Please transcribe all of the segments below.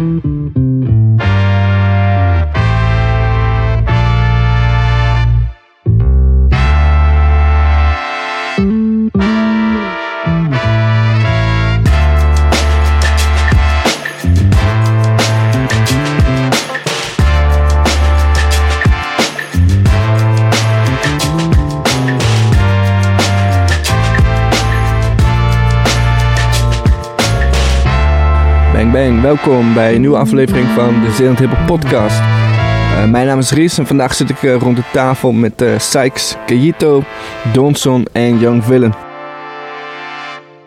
Bang welkom bij een nieuwe aflevering van de Zeeland Hiphop podcast. Eh, mijn naam is Ries en vandaag zit ik eh, rond de tafel met eh Sykes, Kajito, Donson en Young Villain.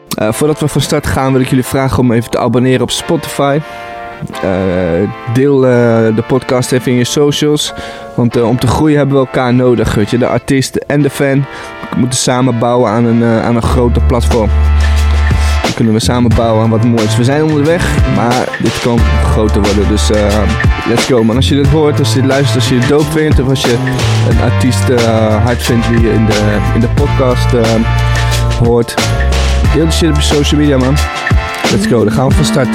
Voordat we van start gaan wil ik jullie vragen om even te abonneren op Spotify. Deel de podcast even in je socials. Want om te groeien hebben we elkaar nodig. Weet? De artiest en de fan moeten samen bouwen aan een, aan een groter platform. We samen bouwen aan wat moois. We zijn onderweg, maar dit kan groter worden. Dus eh, let's go man. Als je dit hoort, als je dit luistert, als je het dope vindt... of als je een artiest eh, hard vindt die je in de, in de podcast eh, hoort... deel de shit op social media man. Let's go, dan gaan we van start.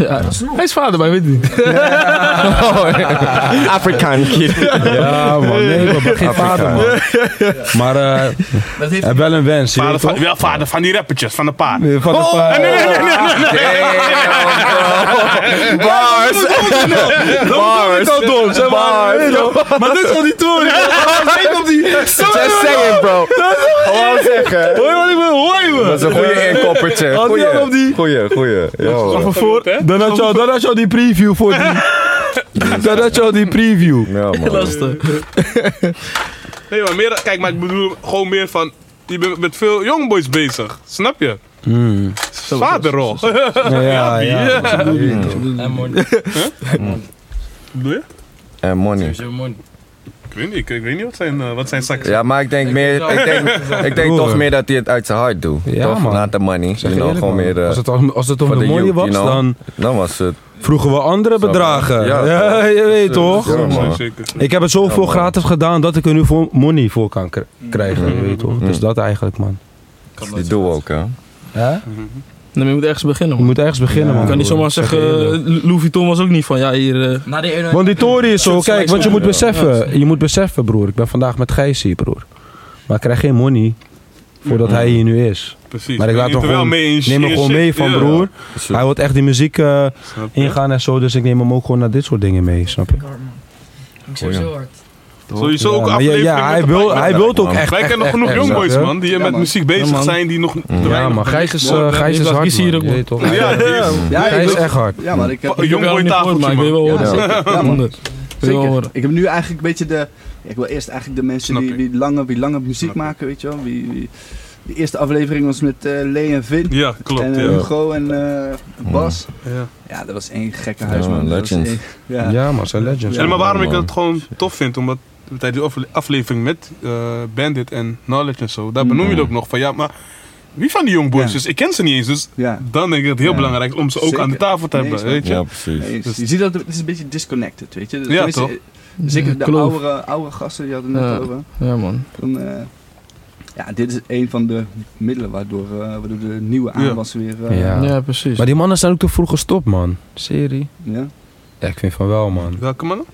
Ja, hij is vader, maar hij weet het niet. Afrikaan kid. Ja, man. Nee, geen vader, man. Maar eh heeft wel een wens. je Vader weet van, toch? wel vader van die rappertjes, van de paard. Nee, Van de pa- Bars. Bars. Bars. Maar dit is al die toren. Kijk op die. Just saying, bro. Gewoon zeggen. Hoor je wat ik wil? Hoor je me? Dat is een goede inkoppertje. Goeie, goeie. Yo. Van voor. Dan had je al- dan had je al die preview voor die... Dan had je al die preview. Ja, man. Nee, maar meer, kijk, maar ik bedoel gewoon meer van. Je bent met veel jongboys bezig. Snap je? Vaderrol. Ja, ja. ja. Bedoel je? En money. Ik weet niet, ik, weet niet wat zijn, eh, wat zijn. Ja, maar ik denk meer, ik denk, ik denk toch meer dat hij het uit zijn hart doet. Ja, toch? man. Not the money. Zeg You je know, eerlijk, gewoon meer eh, Als het, om- als het om de money youth, was, you know? dan Dan was het. vroegen we andere Zo, bedragen. ja. Ja, je weet toch? Ja, man. Zeker. Ik heb het zoveel Ja, gratis gedaan dat ik er nu voor money voor kan kr- krijgen. Je weet toch? Mm. Dus dat eigenlijk, man. Die doe ook, hè. Hè? Nee, maar je moet ergens beginnen, Je man. moet ergens beginnen, man. Je kan niet zomaar Zeg zeggen, je eerlijk. eh, Louis Vuitton was ook niet van, ja, hier... eh, Na die ene... Want die tory is zo, kijk, want je moet beseffen, je moet beseffen, broer. Ik ben vandaag met Gijs hier, broer. Maar ik krijg geen money voordat hij hier nu is. Precies. Maar ik laat Je hem gewoon, mee neem hem gewoon mee van Ja. broer. Hij wil echt die muziek eh, je? ingaan en zo, dus ik neem hem ook gewoon naar dit soort dingen mee, snap je? Ik sowieso hard. Sowieso ook Ja, maar ja, afleveringen ja, hij wil, hij wil ook echt. Wij kennen genoeg jongboys, man, die Ja, met man. muziek bezig Ja, zijn, die nog Ja, maar Gijs is, eh, Gijs die is hard, man. ook, toch? Ja, die is- Ja, echt hard. Ja, maar ik heb... Jongboy gehoord, maar ik wil wel horen. Ja, zeker. Ja. Ik heb nu eigenlijk een beetje de. Ik wil eerst eigenlijk de mensen die, lange, die lange muziek maken, weet je wel. Wie, wie- de eerste aflevering was met eh Lee en Vin. Ja, klopt. en eh, ja. Hugo en eh, Bas. Ja. Ja, dat was één gekke huis, Ja, man. Dat was legends. één- Ja. Ja, maar zijn legends. Ja, En maar waarom ik het gewoon tof vind, omdat tijdens die afle- aflevering met eh, Bandit en Knowledge en zo, daar benoem je het ook nog van ja, maar wie van die jongboys? Ja. Dus ik ken ze niet eens, dus Ja. dan denk ik dat het heel Ja. belangrijk is om ze ook Zeker. aan de tafel te hebben, weet je? Ja, precies. Nee, Dus- je ziet dat het is een beetje disconnected, weet je. Ja, Tenminste, toch? eh, Zeker de oudere, oudere gasten, die hadden het net Ja. over. Ja, man. Dan, eh, ja, dit is een van de middelen waardoor, eh, waardoor de nieuwe Ja. aanwas weer... eh, Ja. Ja, precies. Maar die mannen zijn ook te vroeg gestopt, man. Serie? ja. Ja, ik vind van wel, man. Welke mannen?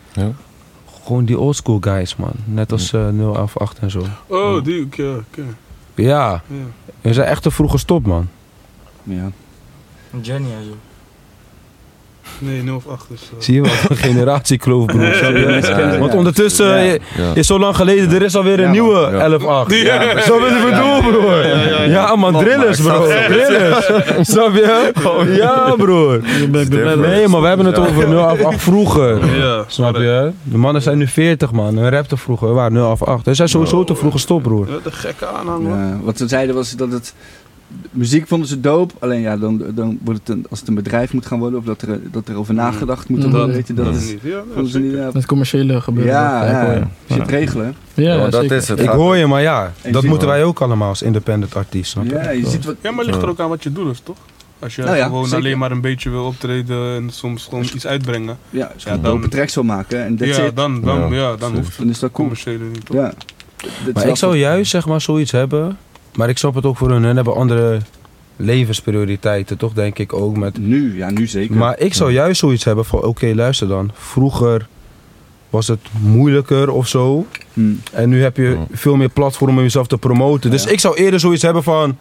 Gewoon die oldschool guys, man. Net als eh 018 en zo. Oh, die, oké, oké. Ja, Ja. we zijn echt te vroeg gestopt, man. ja. Jenny en zo. Nee, 0 of 8 is... eh, Zie je wat een generatiekloof, broer. snap je? Ja. Want ondertussen is zo lang geleden, er is alweer een Ja, nieuwe man. Ja. 11-8. Ja. Zo wat ik bedoel, broer. Ja, man, drillers, bro. Drillers. Snap je? Ja, broer. Nee, maar we hebben het over 0-8 vroeger. Ja, Snap je? De mannen zijn nu 40, man. Hun rapte vroeger, we waren 0-8. Ze zijn sowieso te vroeg gestopt, broer. Ja, de gekke aanhang, man. Ja, wat ze zeiden was dat het... Muziek vonden ze dope, alleen ja, dan, dan wordt het een, als het een bedrijf moet gaan worden of dat er, dat er over nagedacht moet worden, Dat- weet je, dat Dat is... niet. Ja, vonden ze niet, zeker. ja, Het commerciële gebeuren. ja, dat als je het regelen. Ja, Ja, ja, maar dat zeker. is het. Ik hoor je, maar ja, En dat moeten wij ook allemaal als independent artiest, snap? Ja, je ziet wat... Ja, maar het ligt er ook aan wat je doet, dus, toch? Als je Nou ja, gewoon zeker. alleen maar een beetje wil optreden en soms gewoon iets uitbrengen. Ja, als je Ja, een dan- dope tracks wil maken en that's ja, dan, dan, Ja, ja, dan hoeft het dan is dat cool. commerciële niet, toch? Ja. Dat is Maar ik zou juist zeg maar zoiets hebben, maar ik snap het ook voor hun. Hun hebben andere levensprioriteiten, toch denk ik ook met Nu, ja, nu zeker. Maar ik zou juist zoiets hebben van, oké, luister dan. Vroeger was het moeilijker of zo. Hmm. En nu heb je veel meer platform om jezelf te promoten. Dus Ja. ik zou eerder zoiets hebben van...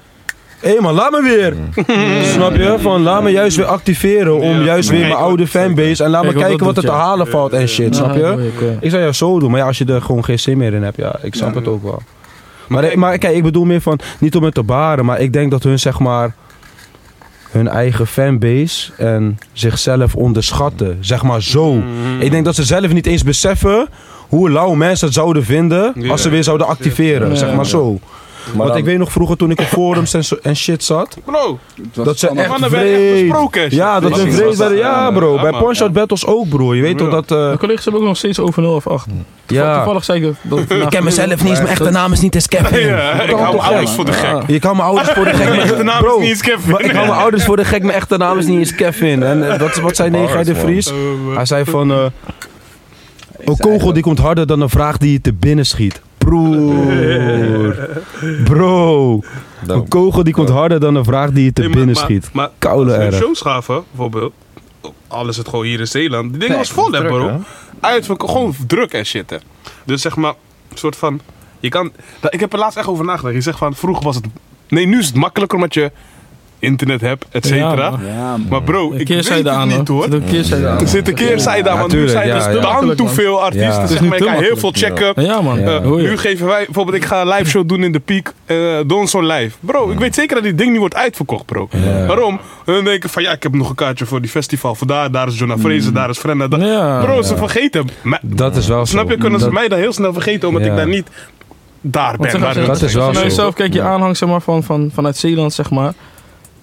Hé man, laat me weer! Snap je? Van, laat me juist weer activeren om Ja, juist weer mijn oude fanbase... En laat me kijken wat er te halen valt en shit, snap je? Ik zou juist zo doen. Maar ja, als je er gewoon geen zin meer in hebt, ja, ik snap het ook wel. Maar, maar, kijk, ik bedoel meer van, niet om het te baren, maar ik denk dat hun zeg maar hun eigen fanbase en zichzelf onderschatten. Zeg maar zo. Mhm. Ik denk dat ze zelf niet eens beseffen hoe lauw mensen het zouden vinden als ze weer zouden activeren. Ja. Zeg maar zo. Maar Want dan- ik weet nog vroeger toen ik op forums en, zo- en shit zat, Bro, dat ze echt mannen werden echt vreed. besproken. Ja, dat ze was werden. dat. Ja bro, bij man. Punch-Out Battles ook bro. Je weet toch dat... eh, Mijn collega's hebben ook nog steeds over 0 of 8. ja. Toevallig zei ik dat. dat Ik ken mezelf niet eens, mijn echte naam is niet eens Kevin. Ja, ik hou mijn ouders voor de gek. Je kan mijn ouders voor de gek. Mijn echte naam Bro, is niet eens Kevin. maar ik hou mijn ouders voor de gek. Mijn echte naam is niet eens Kevin. En eh, wat, wat zei Negai de. Vries? Eh, Hij zei van... eh, Ik een kogel die komt harder dan een vraag die je te binnen schiet. Broer. Bro. dan- Een kogel die komt harder dan een vraag die je te Nee, maar- binnen maar- schiet. Maar Koude als we erg. shows gaven, bijvoorbeeld. Al is het gewoon hier in Zeeland. Die dingen was vol, hè, bro. hè? Uitverkocht, gewoon druk en shit, hè. Dus zeg maar, een soort van... Je kan... Nou, Ik heb er laatst echt over nagedacht. Je zegt van, vroeger was het... Nee, nu is het makkelijker omdat je internet hebt, et cetera. Ja. Ja, maar bro, ik weet het aan niet, hoor. Er zit een keerzijde aan. Er want nu zijn er ja. dan te veel artiesten. Zeg maar, ik ga heel veel checken. Ja, man. Ja. Eh, nu geven wij, bijvoorbeeld, ik ga een live show doen in de Peak, uh, Donson Live. Bro, ik weet zeker dat die ding niet wordt uitverkocht, bro. Ja. Waarom? Hun denken van, ja, ik heb nog een kaartje voor die festival. Voor daar, daar is Jonah Fraser, daar is Frenna. bro, ze vergeten. Dat is wel. Snap je, kunnen ze mij dan heel snel vergeten, omdat ik daar niet daar ben. Dat is wel zo. zelf kijkt, je aanhang zeg maar, van, van, vanuit Zeeland, zeg maar,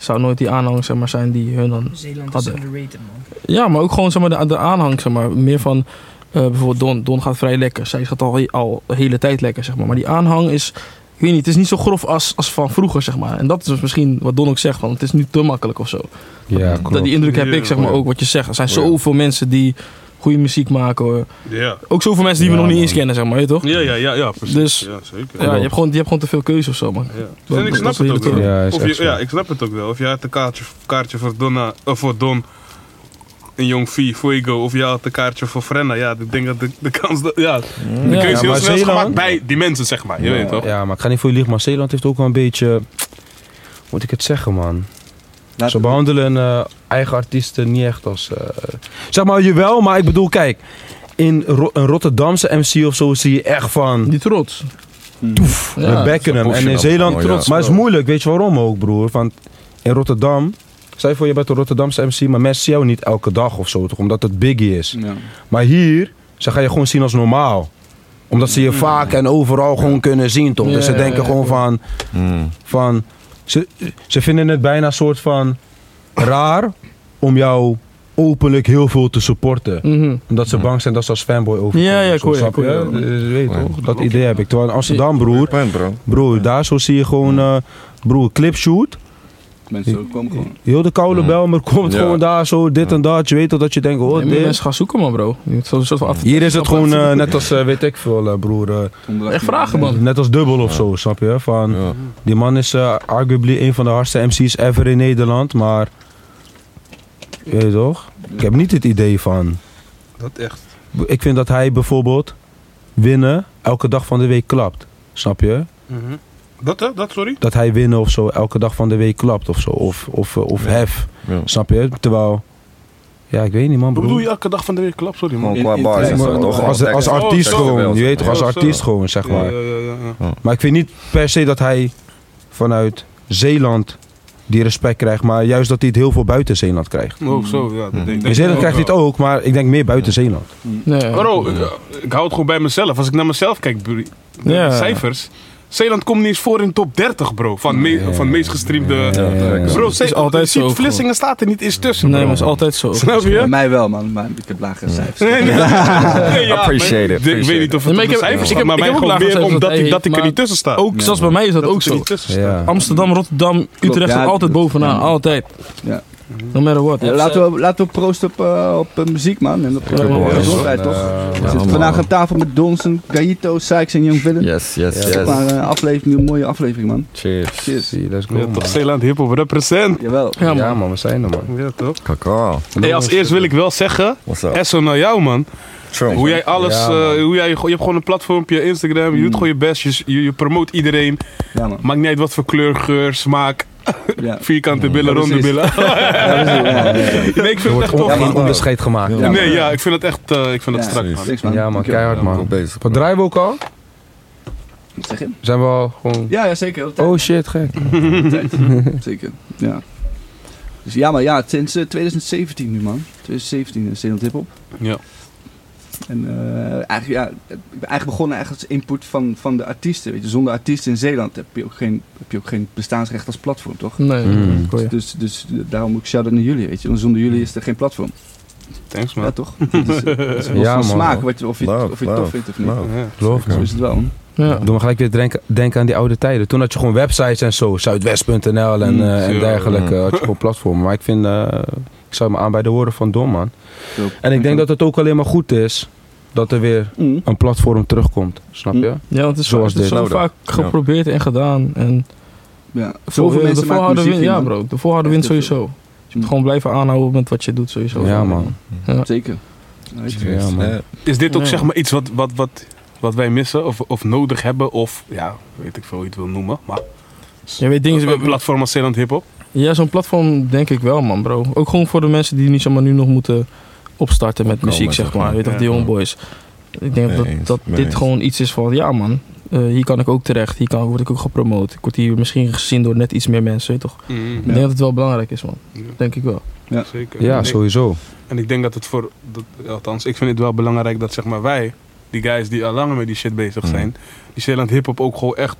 zou nooit die aanhang zeg maar, zijn die hun dan... Zeeland is Hadden. underrated, man. Ja, maar ook gewoon zeg maar, de, de aanhang, zeg maar, meer van... eh, bijvoorbeeld Don, Don gaat vrij lekker. Zij gaat al, al de hele tijd lekker, zeg maar. Maar die aanhang is, ik weet niet, het is niet zo grof als, als van vroeger, zeg maar. En dat is dus misschien wat Don ook zegt, van het is nu te makkelijk of zo. Ja, Dat, klopt. die indruk heb ik, zeg maar, ook wat je zegt. Er zijn zoveel mensen die goede muziek maken, hoor. Ja. Ook zoveel mensen die Ja, we nog niet eens kennen, zeg maar, je toch? Ja, ja, ja, ja, precies. Dus- ja, zeker. Ja, je hebt, gewoon, je hebt gewoon te veel keuze of zo, man. Ja. En ik Dat- snap het ook wel. Ja, Of je, ja, ik snap het ook wel. Of je had een kaartje, kaartje voor, Donna, of voor Don, een jong V, Fuego, of je had een kaartje voor Frenna. Ja, ik denk dat de, de kans... Dat, ja, de Ja, keuze heel snel gemaakt bij die mensen, zeg maar. Je weet toch? Ja, maar ik ga niet voor je liegen, maar Zeeland heeft ook wel een beetje... Hoe moet ik het zeggen, man? Laat Ze behandelen eh, eigen artiesten niet echt als... eh, zeg maar, jawel, maar ik bedoel, kijk... In Ro- een Rotterdamse MC of zo zie je echt van... Die trots. Toef, Ja, we bekken hem. En in Zeeland trots. ja. Maar het is moeilijk, weet je waarom ook, broer? Want in Rotterdam... Stel je voor, je bent een Rotterdamse MC, maar mensen zien jou niet elke dag of zo, toch? Omdat het biggie is. Ja. Maar hier, ze gaan je gewoon zien als normaal. Omdat ze je vaak en overal gewoon kunnen zien, toch? Ja, dus ze denken ja, gewoon van... Mm. van ze, ze vinden het bijna een soort van raar om jou openlijk heel veel te supporten. Mhm. Omdat ze bang zijn dat ze als fanboy overkomen. Ja, ja, snap je. Eh, weet Ja. toch? Dat idee heb ik. Terwijl in Amsterdam, broer, broer, daar zo zie je gewoon, eh broer, clipshoot. Mensen komen gewoon. Heel de koude Mm. bel, maar komt Ja. gewoon daar zo, dit en dat. Je weet toch dat je denkt, oh, Nee, mensen gaan zoeken, man, bro. Je zo'n soort van af- Hier is het gewoon eh, net als, eh, weet ik veel, eh, broer. Echt vragen, man. net als dubbel of zo, snap je? Van, Ja. Die man is arguably een van de hardste MC's ever in Nederland, maar... Je weet toch? Ik heb niet het idee van... Dat echt. Ik vind dat hij bijvoorbeeld winnen elke dag van de week klapt. Snap je? Mhm. Dat, hè? Dat, sorry? Dat hij winnen of zo elke dag van de week klapt of zo. Of, of, of hef. Ja. Snap je? Terwijl... Ja, ik weet niet man Wat broer. bedoel je elke dag van de week? Klap, sorry, man. Qua bars en zo, toch? Als, als artiest gewoon. Je weet toch, als artiest gewoon, zeg Ja, maar. ja, ja, ja. Maar ik vind niet per se dat hij vanuit Zeeland die respect krijgt. Maar juist dat hij het heel veel buiten Zeeland krijgt. Ook zo, ja. dat denk- denk In Zeeland krijgt hij het ook, maar ik denk meer buiten Zeeland. Nee, Bro, ik, ik hou het gewoon bij mezelf. Als ik naar mezelf kijk, de Ja. cijfers. Zeeland komt niet eens voor in de top 30, bro. Van, me, Ja. van meest gestreamde... Ja, ja, ja. Bro, Het is Ze- altijd zo, Vlissingen staat er niet eens tussen, nee, bro. maar het is altijd zo. Snap Bij je? mij wel, man. Maar ik heb lagere cijfers. Nee, nee. Nee, ja, Appreciate maar it, Ik weet niet of het Nee, maar ik heb- cijfers ik staat, heb- maar ik mij heb ook gewoon lage meer omdat hij dat ik er niet tussen sta. Ook, zelfs bij mij is dat, dat ook zo. Amsterdam, Rotterdam, Utrecht ja, staat altijd bovenaan. ja. Altijd. Ja. No matter what. Ja, laten, we, laten we proosten op, eh, op eh, muziek, man. En op uh, gezondheid, toch? We zitten man. vandaag aan tafel met Donson, Gaito, Sykes en Young Villain. Yes, yes, is yes. maar een aflevering, een mooie aflevering, man. Cheers. Cheers. Zie, let's go, Ja, man. toch Zeeland Hip Hop represent. Jawel. Ja, man. Ja, man, we zijn er, man. Ja, toch? Kakao. Hey, als eerst wil ik wel zeggen, What's up? Esso naar jou, man. True. Hoe jij alles, Ja, eh, hoe jij, je hebt gewoon een platformpje, Instagram, je doet gewoon je best, je, je, je promoot iedereen. Ja, man. Maakt niet uit wat voor kleur, geur, smaak, Ja. vierkante billen, Ja, ronde billen. Ja, precies. Ja, ja, ja. nee, ik vind Er het echt tof, ook geen onderscheid gemaakt. Ja. Nee, ja, ik vind het echt, eh, ik vind het Ja, strak, man. Ja, man, keihard, man. Goed bezig. Wat draaien we ook al? Wat zeg je? Zijn we al gewoon... Ja, ja, zeker. Tijd. Oh shit, gek. Zeker, ja. Dus ja, maar ja, sinds eh, 2017 nu, man. 2017 is Nederland Hip Hop. Ja. En eh, eigenlijk, ja, ik ben eigenlijk begonnen eigenlijk als input van, van de artiesten. Weet je, zonder artiesten in Zeeland heb je ook geen, heb je ook geen bestaansrecht als platform, toch? Nee, Mm. goeie. Dus, dus daarom moet ik shout-out naar jullie, weet je. Want zonder jullie is er geen platform. Thanks, Ja, man. toch? Dat is, dat is Ja, van man. smaak, wat je, of je, Love, of je het tof vindt of niet. love. Ja. Geloof Zo is het wel. Ja. Doe me gelijk weer denken, denken aan die oude tijden. Toen had je gewoon websites en zo, zuidwest.nl en, Mm. eh, en Ja. dergelijke. Had je gewoon platformen. Maar ik vind, eh, ik zou me aan bij de woorden van Don, man. En ik denk dat het ook alleen maar goed is dat er weer Mm. een platform terugkomt. Snap je? Ja, want het is, Zoals het is dit. zo Nou vaak geprobeerd en gedaan. En Ja, veel, zoveel de mensen maken muziek win, Ja bro, de volharden wint sowieso. Je moet gewoon blijven aanhouden met wat je doet sowieso. Ja, man. Zeker. Weet je. Ja, man. Ja. Is dit ook Ja. zeg maar iets wat, wat, wat, wat wij missen of, of nodig hebben? Of ja, weet ik veel hoe je het wil noemen. Maar Je weet dingen, een platform als Zeeland Hip Hop. Ja, zo'n platform denk ik wel, man, bro. Ook gewoon voor de mensen die niet zomaar nu nog moeten opstarten met Opkomen, muziek, zeg zeg maar. Weet je, of Ja. die young boys. Ik denk dat, eens, dat dit eens. gewoon iets is van, ja man, eh, hier kan ik ook terecht. Hier kan, word ik ook gepromoot. Ik word hier misschien gezien door net iets meer mensen, weet je toch? Ik denk dat het wel belangrijk is, man. Ja. Denk ik wel. Zeker. Ja, En ik- sowieso. En ik denk dat het voor, dat, althans, ik vind het wel belangrijk dat zeg maar wij, die guys die al langer met die shit bezig Mm. zijn, die Zeeland Hip Hop ook gewoon echt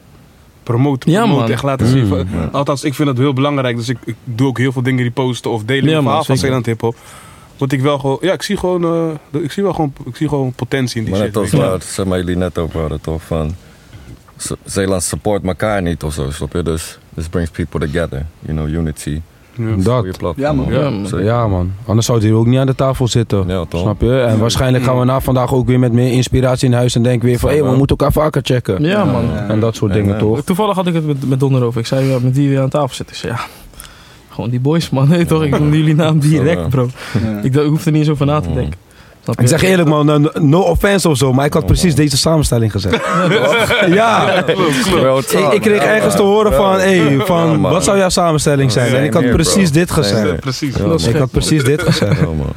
promoten. Ja, promoten, man. echt laten zien. Mm. Ja. Althans, ik vind dat heel belangrijk. Dus ik, ik doe ook heel veel dingen die posten of delen Ja, verhaal van. Zeeland Hip Hop. Want ik wel gewoon, ja, ik zie gewoon, eh, ik zie wel gewoon, ik zie gewoon potentie in die Maar shit. net als waar zeg maar, jullie net over hadden, toch? Van, Ze- Zeeland support elkaar niet of zo, snap je? Dus this brings people together, you know, unity. Ja. Dat. Ja, man. Ja, man. Ja, man. Anders zou hij ook niet aan de tafel zitten. Ja, toch? Snap je? En waarschijnlijk gaan we na vandaag ook weer met meer inspiratie in huis en denken weer van, hé, we moeten elkaar vaker checken. Ja, man. En dat soort dingen, ja. toch? Toevallig had ik het met, met Don erover. Ik zei, ja, met wie weer aan tafel zitten. Ik zei, ja, gewoon die boys, man. Nee, toch? Ik noem jullie naam direct, bro. Ik, ik hoef er niet eens over na te denken. Ik zeg eerlijk, man, no- no offense of zo, maar ik had precies deze samenstelling gezet. ja, ik, kreeg Ja, ergens te horen van, Ja, van, wat zou jouw samenstelling zijn? En ik had precies bro. dit gezegd. Precies. Ik had precies dit gezegd. Ja, man.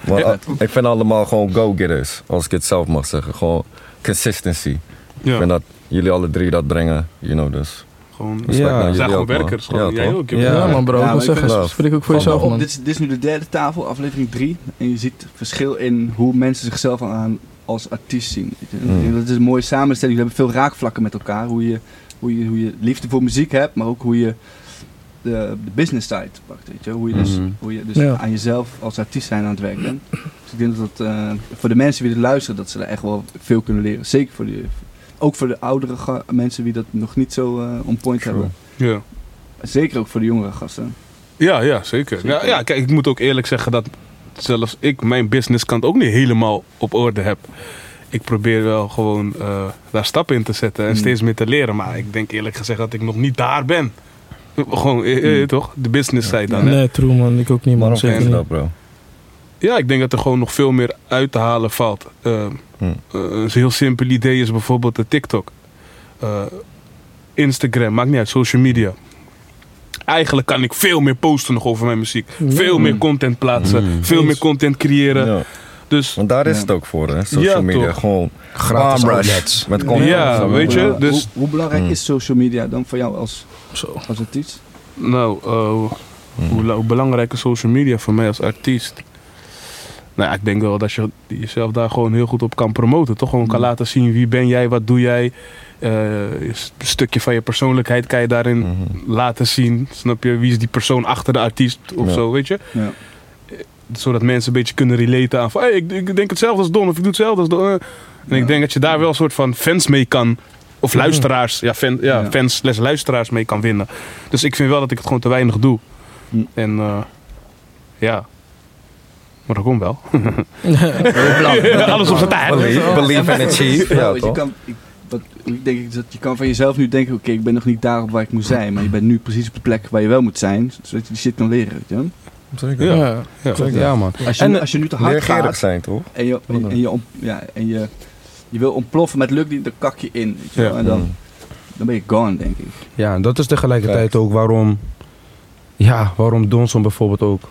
Maar, uh, ik vind allemaal gewoon go-getters, als ik het zelf mag zeggen. Gewoon consistency. Ik vind dat jullie alle drie dat brengen, you know, dus. Gewoon, Ja. we naar zijn gewoon ook, man. werkers. Gewoon. Ja, Jij toch? ook. Ja. Ja, man, bro. Ja, ik zeggen, spreek ook voor jezelf, op, man. dit, is, dit is nu de derde tafel, aflevering 3. En je ziet verschil in hoe mensen zichzelf aan als artiest zien. Mm. Dat is een mooie samenstelling. Jullie hebben veel raakvlakken met elkaar. Hoe je, hoe, je, hoe je liefde voor muziek hebt, maar ook hoe je de, de business side pakt. Weet je. Hoe je dus, Mhm. hoe je dus Ja. aan jezelf als artiest zijn aan het werk bent. Dus ik denk dat dat eh, voor de mensen die dit luisteren, dat ze daar echt wel veel kunnen leren. Zeker voor de, ook voor de oudere mensen die dat nog niet zo eh on point True. hebben. Ja. Zeker ook voor de jongere gasten. Ja, ja, zeker. Ja, ja, kijk, ik moet ook eerlijk zeggen dat zelfs ik mijn businesskant ook niet helemaal op orde heb. Ik probeer wel gewoon eh, daar stappen in te zetten en Mm. steeds meer te leren. Maar ik denk eerlijk gezegd dat ik nog niet daar ben. Gewoon, eh, eh, toch? De business side dan. hè? Nee, true, man. Ik ook niet, man. Waarom Zeker vind je niet. dat, bro? Ja, ik denk dat er gewoon nog veel meer uit te halen valt. Eh, Hmm. eh, een heel simpel idee is bijvoorbeeld de TikTok. Eh, Instagram, maakt niet uit, social media. Eigenlijk kan ik veel meer posten nog over mijn muziek. Veel meer content plaatsen. Mm. Veel meer content creëren. Ja, Dus want daar is Ja. het ook voor, hè? Social Ja, media, toch. gewoon Gratis outlets. met content. Ja, weet je, Hoe- dus- hoe, hoe belangrijk Mm. is social media dan voor jou als, Zo. als artiest? Nou, eh, hoe, hoe belangrijk is social media voor mij als artiest? Nou ja, ik denk wel dat je jezelf daar gewoon heel goed op kan promoten. Toch gewoon kan Mm. laten zien wie ben jij, wat doe jij. Eh, een stukje van je persoonlijkheid kan je daarin Mhm. laten zien. Snap je? Wie is die persoon achter de artiest of Ja. zo, weet je? Ja. Zodat mensen een beetje kunnen relaten aan van... Hey, ik, ik denk hetzelfde als Don of ik doe hetzelfde als Don. eh. En Ja. ik denk dat je daar wel een soort van fans mee kan... Of luisteraars, ja, fan, ja, Ja. fans slash luisteraars mee kan winnen. Dus ik vind wel dat ik het gewoon te weinig doe. Hm. En eh, Ja. Maar dat komt wel. Alles op zijn tijd. Believe, believe and achieve. Ja, want je kan, ik, wat, ik denk ik dat je kan van jezelf nu denken, oké, ik ben nog niet daar op waar ik moet zijn, maar je bent nu precies op de plek waar je wel moet zijn, zodat je die shit kan leren, weet je? Zeker. Ja. Ja. Ja. Zeker. Ja, man. Als je, En, als je nu te hard gaat zijn, toch? en je, en, en je, om- ja, en je, je wil ontploffen, maar het lukt niet, dan kak je in, weet je wel? En dan, dan ben je gone, denk ik. Ja, en dat is tegelijkertijd ook waarom, ja, waarom Donson bijvoorbeeld ook.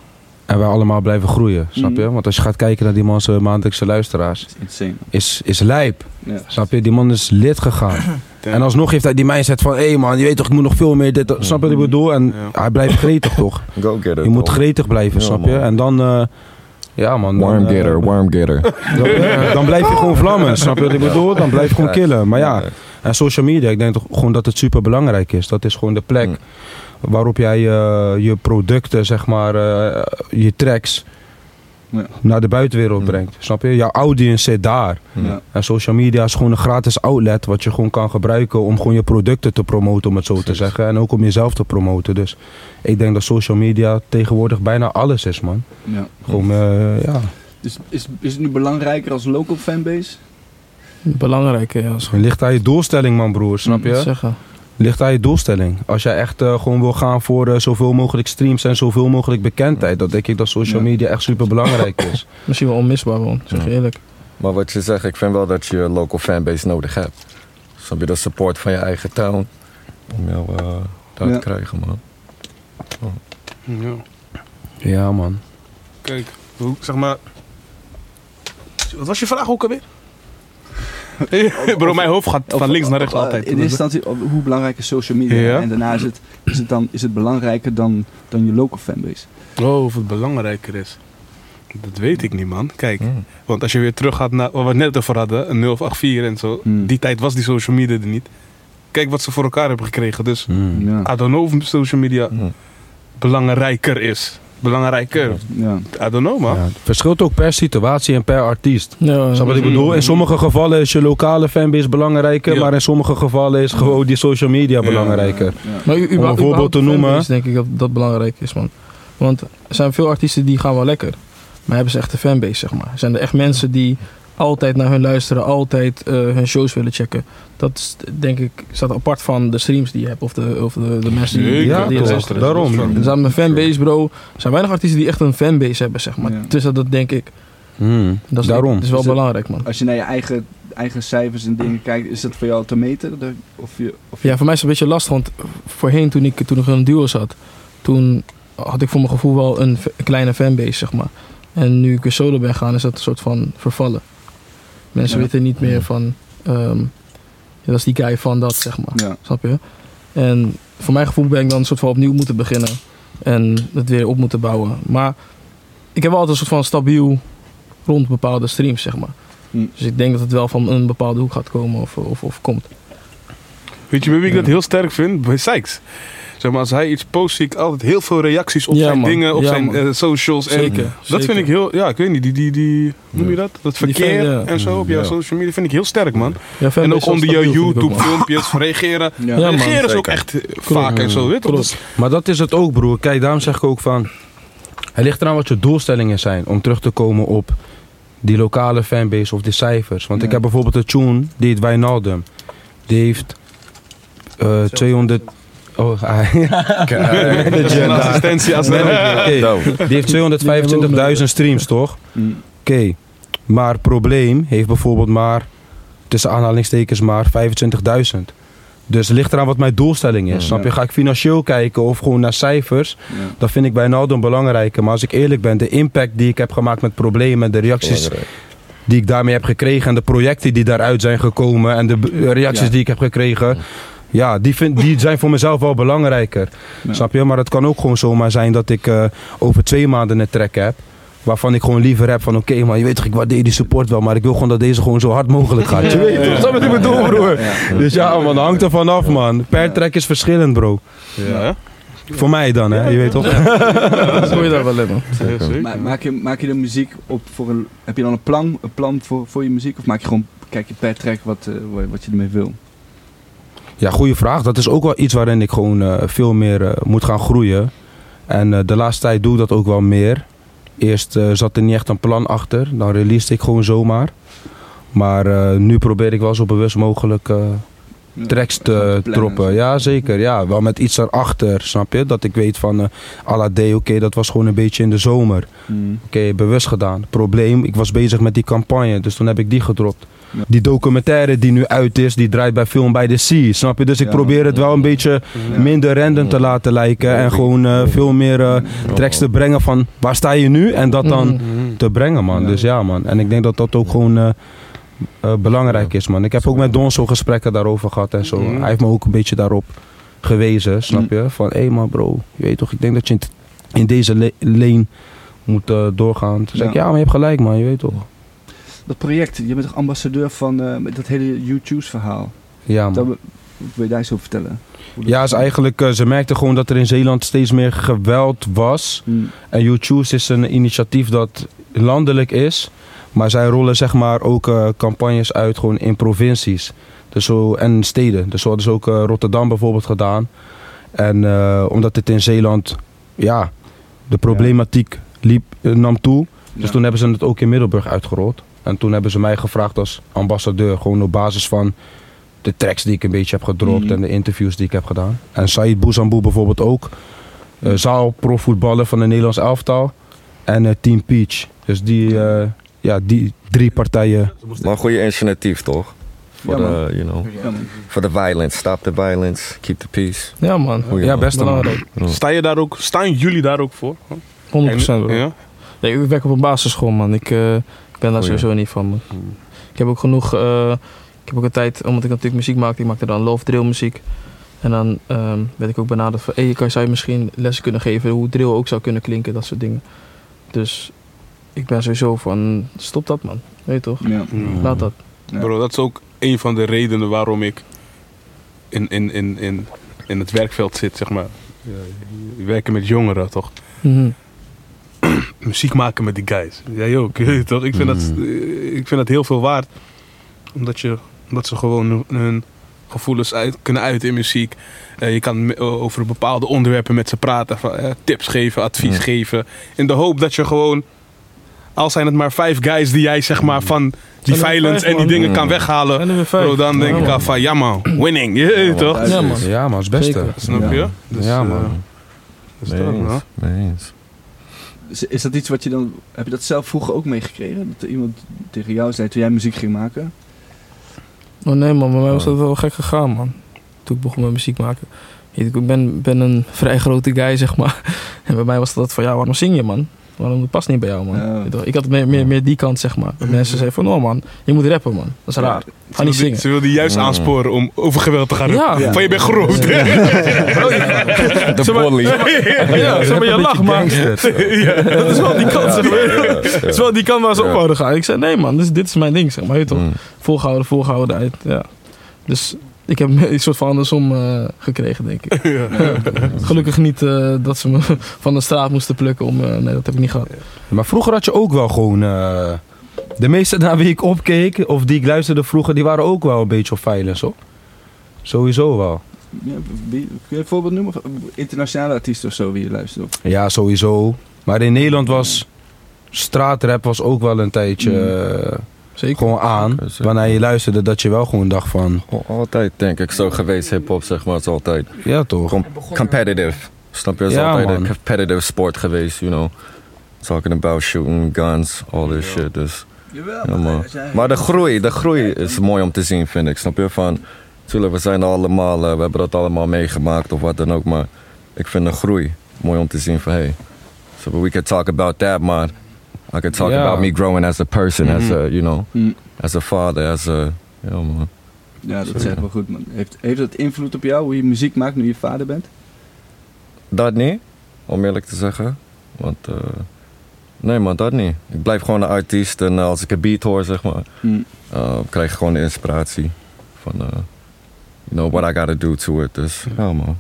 En wij allemaal blijven groeien, snap je? Mhm. Want als je gaat kijken naar die man zijn maandelijkse luisteraars, is is, is lijp. Ja. Snap je? Die man is lid gegaan. En alsnog heeft hij die mindset van, hé hey man, je weet toch, ik moet nog veel meer dit. Snap je wat ik bedoel? En Ja. hij blijft gretig toch? Go getter. Je moet gretig blijven, Ja, snap je? man. En dan, eh, ja man. Dan, Worm eh, getter, worm getter. dan, eh, dan blijf je gewoon vlammen, snap je wat ik bedoel? Dan blijf je gewoon killen. Maar ja, en social media, ik denk toch gewoon dat het super belangrijk is. Dat is gewoon de plek Mm. Waarop jij eh, je producten, zeg maar, eh, je tracks Ja. naar de buitenwereld Mm. brengt. Snap je? Jouw audience zit daar. Ja. En social media is gewoon een gratis outlet wat je gewoon kan gebruiken om gewoon je producten te promoten, om het zo te zeggen. En ook om jezelf te promoten. Dus ik denk dat social media tegenwoordig bijna alles is, man. Ja. Gewoon, eh, ja. Dus is, is het nu belangrijker als local fanbase? Belangrijk, ja. ligt aan je doelstelling, man, broer. Snap je? Zeggen. Ligt aan je doelstelling. Als jij echt eh, gewoon wil gaan voor eh, zoveel mogelijk streams en zoveel mogelijk bekendheid, dan denk ik dat social Ja. media echt super belangrijk is. Misschien wel onmisbaar, man. Zeg je eerlijk. Maar wat je zegt, ik vind wel dat je local fanbase nodig hebt. Snap je de support van je eigen town om jou eh, daar Ja. te krijgen, man. Ja. Ja, man. Kijk, hoe, zeg maar... Wat was je vraag ook alweer? Bro, mijn hoofd gaat van Of- links naar rechts of, eh, altijd. In eerste instantie, hoe belangrijk is social media? Ja. En daarna is het, is het, dan, is het belangrijker dan, dan je local fanbase. Oh, of het belangrijker is. Dat weet ik niet, man. Kijk, Mm. want als je weer terug gaat naar waar we het net over hadden, een 084 en zo. Hmm. Die tijd was die social media er niet. Kijk wat ze voor elkaar hebben gekregen. Dus Hmm. Ja. I don't know of social media Mm. belangrijker is. Belangrijker. Ja. I don't know, man. Ja, het verschilt ook per situatie en per artiest. Ja, Snap wat ik bedoel? In sommige gevallen is je lokale fanbase belangrijker, Ja. maar in sommige gevallen is gewoon die social media Ja. belangrijker. Ja. Maar u, Om een voorbeeld te noemen. fanbase denk ik dat dat belangrijk is, man. Want er zijn veel artiesten die gaan wel lekker. Maar hebben ze echt een fanbase, zeg maar. Zijn er echt mensen die altijd naar hun luisteren, altijd eh, hun shows willen checken. Dat is, denk ik, staat apart van de streams die je hebt of de, of de, de mensen die, Ja, die luisteren. daarom. Er zijn een fanbase, bro. Er zijn weinig artiesten die echt een fanbase hebben, zeg maar. Ja. Dus dat, dat denk ik. Hmm. Dat is, Daarom. Dat is wel Is belangrijk, man. Als je naar je eigen, eigen cijfers en dingen kijkt, is dat voor jou te meten? De- Of je, of je- Ja, voor mij is het een beetje lastig, want voorheen toen ik, toen ik in een duo zat, toen had ik voor mijn gevoel wel een kleine fanbase, zeg maar. En nu ik weer solo ben gaan, is dat een soort van vervallen. Mensen Ja. weten niet meer van, ehm, ja, dat is die guy van dat, zeg maar. ja. Snap je? En voor mijn gevoel ben ik dan een soort van opnieuw moeten beginnen. En het weer op moeten bouwen. Maar ik heb wel altijd een soort van stabiel rond bepaalde streams, zeg maar. Hm. Dus ik denk dat het wel van een bepaalde hoek gaat komen of, of, of komt. Weet je bij wie ik dat heel sterk vind? Bij Sykes. Zeg maar, als hij iets post, zie ik altijd heel veel reacties op Ja, zijn man. dingen, op Ja, zijn eh, socials. En Zeker. dat vind ik heel, ja, ik weet niet, die, die, die hoe noem je dat? Dat verkeer fan, ja. en zo op jouw Ja. social media vind ik heel sterk, man. Ja, En ook onder man. YouTube-filmpjes reageren. Ja. Ja, man. reageren is ook echt eh, vaak en zo, weet je? Klopt. Maar dat is het ook, broer. Kijk, daarom zeg ik ook van. Het ligt eraan wat je doelstellingen zijn om terug te komen op die lokale fanbase of die cijfers. Want ik heb bijvoorbeeld een tune, die heet Wijnaldum. Die heeft eh 200. Oh, Dat is een assistentie als Nee. Die heeft 225.000 streams, toch? Oké. Maar Probleem heeft bijvoorbeeld maar, tussen aanhalingstekens, maar 25.000. Dus het ligt eraan wat mijn doelstelling is. Ja. Snap je? Ga ik financieel kijken of gewoon naar cijfers? Ja. Dan vind ik Wijnaldum belangrijker. Maar als ik eerlijk ben, de impact die ik heb gemaakt met problemen, de reacties die ik daarmee heb gekregen en de projecten die daaruit zijn gekomen en de reacties Ja. die ik heb gekregen, ja, die, vind, die zijn voor mezelf wel belangrijker. Ja. Snap je? Maar het kan ook gewoon zomaar zijn dat ik eh, over twee maanden een track heb. Waarvan ik gewoon liever heb van oké man, je weet toch, ik waardeer die support wel, maar ik wil gewoon dat deze gewoon zo hard mogelijk gaat. Je weet toch, je wat ik bedoel broer? Dus ja man, dat hangt er vanaf man. Per track is verschillend bro. Ja, Voor mij dan hè, je weet toch? Zo je daar wel in, man. maak, je, maak je de muziek op voor een. Heb je dan een plan, een plan voor, voor je muziek? Of maak je gewoon. Kijk je per track wat, eh, wat- wat je ermee wil? Ja, goede vraag. Dat is ook wel iets waarin ik gewoon eh, veel meer eh, moet gaan groeien. En eh, de laatste tijd doe ik dat ook wel meer. Eerst zat er niet echt een plan achter. Dan released ik gewoon zomaar. Maar nu probeer ik wel zo bewust mogelijk tracks te droppen. Ja, zeker. Ja, wel met iets erachter, snap je? Dat ik weet van, eh à la D, oké, dat was gewoon een beetje in de zomer. Mm. Oké, bewust gedaan. Probleem, ik was bezig met die campagne, dus toen heb ik die gedropt. Ja. Die documentaire die nu uit is, die draait bij Film by the Sea, snap je? Dus ik Ja, probeer het wel een beetje minder random te laten lijken. En gewoon eh, veel meer eh, tracks te brengen van waar sta je nu? En dat dan Mhm. te brengen, man. Dus ja, man. En ik denk dat dat ook gewoon eh, belangrijk is, man. Ik heb ook met Don zo gesprekken daarover gehad en zo. Mhm. Hij heeft me ook een beetje daarop gewezen, snap je? Van, hé man bro, je weet toch, ik denk dat je in, in deze lane moet doorgaan. Toen zei ik, ja, maar je hebt gelijk, man, je weet toch. Dat project, je bent toch ambassadeur van met dat hele YouTube's verhaal. Ja, man. Dat, wil je daar eens over vertellen? Ja, is eigenlijk, eh, ze merkten gewoon dat er in Zeeland steeds meer geweld was. Mm. En YouChoose is een initiatief dat landelijk is. Maar zij rollen zeg maar ook eh, campagnes uit gewoon in provincies. Dus zo, en steden. Dus zo hadden ze ook Rotterdam bijvoorbeeld gedaan. En omdat het in Zeeland, ja, de problematiek liep, nam toe. Dus Ja. toen hebben ze het ook in Middelburg uitgerold. En toen hebben ze mij gevraagd als ambassadeur. Gewoon op basis van de tracks die ik een beetje heb gedropt. Mhm. En de interviews die ik heb gedaan. En Said Bouzambou bijvoorbeeld ook. Uh, zaal profvoetballer van de Nederlands elftal. En eh, Team Peach. Dus die, eh, ja, die drie partijen. Maar een goede initiatief toch? Voor de, you know, for the violence. Stop the violence. Keep the peace. Ja, man. Goeie Ja, man. man. Belangrijk. Ja. Sta je daar ook, staan jullie daar ook voor? 100% bro. Ja? Nee, ik werk op een basisschool, man. Ik eh, ben daar Oh, ja. sowieso niet van, man. Ik heb ook genoeg... eh, ik heb ook een tijd, omdat ik natuurlijk muziek maakte, ik maakte dan love drill muziek. En dan ehm, werd ik ook benaderd van, hey, kan, zou je misschien lessen kunnen geven hoe drill ook zou kunnen klinken, dat soort dingen. Dus ik ben sowieso van, stop dat man. Weet je toch? Ja. Laat dat. Ja. Bro, dat is ook een van de redenen waarom ik in, in, in, in, in het werkveld zit, zeg maar. Ja, je- werken met jongeren, toch? Mhm. Muziek maken met die guys. Jij ook, toch? Ik vind, dat, Mm. eh, ik vind dat heel veel waard. Omdat, je, omdat ze gewoon hun, gevoelens uit, kunnen uiten in muziek. Eh, je kan me- over bepaalde onderwerpen met ze praten. Van, eh, tips geven, advies geven. In de hoop dat je gewoon... Al zijn het maar vijf guys die jij zeg maar van die violence en die man? dingen kan Mm. weghalen. Bro, dan denk Ja, ik man. al van, ja man, winning. Je Ja, toch? man. Ja, man. Ja, man, is het beste. Zeker. Snap Ja. je? Dus, ja, eh, man. dus Mee dat, eens, nou. mee eens. Is, dat iets wat je dan... Heb je dat zelf vroeger ook meegekregen? Dat er iemand tegen jou zei toen jij muziek ging maken? Oh nee man, bij mij was dat wel gek gegaan man. Toen ik begon met muziek maken. Ik ben, ben een vrij grote guy zeg maar. En bij mij was dat van ja, waarom zing je man? Waarom dat past niet bij jou man? Ja. Ik had meer, meer, meer die kant zeg maar. Dat mensen zeiden van oh man, je moet rappen man. Dat is raar. Ga niet zingen. Ze wil die juist Mm. aansporen om over geweld te gaan. Ja. Ja. Van je bent groot. De. Ja, zeg maar je lacht maar. Ja, dat is wel die kant zeg maar. Dat is wel die kant waar ze op Ja. wouden gaan. Ik zei nee man, dus, dit is mijn ding zeg maar. Weet je toch? Mm. Volgehouden, volgehouden uit. Ja. Dus ik heb een soort van andersom eh, gekregen denk ik. Ja. Gelukkig niet eh, dat ze me van de straat moesten plukken. Om, eh, nee, dat heb ik niet gehad. Maar vroeger had je ook wel gewoon... eh, de meeste naar wie ik opkeek, of die ik luisterde vroeger, die waren ook wel een beetje op violence, hoor. Sowieso wel. Ja, wie, kun je een voorbeeld noemen? Internationale artiesten of zo wie je luistert op? Ja, sowieso. Maar in Nederland was straatrap was ook wel een tijdje eh, Zeker. gewoon aan. Zeker. Wanneer je luisterde dat je wel gewoon dacht van, Al- Altijd denk ik zo geweest, hip-hop zeg maar. Het is altijd ja toch. competitive. Snap je? Het is Ja, altijd man. een competitive sport geweest, you know. Talking about shooting, guns, all this shit. Dus, Jawel, ja, man. Maar de groei, de groei is mooi om te zien, vind ik. Snap je? Van, tuurlijk, we zijn allemaal, eh, we hebben dat allemaal meegemaakt of wat dan ook. Maar ik vind de groei mooi om te zien van, hey, so we can talk about that, maar I can talk Ja. about me growing as a person, as Mhm. a, you know, Mm. as a father, as a, ja man. Ja, dat zeg wel goed man. Heeft, heeft dat invloed op jou, hoe je muziek maakt nu je vader bent? Dat niet, om eerlijk te zeggen. Want, eh, nee man, dat niet. Ik blijf gewoon een artiest en eh, als ik een beat hoor, zeg maar, Mm. eh, krijg ik gewoon de inspiratie van, eh, you know, what I gotta do to it. Dus, ja man.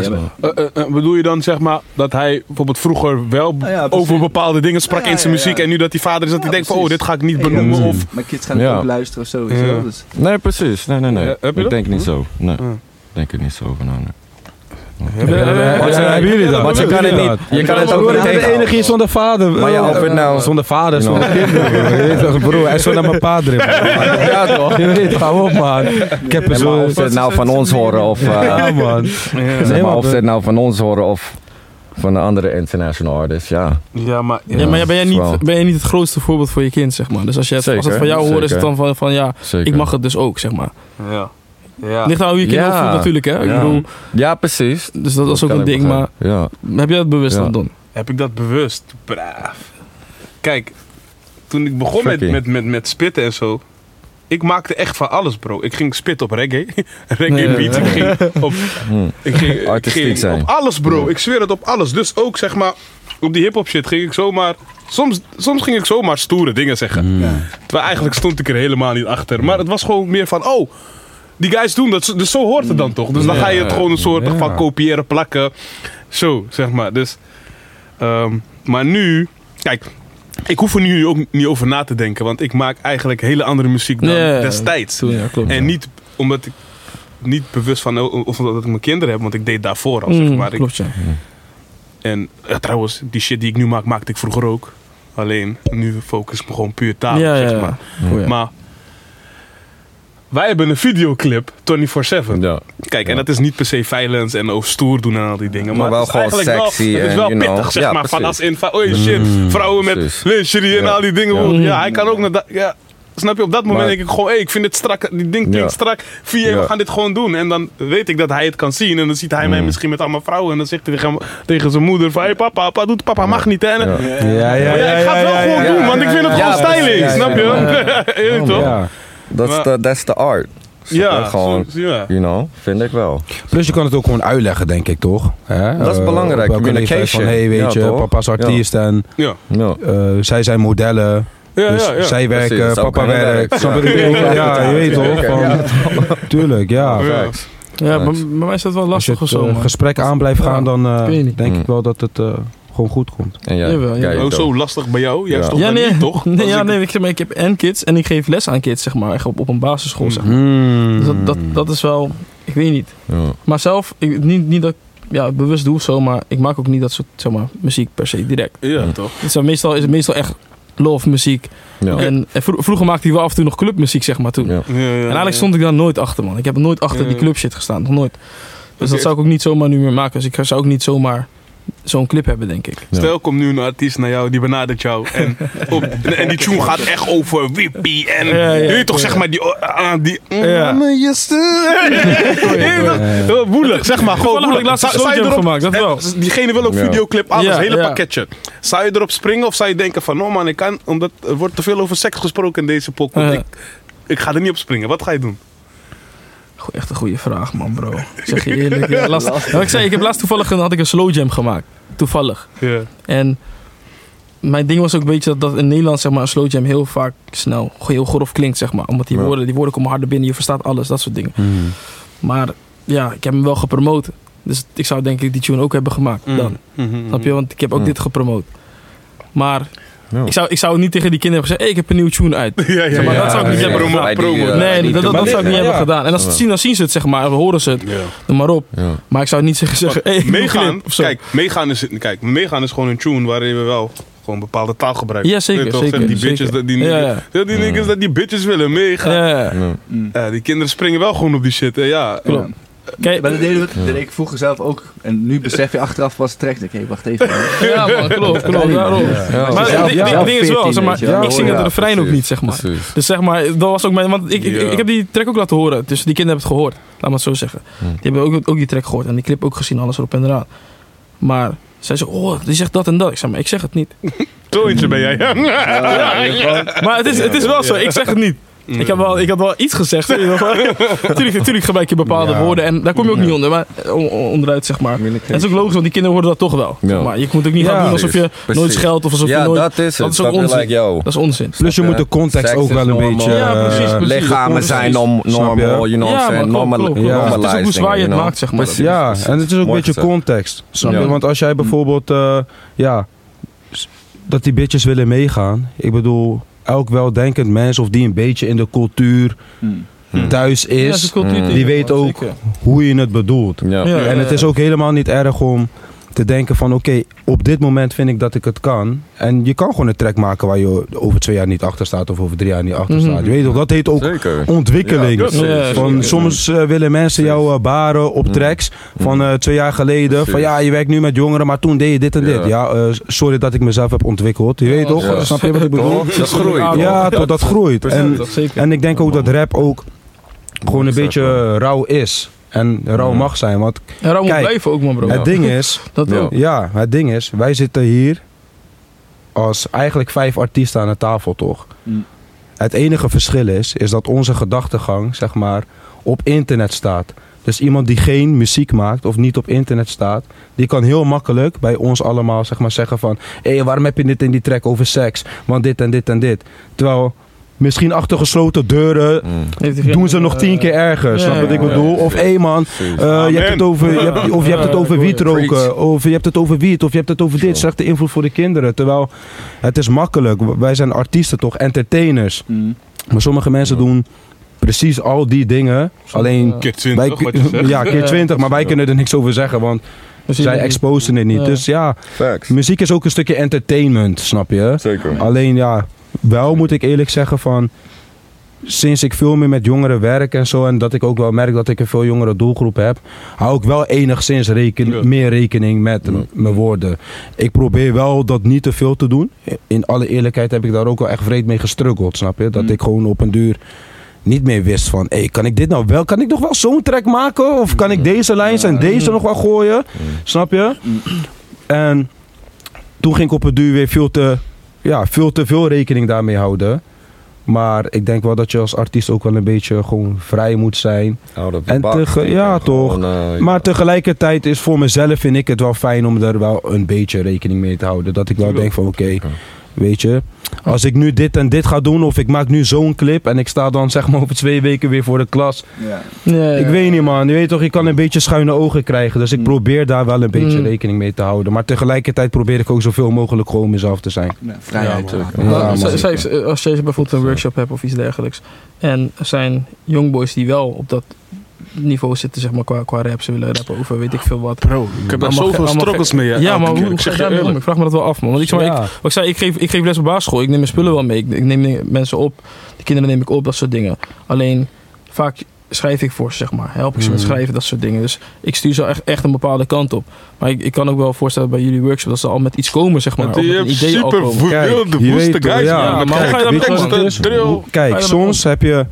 Ja, maar- Eh, eh, eh, bedoel je dan zeg maar dat hij bijvoorbeeld vroeger wel Ah, ja, over bepaalde dingen sprak Ja, in zijn muziek ja. en nu dat hij vader is dat Ja, hij denkt van oh dit ga ik niet benoemen of Mijn kids gaan ook luisteren of zo. Dus, Nee, precies. Nee, nee, nee. Ja, heb je ik dat? denk niet zo. Nee, Ja. denk er niet zo nee. Hebben jullie dat? Want je kan het niet, je kan het ook niet ik ben de enige hier zonder vader. Maar ja, of het nou- Zonder vader, zonder kinderen. Je weet toch, Broer, hij is zo naar mijn vader. Ja, toch? Je weet, hou op man. Ik heb zo... of ze het nou van ons horen of... eh, Ja man. zeg maar, of ze het nou van ons horen of van een andere international artist, ja. Ja, maar... Ja, maar ja, ben, jij niet, ben jij niet het grootste voorbeeld voor je kind, zeg maar? Dus als, je het, als het van jou hoort, is het dan van, van ja, Zeker. ik mag het dus ook, zeg maar. Ja. Ja. Ligt aan hoe je kind Ja. opvoedt natuurlijk, hè? Ik Ja. bedoel, Ja, precies. dus dat, is ook een ding, maar. Ja. heb jij dat bewust Ja. dan, Don? Heb ik dat bewust? Braaf. Kijk, toen ik begon met, met, met, met spitten en zo. Ik maakte echt van alles, bro. Ik ging spitten op reggae. reggae beats. Ik ging op, Hm. ik ging, ik ging zijn. op alles, bro. Ja. Ik zweer het op alles. Dus ook, zeg maar, op die hip-hop shit ging ik zomaar. Soms, soms ging ik zomaar stoere dingen zeggen. Terwijl eigenlijk stond ik er helemaal niet achter. Maar het was gewoon meer van, oh, die guys doen dat. Dus zo hoort het dan toch? Dus dan ga je het gewoon een soort Ja. van kopiëren, plakken. Zo, zeg maar. Dus, ehm, maar nu, kijk, ik hoef er nu ook niet over na te denken. Want ik maak eigenlijk hele andere muziek dan Ja, destijds. Toen, ja, klopt. En niet omdat ik niet bewust van oh, of omdat ik mijn kinderen heb, want ik deed daarvoor al, zeg Mm, maar. Ik- klopt, ja. en trouwens, die shit die ik nu maak, maakte ik vroeger ook. Alleen, nu focus ik me gewoon puur taal, ja, zeg ja. maar. Oh, ja. Maar wij hebben een videoclip, 24-7. Ja. Kijk, en Ja. dat is niet per se violence en over stoer doen en al die dingen. Maar, Maar wel het is gewoon eigenlijk sexy wel, het is en, wel know. pittig, zeg Ja, maar. Van als in, van, oh shit, Mm. vrouwen met lingerie en Ja. al die dingen. Ja. Ja, ja hij kan ook naar dat... Ja. Snap je, op dat moment Maar- denk ik gewoon, hey, ik vind het strak, die ding klinkt Ja. strak, vier, Ja. we gaan dit gewoon doen. En dan weet ik dat hij het kan zien en dan ziet hij mij Mm. misschien met allemaal vrouwen en dan zegt hij tegen, tegen zijn moeder van, hey papa, papa doet papa mag niet hè. En, Ja. Ja, ja, Maar ja, ik ga het wel gewoon ja. doen, want ik vind het Ja, gewoon styling, Ja, snap ja, je? Je weet toch? Ja. Dat is Maar- de, that's the art. Je? Ja, gewoon, zo- ja. you know, vind ik wel. Plus je kan het ook gewoon uitleggen, denk ik, toch? Hè? Dat is Eh, belangrijk, leeftijd Van, communication. hey, weet Ja, je, toch? papa is artiest en Ja, Ja. eh, zij zijn modellen. ja, dus ja. ja. zij werken, papa werkt. je Ja. je weet toch? Ja. Van, tuurlijk, ja. Ja. Bij, bij mij is dat wel Als je lastig het of zo, eh, man. gesprek aan blijft gaan, dan eh, denk Mm. ik wel dat het eh, gewoon goed komt. En jij? Jawel, jij Oh, zo lastig bij jou? Juist Ja. toch Ja, nee, niet, toch? nee, ja, ik- nee ik, zeg maar, ik heb en kids en ik geef les aan kids, zeg maar, echt op, op een basisschool, zeg maar. Mm. Dus dat, dat, dat is wel, ik weet niet. Ja. Maar zelf, ik, niet, niet dat ik ja, bewust doe of zo, maar ik maak ook niet dat soort zeg maar, muziek per se direct. Ja, toch? Het is, meestal, is het meestal echt love muziek. Ja. En, en vro- vroeger maakte hij wel af en toe nog clubmuziek, zeg maar, toen. Ja. Ja, ja, En eigenlijk stond ik daar nooit achter, man. Ik heb nooit achter Ja, die ja. club shit gestaan, nog nooit. Dus dat zou ik ook niet zomaar nu meer maken. Dus ik zou ook niet zomaar zo'n clip hebben, denk ik. Ja. Stel, komt nu een artiest naar jou, die benadert jou. En, op, en die tune gaat echt over Wippie. En Ja, ja. je toch, zeg maar, die... ah, die Ja. Woelig, zeg maar. Gewoon ik woelig. laatst erop- gemaakt, dat wel. Diegene wil ook Ja. videoclip, alles, Ja, hele ja. pakketje. Zou je erop springen of zou je denken van... Oh man, ik kan, omdat er wordt te veel over seks gesproken in deze. Ja. Ik, ik ga er niet op springen. Wat ga je doen? Echt een goede vraag, man, bro. Ik zeg je eerlijk. Ja, last, wat ik zei, ik heb laatst toevallig een, had ik een slow jam gemaakt. Toevallig. Ja. En mijn ding was ook een beetje dat, dat in Nederland zeg maar, een slow jam heel vaak snel, heel grof klinkt, zeg maar. Omdat die, Ja. woorden, die woorden komen harder binnen, je verstaat alles, dat soort dingen. Mm. Maar ja, ik heb hem wel gepromoot. Dus ik zou denk ik die tune ook hebben gemaakt dan. Snap je? Want ik heb ook Mm. dit gepromoot. Maar Ja. ik, zou, ik zou niet tegen die kinderen hebben gezegd, hey, ik heb een nieuwe tune uit. Ja, ja, Zeg maar, ja. dat zou ik niet ja, hebben ja. Promo. nee, die dat, dat, dat zou ik niet ja. hebben gedaan. En als ze het zien, dan zien ze het, zeg maar. Dan horen ze het. Ja. Noem maar op. Ja. Maar ik zou niet zeggen, zeggen hey, meegaan, clip of zo. kijk, meegaan is, kijk, meegaan is gewoon een tune waarin we wel gewoon bepaalde taal gebruiken. Ja, zeker, toch? zeker, Die bitches, zeker. dat die, Ja, niggas- ja. dat die niggas dat die bitches willen meegaan. Ja. Ja, ja. Ja. die kinderen springen wel gewoon op die shit. hè, Ja. Klopt. Kijk, Maar dat deden we, dat deed ik vroeger zelf ook. En nu besef je achteraf pas terecht. Oké, wacht even. ja man, klopt, klopt, daarom. Ja. Maar het ding- is wel, 14, zeg maar, ik zing het refrein ook niet, zeg maar. Precies. Dus zeg maar, dat was ook mijn, want ik, ik, heb die track ook laten horen, dus die kinderen hebben het gehoord. Laat me het zo zeggen. Hm. Die hebben ook, ook die track gehoord en die clip ook gezien, alles erop en eraan. Maar zij zei, oh, die zegt dat en dat. Ik zei, maar ik zeg het niet. Zo eentje ben jij. Maar het is, het is wel zo, ik zeg het niet. Ik, heb wel, ik had wel iets gezegd. Natuurlijk, natuurlijk gebruik je bepaalde Ja. woorden en daar kom je ook niet onder, maar, eh, on- on- onderuit, zeg maar. En dat is ook logisch, want die kinderen horen dat toch wel. Ja. Maar je moet ook niet Ja, gaan doen alsof je precies. nooit scheldt of alsof Ja, je nooit... dat is dat het. is ook onzin. Like. Dat is onzin. Plus je moet de context ook wel een beetje... Ja, precies, eh, precies. Lichamen zijn Precies. norm, Snap je? normal, you know Ja, what I'm Normal, Het is ook hoe zwaar je het maakt, zeg maar. Ja, en het is ook een beetje context. Snap je? Ja. Want als jij bijvoorbeeld, eh, ja, dat die bitches willen meegaan. Ik bedoel, elk weldenkend mens of die een beetje in de cultuur Hmm. thuis Ja, is, cultuur die weet ook Zeker. hoe je het bedoelt. Ja. Ja. En het is ook helemaal niet erg om te denken van oké, op dit moment vind ik dat ik het kan. En je kan gewoon een track maken waar je over twee jaar niet achter staat of over drie jaar niet achter Mhm. staat. Je weet toch, dat heet ook Zeker. ontwikkeling. Ja, Ja, van, soms eh, willen mensen jou eh, baren op Mm. tracks van eh, twee jaar geleden. Van ja, je werkt nu met jongeren, maar toen deed je dit en dit. Ja. Ja, sorry dat ik mezelf heb ontwikkeld. Je weet toch? Ja. Snap je wat ik bedoel? Dat groeit. Ja, tot dat groeit. En, en ik denk ook dat rap ook gewoon een beetje rauw is. En rauw mag zijn. Want En Rauw moet Kijk, blijven ook, man, bro. het ding is, Dat Ja. ook. ja, het ding is, wij zitten hier als eigenlijk vijf artiesten aan de tafel, toch? Mm. Het enige verschil is, is dat onze gedachtegang, zeg maar, op internet staat. Dus iemand die geen muziek maakt of niet op internet staat, die kan heel makkelijk bij ons allemaal zeg maar, zeggen van... Hé, waarom heb je dit in die track over seks? Want dit en dit en dit. Terwijl misschien achter gesloten deuren Mm. Doen ze nog tien keer erger. ja, snap je wat ik bedoel? ja. Of hé man, eh, je hebt het over, je hebt, of je hebt het over wiet roken, of je hebt het over wiet, of je hebt het over dit. Slechte invloed voor de kinderen. Terwijl het is makkelijk. Wij zijn artiesten toch, entertainers. Mm. Maar sommige mensen doen precies al die dingen. Alleen, Keer wij, 20, wat je zegt. ja, keer Ja. 20, maar wij kunnen er niks over zeggen, want zij exposen het niet. Ja. Dus ja, Facts. muziek is ook een stukje entertainment, snap je? Zeker. Alleen ja, wel moet ik eerlijk zeggen van... Sinds ik veel meer met jongeren werk en zo... en dat ik ook wel merk dat ik een veel jongere doelgroep heb... hou ik wel enigszins reken, Ja. meer rekening met mijn woorden. Ik probeer wel dat niet te veel te doen. In alle eerlijkheid heb ik daar ook wel echt vreed mee gestruggeld, snap je? Dat Mm. ik gewoon op een duur niet meer wist van... Hey, kan ik dit nou wel? Kan ik nog wel zo'n track maken? Of kan ik deze lijns en deze nog wel gooien? Snap je? En toen ging ik op het duur weer veel te, ja, veel te veel rekening daarmee houden. Maar ik denk wel dat je als artiest ook wel een beetje gewoon vrij moet zijn. The En tege- ja, toch. Gewoon, eh, Maar tegelijkertijd is voor mezelf vind ik het wel fijn om er wel een beetje rekening mee te houden. Dat ik wel denk van oké, weet je, als ik nu dit en dit ga doen of ik maak nu zo'n clip en ik sta dan zeg maar over twee weken weer voor de klas. Ja. Ja, ja. Ik weet niet man, je weet toch, je kan een beetje schuine ogen krijgen. Dus ik Mm. probeer daar wel een beetje Mm. rekening mee te houden. Maar tegelijkertijd probeer ik ook zoveel mogelijk gewoon mezelf te zijn. Ja, vrijheid zij- als je bijvoorbeeld een workshop hebt of iets dergelijks. En er zijn jongboys die wel op dat niveau zitten, zeg maar, qua, qua rap. Ze willen rappen over weet ik veel wat. Bro, ik heb daar zoveel struggles mee. Ja, maar hoe ik zeg je. Ik vraag me dat wel af, man. Want ik, zeg maar, ik, Ja. ik zei, ik geef, ik geef les op basisschool. Ik neem mijn spullen wel mee. Ik, ik neem mensen op. De kinderen neem ik op, dat soort dingen. Alleen, vaak schrijf ik voor ze, zeg maar. Help ik ze met Mhm. schrijven, dat soort dingen. Dus ik stuur ze echt, echt een bepaalde kant op. Maar ik, ik kan ook wel voorstellen bij jullie workshop dat ze al met iets komen, zeg maar. Want je hebt super je woeste guys. ja, maar ga je teksten, Kijk, soms heb je...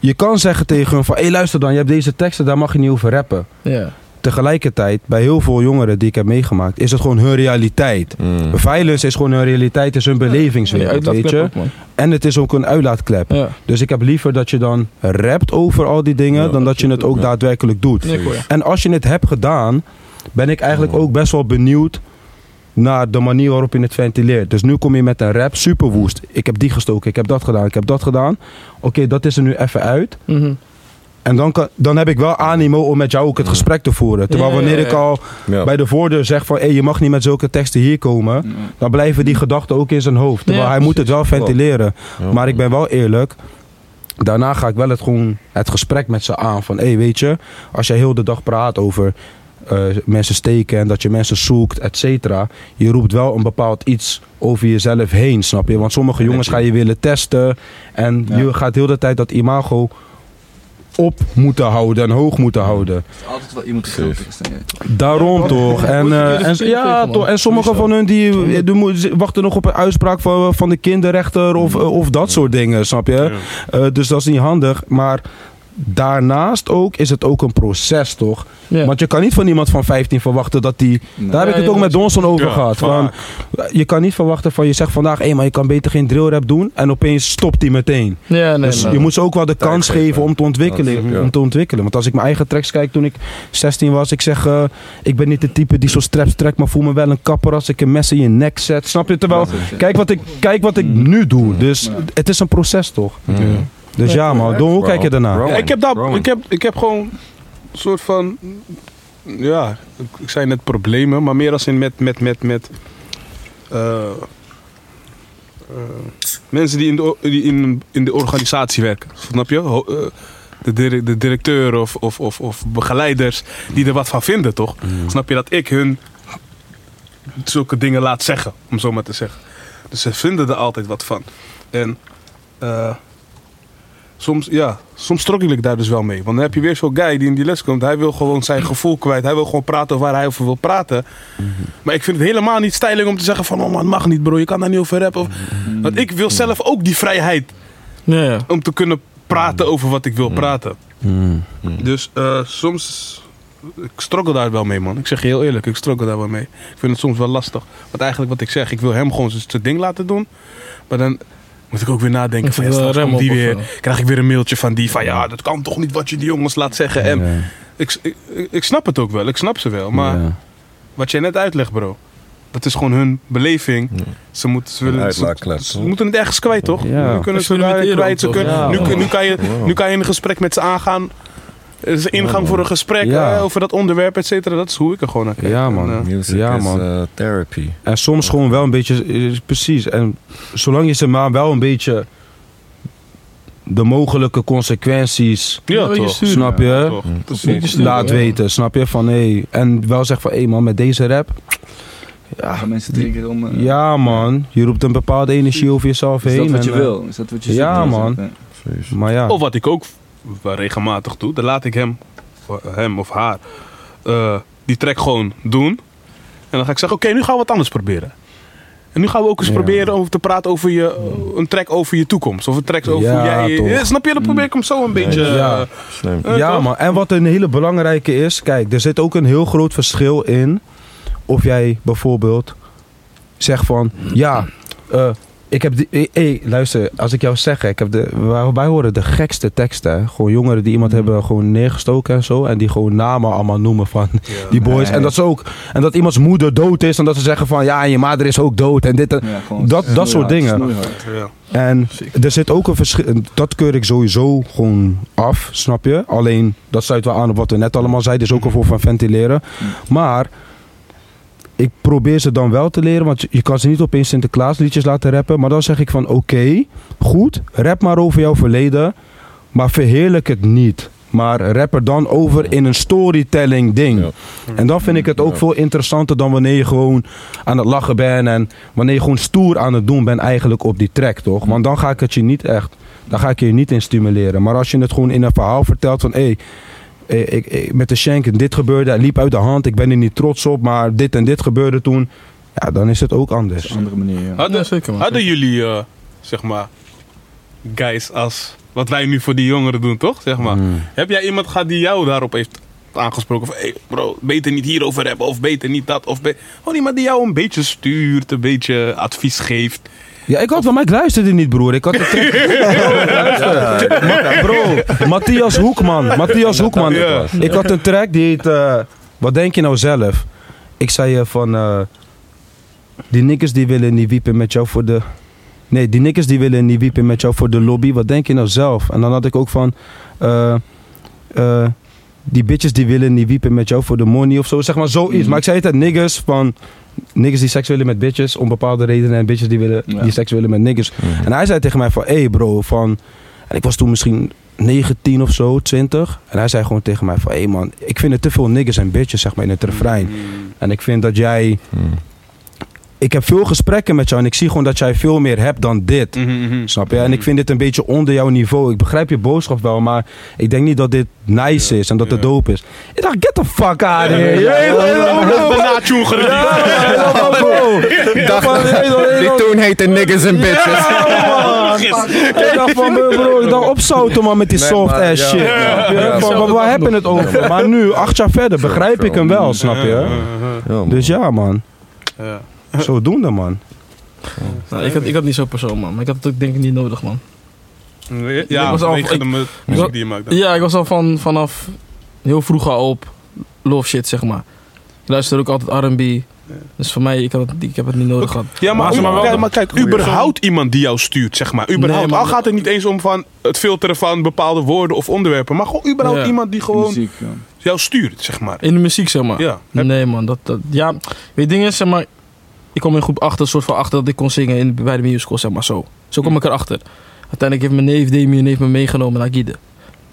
Je kan zeggen tegen hun van, hé luister dan, je hebt deze teksten, daar mag je niet over rappen. Ja. Tegelijkertijd, bij heel veel jongeren die ik heb meegemaakt, is het gewoon hun realiteit. Mm. Violence is gewoon hun realiteit, is hun belevingswereld, Ja, weet je. ook. En het is ook een uitlaatklep. Ja. Dus ik heb liever dat je dan rapt over al die dingen, Ja, dan dat je het ook ja. daadwerkelijk doet. En als je het hebt gedaan, ben ik eigenlijk ook best wel benieuwd naar de manier waarop je het ventileert. Dus nu kom je met een rap, super woest. Ik heb die gestoken, ik heb dat gedaan, ik heb dat gedaan. Oké, dat is er nu even uit. Mhm. En dan, kan, dan heb ik wel animo om met jou ook het gesprek te voeren. Terwijl Ja, ja, wanneer ja. ik al Ja. bij de voordeur zeg van... Hey, je mag niet met zulke teksten hier komen. Dan blijven die gedachten ook in zijn hoofd. Terwijl Ja, hij moet het wel ventileren. Ja. Maar ik ben wel eerlijk. Daarna ga ik wel het, gewoon het gesprek met ze aan. Van, hé, hey, weet je, als jij heel de dag praat over eh, mensen steken en dat je mensen zoekt, et cetera. Je roept wel een bepaald iets over jezelf heen, snap je? Want sommige jongens ga je willen testen. En Ja. je gaat heel de tijd dat imago op moeten houden en hoog moeten houden. Is altijd wel iemand groter. Daarom toch. En, eh, dus en, ja, toch. en sommige van hun die, eh, die moeten- wachten nog op een uitspraak van, van de kinderrechter of, eh, of dat soort dingen, snap je? Eh, dus dat is niet handig. Maar daarnaast ook is het ook een proces, toch? Ja. Want je kan niet van iemand van 15 verwachten dat die... Nee. Daar heb ik Ja, het ook met Donson over Ja, gehad. Van, je kan niet verwachten van je zegt vandaag... hé, maar je kan beter geen drillrap doen. En opeens stopt hij meteen. Ja, nee, dus nee. je moet ze ook wel de kans geven. geven om te, ontwikkelen, Dat om te ontwikkelen. Want als ik mijn eigen tracks kijk toen ik 16 was... ik zeg, eh, ik ben niet de type die zo straps trekt... maar voel me wel een kapper als ik een mes in je nek zet. Snap je? Terwijl, kijk wat ik, kijk wat ik nu doe. Dus Ja. het is een proces, toch? Mm. Dus ja, man. Don, hoe kijk je daarna? Ja, ik, heb dat, ik, heb, ik heb gewoon een soort van. Ja, ik- zei net problemen, maar meer als in met. met, met, met eh, eh, mensen die in de, die in, in de organisatie werken. Snap je? Ho- eh, de, de directeur of, of, of, of begeleiders die er wat van vinden, toch? Snap je dat ik hun zulke dingen laat zeggen, om zo maar te zeggen. Dus ze vinden er altijd wat van. En eh, soms, ja, soms struggle ik daar dus wel mee. Want dan heb je weer zo'n guy die in die les komt. Hij wil gewoon zijn gevoel kwijt. Hij wil gewoon praten over waar hij over wil praten. Maar ik vind het helemaal niet stijling om te zeggen van... Oh man, mag niet bro, je kan daar niet over rappen. Of, want ik wil zelf ook die vrijheid Ja, ja. om te kunnen praten over wat ik wil praten. Mm. Dus eh, soms... Ik struggle daar wel mee, man. Ik zeg je heel eerlijk, ik struggle daar wel mee. Ik vind het soms wel lastig. Want eigenlijk wat ik zeg, ik wil hem gewoon zijn zijn ding laten doen. Maar dan moet ik ook weer nadenken van... Ja, straks komt die weer, krijg ik weer een mailtje van die van... Ja, dat kan toch niet wat je die jongens laat zeggen. En Ja. ik, ik, ik snap het ook wel, ik snap ze wel. Maar Ja. wat jij net uitlegt, bro. Dat is gewoon hun beleving. Ze, moeten, ze, willen, ze, moeten het ergens kwijt, toch? Ja. Nu kunnen ze kwijt. Ze kunnen, nu, kan je, nu kan je in een gesprek met ze aangaan. Er is een ingang voor een gesprek Ja. eh, over dat onderwerp, et cetera. Dat is hoe ik er gewoon naar kijk. Ja, En, man. eh, Music Ja, is man. eh, therapy. En soms gewoon wel een beetje, precies. En zolang je ze maar wel een beetje de mogelijke consequenties, ja, je toch. snap je, Toch, Mm. precies. laat Ja. weten, snap je? Van hé, en wel zeg van hé man, met deze rap, ja, mensen om... ja man, je roept een bepaalde energie over jezelf Is heen. dat wat je en, wil? Is dat wat je ja, zoekt? man. Ja. Precies. Maar ja, Of wat ik ook wel regelmatig doe, dan laat ik hem, hem of haar eh, die track gewoon doen. En dan ga ik zeggen, oké, nu gaan we wat anders proberen. En nu gaan we ook eens Ja. proberen om te praten over je, een track over je toekomst. Of een track over Ja, hoe jij... toch. Snap je? Dan probeer ik hem zo een beetje... Ja. Slim. eh, ja toch? man, en wat een hele belangrijke is, kijk, er zit ook een heel groot verschil in of jij bijvoorbeeld zegt van, ja, eh, ik heb die, hey, luister, als ik jou zeg, ik heb de, wij, wij horen de gekste teksten, gewoon jongeren die iemand hebben gewoon neergestoken en zo, en die gewoon namen allemaal noemen van die boys, Nee. en dat ze ook, en dat iemands moeder dood is, en dat ze zeggen van, ja, en je vader is ook dood, en dit, en, Ja, gewoon Dat- dat soort dingen. en er zit ook een verschil. Dat keur ik sowieso gewoon af, snap je? Alleen dat sluit wel aan op wat we net allemaal zeiden. is ook een vorm van ventileren. Maar ik probeer ze dan wel te leren. Want je- kan ze niet opeens Sinterklaas liedjes laten rappen. Maar dan zeg ik van oké, goed. Rap maar over jouw verleden. Maar verheerlijk het niet. Maar rap er dan over in een storytelling ding. Ja. En dan vind ik het ook Ja. veel interessanter dan wanneer je gewoon aan het lachen bent. En wanneer je gewoon stoer aan het doen bent eigenlijk op die track, toch? Want dan ga ik het je niet echt, dan ga ik je niet in stimuleren. Maar als je het gewoon in een verhaal vertelt van... Hé, hey, ik, ik- met de Shank, dit gebeurde, liep uit de hand. Ik ben er niet trots op, maar dit en dit gebeurde toen. Ja, dan is het ook anders. is een andere manier, ja. Hadden, Ja, zeker, man. hadden jullie, eh, zeg maar, guys als wat wij nu voor die jongeren doen, toch? Zeg maar. Mm. Heb jij iemand gehad die jou daarop heeft aangesproken? Van, hey bro, beter niet hierover hebben, of beter niet dat. Of be Gewoon iemand die jou een beetje stuurt, een beetje advies geeft. Ja, ik had wel, maar ik luisterde niet, broer. Ik had de track... Bro, Matthias Hoekman. Matthias Hoekman. Ja. Ik had een track die heet... eh, wat denk je nou zelf? Ik zei je van... eh, die nikkers die willen niet wiepen met jou voor de... Nee, die nikkers die willen niet wiepen met jou voor de lobby. Wat denk je nou zelf? En dan had ik ook van... eh, eh, die bitches die willen niet wiepen met jou voor de money of zo. Zeg maar zoiets. Maar ik zei het niggers van... Niggers die seks willen met bitches om bepaalde redenen. En bitches die, willen, Ja. die seks willen met niggers. En hij zei tegen mij van... Hé hey bro, van... En ik was toen misschien 19 of zo, 20. En hij zei gewoon tegen mij van... Hé hey man, ik vind het te veel niggers en bitches zeg maar in het refrein. En ik vind dat jij... Mm. Ik heb veel gesprekken met jou en ik zie gewoon dat jij veel meer hebt dan dit. Mhm, mhm. Snap je? En ik vind dit een beetje onder jouw niveau. Ik begrijp je boodschap wel, maar ik denk niet dat dit nice is en dat het dope is. Ik dacht, get the fuck out of here. Die toen heette niggas en bitches. Ik dacht van, bro, ik dacht opzouten man met die soft ass shit. Waar- waar hebben we het over? Maar nu, acht jaar verder, begrijp ik hem wel, snap je? Dus ja man, Ja. zodoende man. Nou, ik, had, ik had niet zo'n persoon, man. Maar ik had het ook denk ik niet nodig, man. Ja, Ik was al- ik- de mu- muziek die je maakt. dan. Ja, ik was al van, vanaf heel vroeg al op love shit, zeg maar. Ik luister ook altijd R&B. Dus voor mij, ik, had het, ik heb het niet nodig gehad. Ja, maar, Maar ze maar wel kijk, maar überhaupt iemand die jou stuurt, zeg maar. Überhaupt. Nee, maar- Al gaat het niet eens om van het filteren van bepaalde woorden of onderwerpen. Maar gewoon überhaupt Ja. iemand die gewoon Muziek, jou stuurt, zeg maar. In de muziek, zeg maar. Ja. Nee, man. Dat, dat, ja, weet je, ding is, zeg maar... ik kwam in groep 8 een soort van achter dat ik kon zingen in, bij de musical, zeg maar zo. Zo kwam ik erachter. Uiteindelijk heeft mijn neef Damien heeft me meegenomen naar Guide.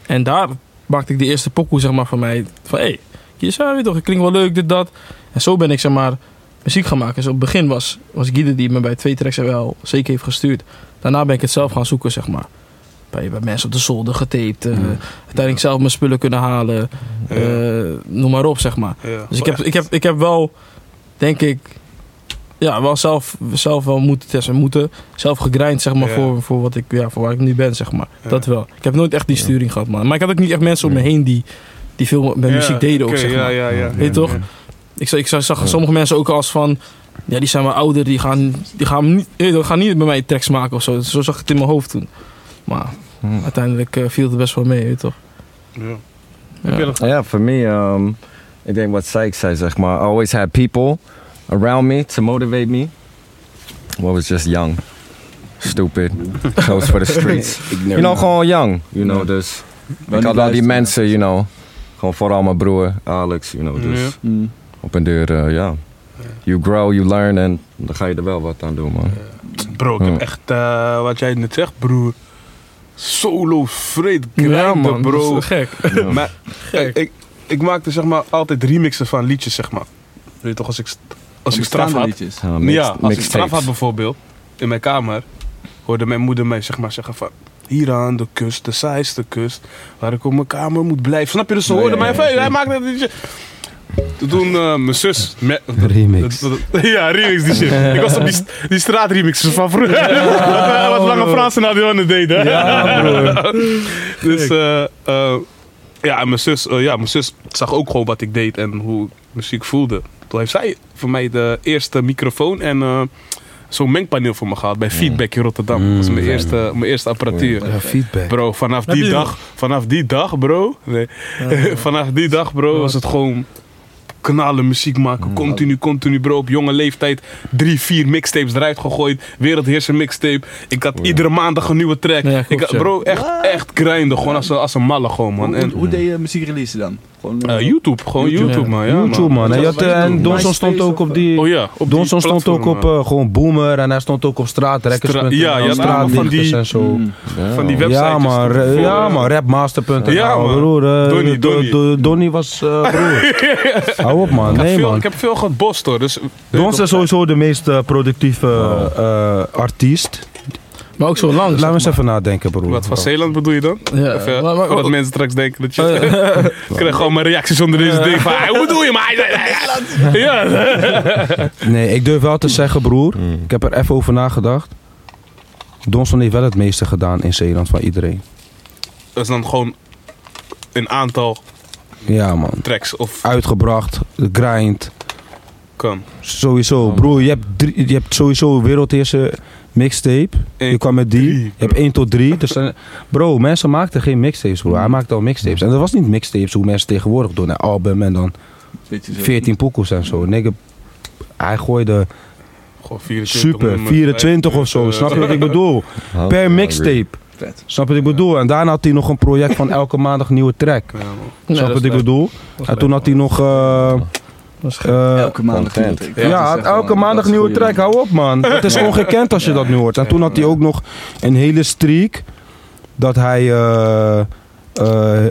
En daar maakte ik de eerste pokoe, zeg maar, van mij. Van, hé, hey, je weet toch, het klinkt wel leuk, dit, dat. En zo ben ik, zeg maar, muziek gaan maken. Dus op het begin was, was Guide die me bij twee tracks wel zeker heeft gestuurd. Daarna ben ik het zelf gaan zoeken, zeg maar. Bij, bij mensen op de zolder getaped. eh, Uiteindelijk zelf mijn spullen kunnen halen. eh, noem maar op, zeg maar. Dus ik heb, ik, heb, ik heb wel, denk ik, ja, wel zelf, zelf wel moeten testen. Moeten. Zelf gegrind, zeg maar, Ja. voor, voor, wat ik, ja, voor waar ik nu ben, zeg maar. Ja. Dat wel. Ik heb nooit echt die sturing gehad, man. Maar ik had ook niet echt mensen om me heen die, die veel met Ja, muziek deden ook, oké, zeg ja, maar. ja, ja. Weet je toch? Ik, zag- ik zag, zag sommige mensen ook als van... Ja, die zijn wel ouder, die gaan, die gaan, niet, toch, gaan niet bij mij tracks maken of zo. Zo zag ik het in mijn hoofd toen. Maar uiteindelijk eh, viel het best wel mee, weet je toch? Ja. Ja. Voor mij, um, ik denk wat Sykes zei, zeg maar. I always had people around me to motivate me. I was just young. Stupid. Goes for the streets. You know, gewoon young. You know, dus. Ik had al die mensen, you know. Gewoon vooral mijn broer, Alex, you know. Dus. Mm. op een deur, eh, ja. You grow, you learn en dan ga je er wel wat aan doen, man. Bro, ik heb echt, eh, wat jij net zegt, broer. Solo vreed Ja, grinden, man. bro. Dat is gek. Maar kijk, ik, ik maakte zeg maar altijd remixen van liedjes, zeg maar. Weet je toch, als ik, als ik straf had. liedjes. Ja, mixed- ja, als ik straf had bijvoorbeeld, in mijn kamer, hoorde mijn moeder mij zeg maar zeggen van... Hier aan de kust, de zijste kust, waar ik op mijn kamer moet blijven. Snap je? Dus ze Ja, hoorden ja, mij ja, van, ja. hij maakt dat liedje. Toen eh, mijn zus... Met, Remix. ja, remix die shit. Ik was op die, die straatremixes van vroeger. Wat Lange Fransen die aan het deden. Ja, broer. Dus eh, eh, ja, en mijn zus, eh, ja, mijn zus zag ook gewoon wat ik deed en hoe ik muziek voelde. Toen heeft zij voor mij de eerste microfoon en eh, zo'n mengpaneel voor me gehad bij Feedback in Rotterdam. Mm, dat was mijn ja. eerste, mijn eerste apparatuur. Ja, feedback. Bro, vanaf die dag, vanaf die dag, bro. Nee. vanaf die dag, bro, was het gewoon knallen muziek maken. Continu, continu, bro. Op jonge leeftijd drie, vier mixtapes eruit gegooid. Wereldheerser mixtape. Ik had iedere maandag een nieuwe track. Ja, ik had, bro, echt, echt grinden. Gewoon als een, als een malle gewoon, man. Hoe, En, hoe deed je muziek releasen dan? Gewoon, eh, eh, YouTube, gewoon YouTube, YouTube, ja. man. Ja, YouTube, man. En, had, eh, en Donson stond ook op die... Oh ja, op die Donson stond ook op eh, gewoon Boomer en hij stond ook op straatrekkers. Stra- ja, van die- en zo. mm. van die websites. Ja man, Voor, ja man, rapmaster.nl. Ja, man. broer. eh, Donnie, Do- Donnie. Do- Donnie was eh, broer. Hou op man, nee veel, man. ik heb veel gebost hoor. Dus, Dons is sowieso de meest productieve eh, artiest. Maar ook zo lang. Laten we eens even nadenken broer. Wat van Zeeland bedoel je dan? Ja, Of, maar- maar- voordat mensen straks denken dat je... ik krijg gewoon mijn reacties onder deze ding van... "Hey, Hoe doe je maar? Ja. Nee, ik durf wel te zeggen broer. Mm. Ik heb er even over nagedacht. Donson heeft wel het meeste gedaan in Zeeland van iedereen. Dat is dan gewoon een aantal Ja man. tracks of Uitgebracht, grind. kan. Sowieso, broer, je hebt, drie, je hebt sowieso wereldeerste mixtape. Eén Je kwam met die. drie, Je hebt 1 tot 3. Dus dan- bro, mensen maakten geen mixtapes, bro. Hij maakte al mixtapes. En dat was niet mixtapes hoe mensen tegenwoordig doen. Een album en dan beetje zo. 14 poekels en zo. Nigga, hij gooide Gewoon 24 super, nummers, 24 of zo. Snap je wat ik bedoel? Per mixtape. Vet. Snap je wat ik bedoel? En daarna had hij nog een project van elke maandag nieuwe track. Nee, Snap je wat ik bedoel? En toen had hij nog... eh, Eh, Elke maandag nieuwe Ja, track. Ja, elke maandag nieuwe track. Hou op, man. Het is ongekend als je dat nu hoort. En toen had hij ook nog een hele streak. Dat hij eh, eh,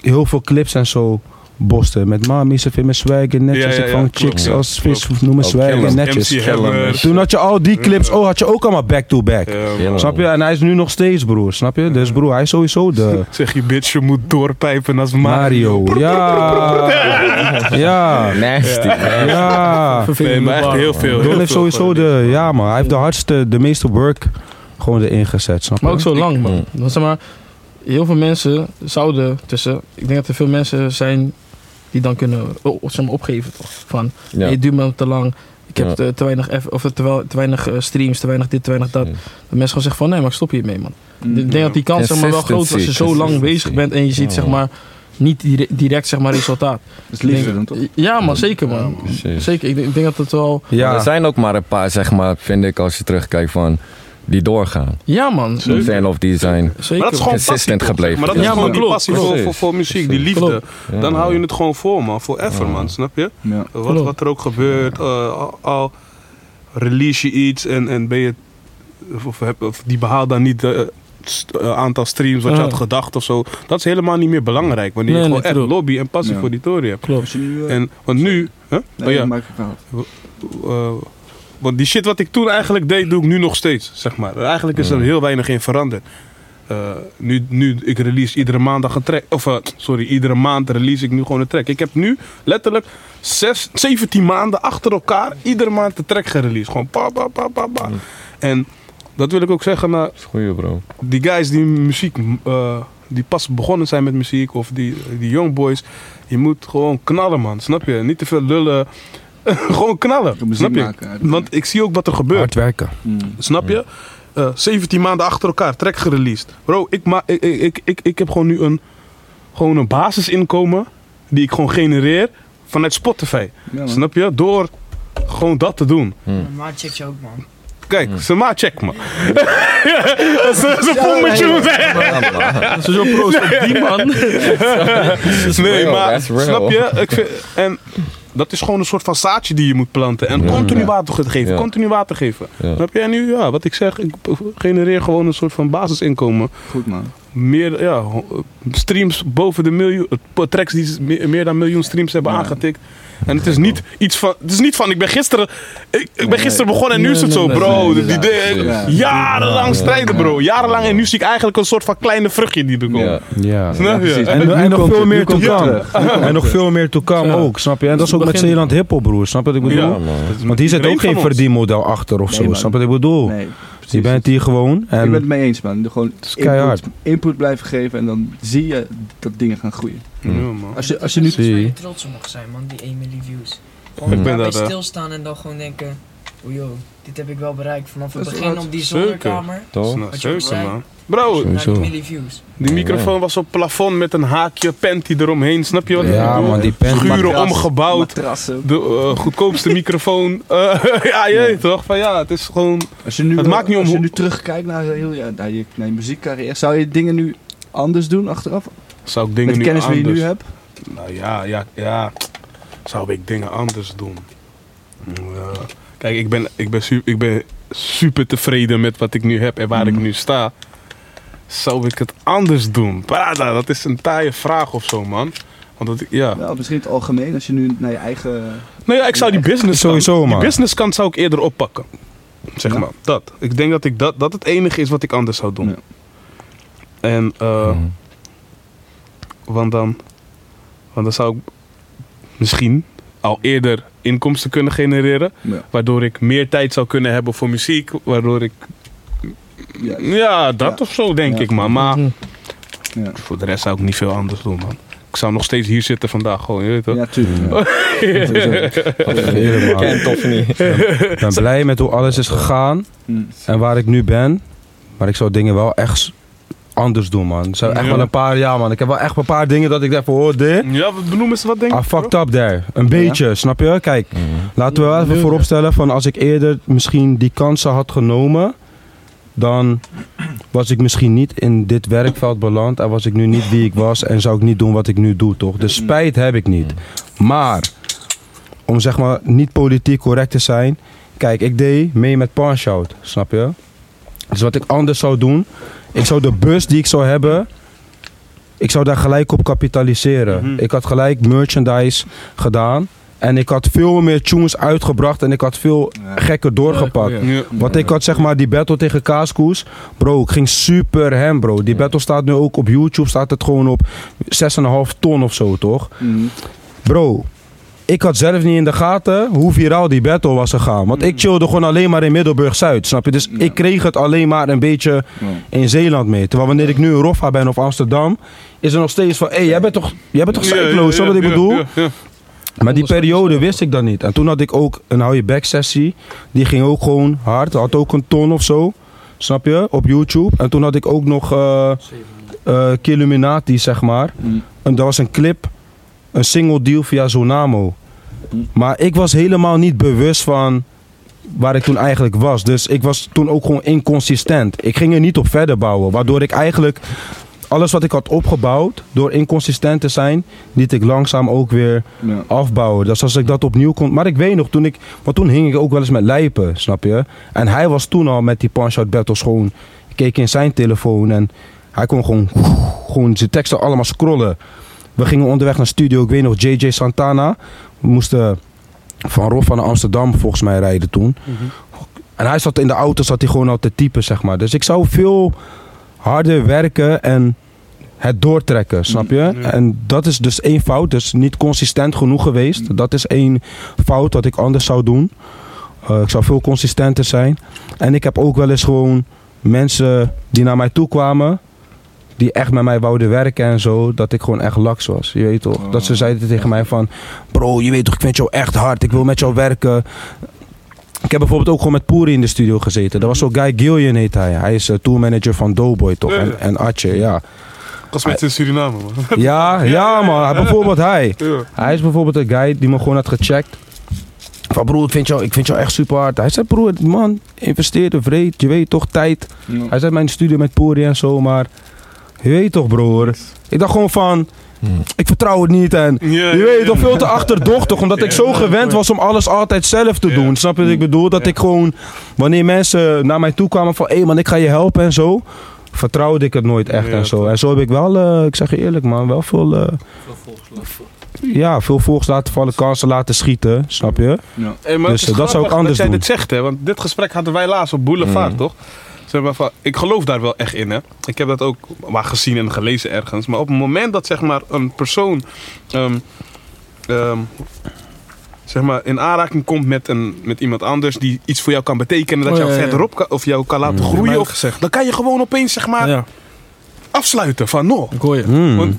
heel veel clips en zo boste. Met mami, ze vindt me swagger netjes. Ja, ja, Ik vang klopt. chicks Ja, als vis, klopt. noem me Ook swagger Killer. netjes. Toen had je al die clips, oh, had je ook allemaal back-to-back. Snap je? En hij is nu nog steeds, broer. Snap je? Dus broer, hij is sowieso de Zeg je bitch, je moet doorpijpen als Mario. Mario. Ja. Ja. Nasty, man. Ja. Nee, maar echt heel veel. Don heeft sowieso de, ja man, hij heeft de hardste, de meeste work gewoon erin gezet, snap je? Maar ook zo lang, man. Mm. Want zeg maar, heel veel mensen zouden tussen... Ik denk dat er veel mensen zijn die dan kunnen o- zeg maar, opgeven, toch? Van, Ja. het duurt me te lang. Ik heb Ja. te, te weinig, eff- of te, te weinig eh, streams, te weinig dit, te weinig dat. Ja. Dat mensen gewoon zeggen van, nee, maar ik stop hiermee, man. Mm. Ik denk dat die kans zeg maar, wel groot is als je zo lang bezig bent en je ziet Ja. zeg maar, niet dire- direct zeg maar, resultaat. Dat is liefde dan toch? Ja, man, zeker, man. Zeker, ik denk, ik denk dat het wel... Maar Ja, Er zijn ook maar een paar, zeg maar, vind ik, als je terugkijkt van die doorgaan. Ja, man. Die zijn of die zijn. Zeker. Maar dat is gewoon Consistent passie, gebleven. Maar dat is Ja, gewoon man, die passie voor, voor, voor muziek, die liefde. Dan hou je het gewoon voor, man. Voor ever, Ja. man. Snap je? Ja. Wat, Klopt. wat er ook gebeurt. eh, al, al release je iets en, en ben je, of, of, heb- of die behaalt dan niet het aantal streams wat je had gedacht of zo. Dat is helemaal niet meer belangrijk wanneer Nee, je nee, gewoon echt true. lobby en passie Ja. voor die tory hebt. Klopt. Eh, En, want nu, huh? nee, oh ja, eh, want die shit wat ik toen eigenlijk deed, doe ik nu nog steeds, zeg maar. Eigenlijk is er heel weinig in veranderd. Eh, nu, nu, ik release iedere maandag een track. Of, eh, sorry, iedere maand release ik nu gewoon een track. Ik heb nu letterlijk zes, 17 maanden achter elkaar iedere maand een track gereleased. Gewoon pa, pa, pa, pa, pa. En dat wil ik ook zeggen naar goeie, bro. die guys die muziek, eh, die pas begonnen zijn met muziek. Of die, die young boys. Je moet gewoon knallen, man. Snap je? Niet te veel lullen. gewoon knallen. Snap je? maken. Want ik zie ook wat er gebeurt. Hard werken. Mm. Snap je? Eh, 17 maanden achter elkaar, track gereleased. Bro, ik, ma ik, ik, ik, ik, ik heb gewoon nu een, gewoon een basisinkomen die ik gewoon genereer vanuit Spotify. Ja. Snap je? Door gewoon dat te doen. Maar check je ook, man. Kijk, ze maar check me. Ze ze voelen me tune. Zo zo proost op die man. Nee, real, maar snap je? Ik vind, en dat is gewoon een soort van zaadje die je moet planten. En continu water geven, Ja. continu water geven. Ja. Snap je? En nu, ja, wat ik zeg, ik genereer gewoon een soort van basisinkomen. Goed, man. Meer, ja, streams boven de miljoen, eh, tracks die meer, dan miljoen streams hebben Ja. aangetikt. En het is niet iets van, het is niet van, ik ben gisteren, ik, ik ben gisteren begonnen en nu is het zo, bro. die, die- ja. jarenlang strijden, bro. Jarenlang en nu zie ik eigenlijk een soort van kleine vruchtje die er komt. Ja. Snap je? En, nog veel meer te het komen. En nog veel meer te komen ook, snap je? En dat is ook met Zeeland Hiphop, broer. Snap je wat ik bedoel? Want hier zit ook geen verdienmodel achter of zo. Snap je wat ik bedoel? Nee, Je precies. bent hier gewoon Ik ben en het mee eens, man. Gewoon input, input blijven geven en dan zie je dat dingen gaan groeien. Ja, man. Als je, als je nu... Dat is waar Zie. je trots op mag zijn, man, die 1 miljoen views. Gewoon Ik ben daarbij eh, stilstaan en dan gewoon denken, oh joh, dit heb ik wel bereikt. Vanaf het begin wat- op die Zeker. zolderkamer Toch? Zeker, man. Bro, views. die microfoon was op plafond met een haakje, panty eromheen. Snap je wat ik Ja, bedoel? man, die panty- Schuren Matras, omgebouwd. Matrassen. De eh, goedkoopste microfoon. Eh, ja, je toch? Van ja, het is gewoon... Als je nu, Het eh, maakt niet om als je nu terugkijkt naar, heel, ja, naar, je, naar je muziekcarrière, zou je dingen nu anders doen achteraf? Zou ik dingen Met de nu kennis die je anders... nu hebt? Nou ja, ja, ja. Zou ik dingen anders doen? Kijk, ik ben, ik, ben su- ik ben super tevreden met wat ik nu heb en waar ik nu sta. Zou ik het anders doen? Prada, dat is een taaie vraag of zo, man. Want dat, ik- ja. Wel, misschien in het algemeen, als je nu naar je eigen... Nou ja, ik zou die business Sowieso, kant, man. Die business kant zou ik eerder oppakken. Zeg Ja. maar, dat. Ik denk dat ik dat, dat het enige is wat ik anders zou doen. Ja. En, eh, Mhm. want, dan, want dan zou ik misschien al eerder inkomsten kunnen genereren. Ja, Waardoor ik meer tijd zou kunnen hebben voor muziek. Waardoor ik, ja, ja, dat Ja. of zo denk Ja. ik, man. Maar ja. voor de rest zou ik niet veel anders doen, man. Ik zou nog steeds hier zitten vandaag, gewoon, je weet toch? Ja, tuurlijk. niet? Ik ben blij met hoe alles is gegaan Mm. en waar ik nu ben. Maar ik zou dingen wel echt anders doen, man. Zijn echt Ja. wel een paar, ja, man. Ik heb wel echt een paar dingen dat ik denk van, oh, dit. Ja, wat benoemen ze wat denk I ik? fucked up there. Een beetje, snap je? Kijk, laten we wel even vooropstellen van als ik eerder misschien die kansen had genomen, dan was ik misschien niet in dit werkveld beland en was ik nu niet wie ik was en zou ik niet doen wat ik nu doe, toch? De spijt heb ik niet. Maar, om zeg maar niet politiek correct te zijn, kijk, ik deed mee met Punch Out, snap je? Dus wat ik anders zou doen, ik zou de bus die ik zou hebben, ik zou daar gelijk op kapitaliseren. Mhm. Ik had gelijk merchandise gedaan. En ik had veel meer tunes uitgebracht en ik had veel Ja. gekker doorgepakt. Ja. Ja. Want ik had zeg maar die battle tegen Kaaskoes. Bro, ik ging super hem bro. Die battle staat nu ook op YouTube. Staat het gewoon op 6,5 ton of zo toch? Mm. Bro, ik had zelf niet in de gaten hoe viraal die battle was gegaan. Want ik chillde gewoon alleen maar in Middelburg-Zuid, snap je? Dus Ja. ik kreeg het alleen maar een beetje Ja. in Zeeland mee. Terwijl wanneer ik nu in Roffa ben of Amsterdam, is er nog steeds van... Hé, hey, jij bent toch, jij bent toch snap wat ik bedoel? Maar die periode wist ik dat niet. En toen had ik ook een hou je back sessie. Die ging ook gewoon hard. Had ook een ton of zo. Snap je? Op YouTube. En toen had ik ook nog eh eh Killuminati, zeg maar. Mm. En dat was een clip. Een single deal via Zonamo. Maar ik was helemaal niet bewust van waar ik toen eigenlijk was. Dus ik was toen ook gewoon inconsistent. Ik ging er niet op verder bouwen. Waardoor ik eigenlijk alles wat ik had opgebouwd, door inconsistent te zijn, liet ik langzaam ook weer Ja. afbouwen. Dus als ik dat opnieuw kon. Maar ik weet nog, toen ik. Want toen hing ik ook wel eens met lijpen, snap je? En hij was toen al met die punch-out battles gewoon. Ik keek in zijn telefoon en hij kon gewoon. Gewoon zijn teksten allemaal scrollen. We gingen onderweg naar studio. Ik weet nog, JJ Santana. We moesten van Roffa naar Amsterdam volgens mij rijden toen. En hij zat in de auto, zat hij gewoon al te typen, zeg maar. Dus ik zou veel harder werken en het doortrekken, snap je? En dat is dus één fout, dus niet consistent genoeg geweest. Dat is één fout wat ik anders zou doen. Eh, ik zou veel consistenter zijn. En ik heb ook wel eens gewoon mensen die naar mij toe kwamen, die echt met mij wouden werken en zo, dat ik gewoon echt laks was. Je weet toch? Dat ze zeiden tegen mij van, bro, je weet toch, ik vind jou echt hard, ik wil met jou werken. Ik heb bijvoorbeeld ook gewoon met Poeri in de studio gezeten. Dat was zo Guy Gillian heet hij. Hij is uh, tourmanager van Doughboy toch? En, en Atje, ja. was met in Suriname, man. Ja, ja man. Bijvoorbeeld hij. Hij is bijvoorbeeld een guy die me gewoon had gecheckt. Van broer, ik vind jou, ik vind jou echt super hard. Hij zei broer, man, investeerde vreed. Je weet toch, tijd. Hij zei mijn studie met Poeri en zo, maar... Je weet toch broer. Ik dacht gewoon van... Ik vertrouw het niet en... Ja, Je ja, weet ja. toch, veel te achterdochtig. Omdat ik zo gewend was om alles altijd zelf te doen. Snap je wat ik bedoel? Dat ik gewoon... Wanneer mensen naar mij toe kwamen van... Hé man, ik ga je helpen en zo. Vertrouwde ik het nooit echt Ja, en zo. En zo heb ik wel, eh, ik zeg je eerlijk man, wel veel... eh, ja, veel volgers laten vallen, kansen laten schieten. Snap je? Hey, maar Dus, eh, dat zou ik anders dat jij doen. dit zegt, hè? Want dit gesprek hadden wij laatst op Boulevard, Mm. toch? Zeg maar van, ik geloof daar wel echt in, hè? Ik heb dat ook maar gezien en gelezen ergens. Maar op het moment dat zeg maar een persoon ehm, ehm, zeg maar in aanraking komt met, een, met iemand anders die iets voor jou kan betekenen, dat Oh, jou ja, ja. verderop kan, of jou kan laten mij groeien, of, gezegd. dan kan je gewoon opeens zeg maar Ja, afsluiten van, no. ik hoor je. Hmm. Want,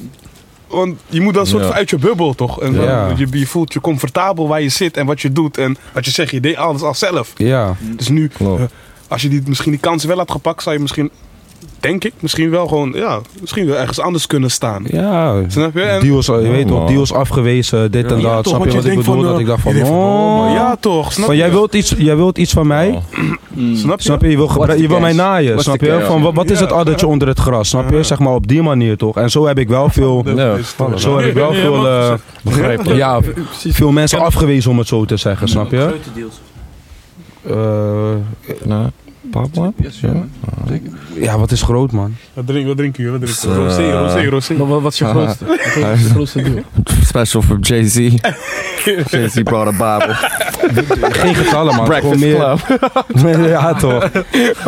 want je moet dan soort Ja. van uit je bubbel, toch? En dan- je, je voelt je comfortabel waar je zit en wat je doet. En wat je zegt, je deed alles al zelf. Ja, Dus nu, Klopt. Eh, als je die, misschien die kansen wel had gepakt, zou je misschien, denk ik, misschien wel gewoon, ja, misschien wel ergens anders kunnen staan. ja. Snap je? En, Deals, je weet toch, deals afgewezen, dit en Ja, dat. toch, snap je wat ik bedoel? van, dat eh, ik dacht van, denkt van, oh, oh, ja toch, snap Van, je? jij, wilt iets, jij wilt iets van mij, Oh. Snap je? snap je? Je wil, je wil mij naaien, What's snap je? Van, wat, wat is het Ja. addertje onder het gras, snap je? Zeg maar op die manier toch? En zo heb ik wel veel, zo heb ik wel veel, eh, begrijpelijk. ja, veel mensen afgewezen om het zo te zeggen, snap je? Eh, Nou, papa? Ja. ja, wat is groot man? Wat drink, wat drinken jullie? Wat drinken Eh, jullie? Rosé, rosé, rosé. Wat, wat, wat is je grootste? Wat is je grootste deal? Special for Jay-Z. Jay-Z brought a Bible. Geen getallen man, gewoon Breakfast meer, Club. Nee, ja toch.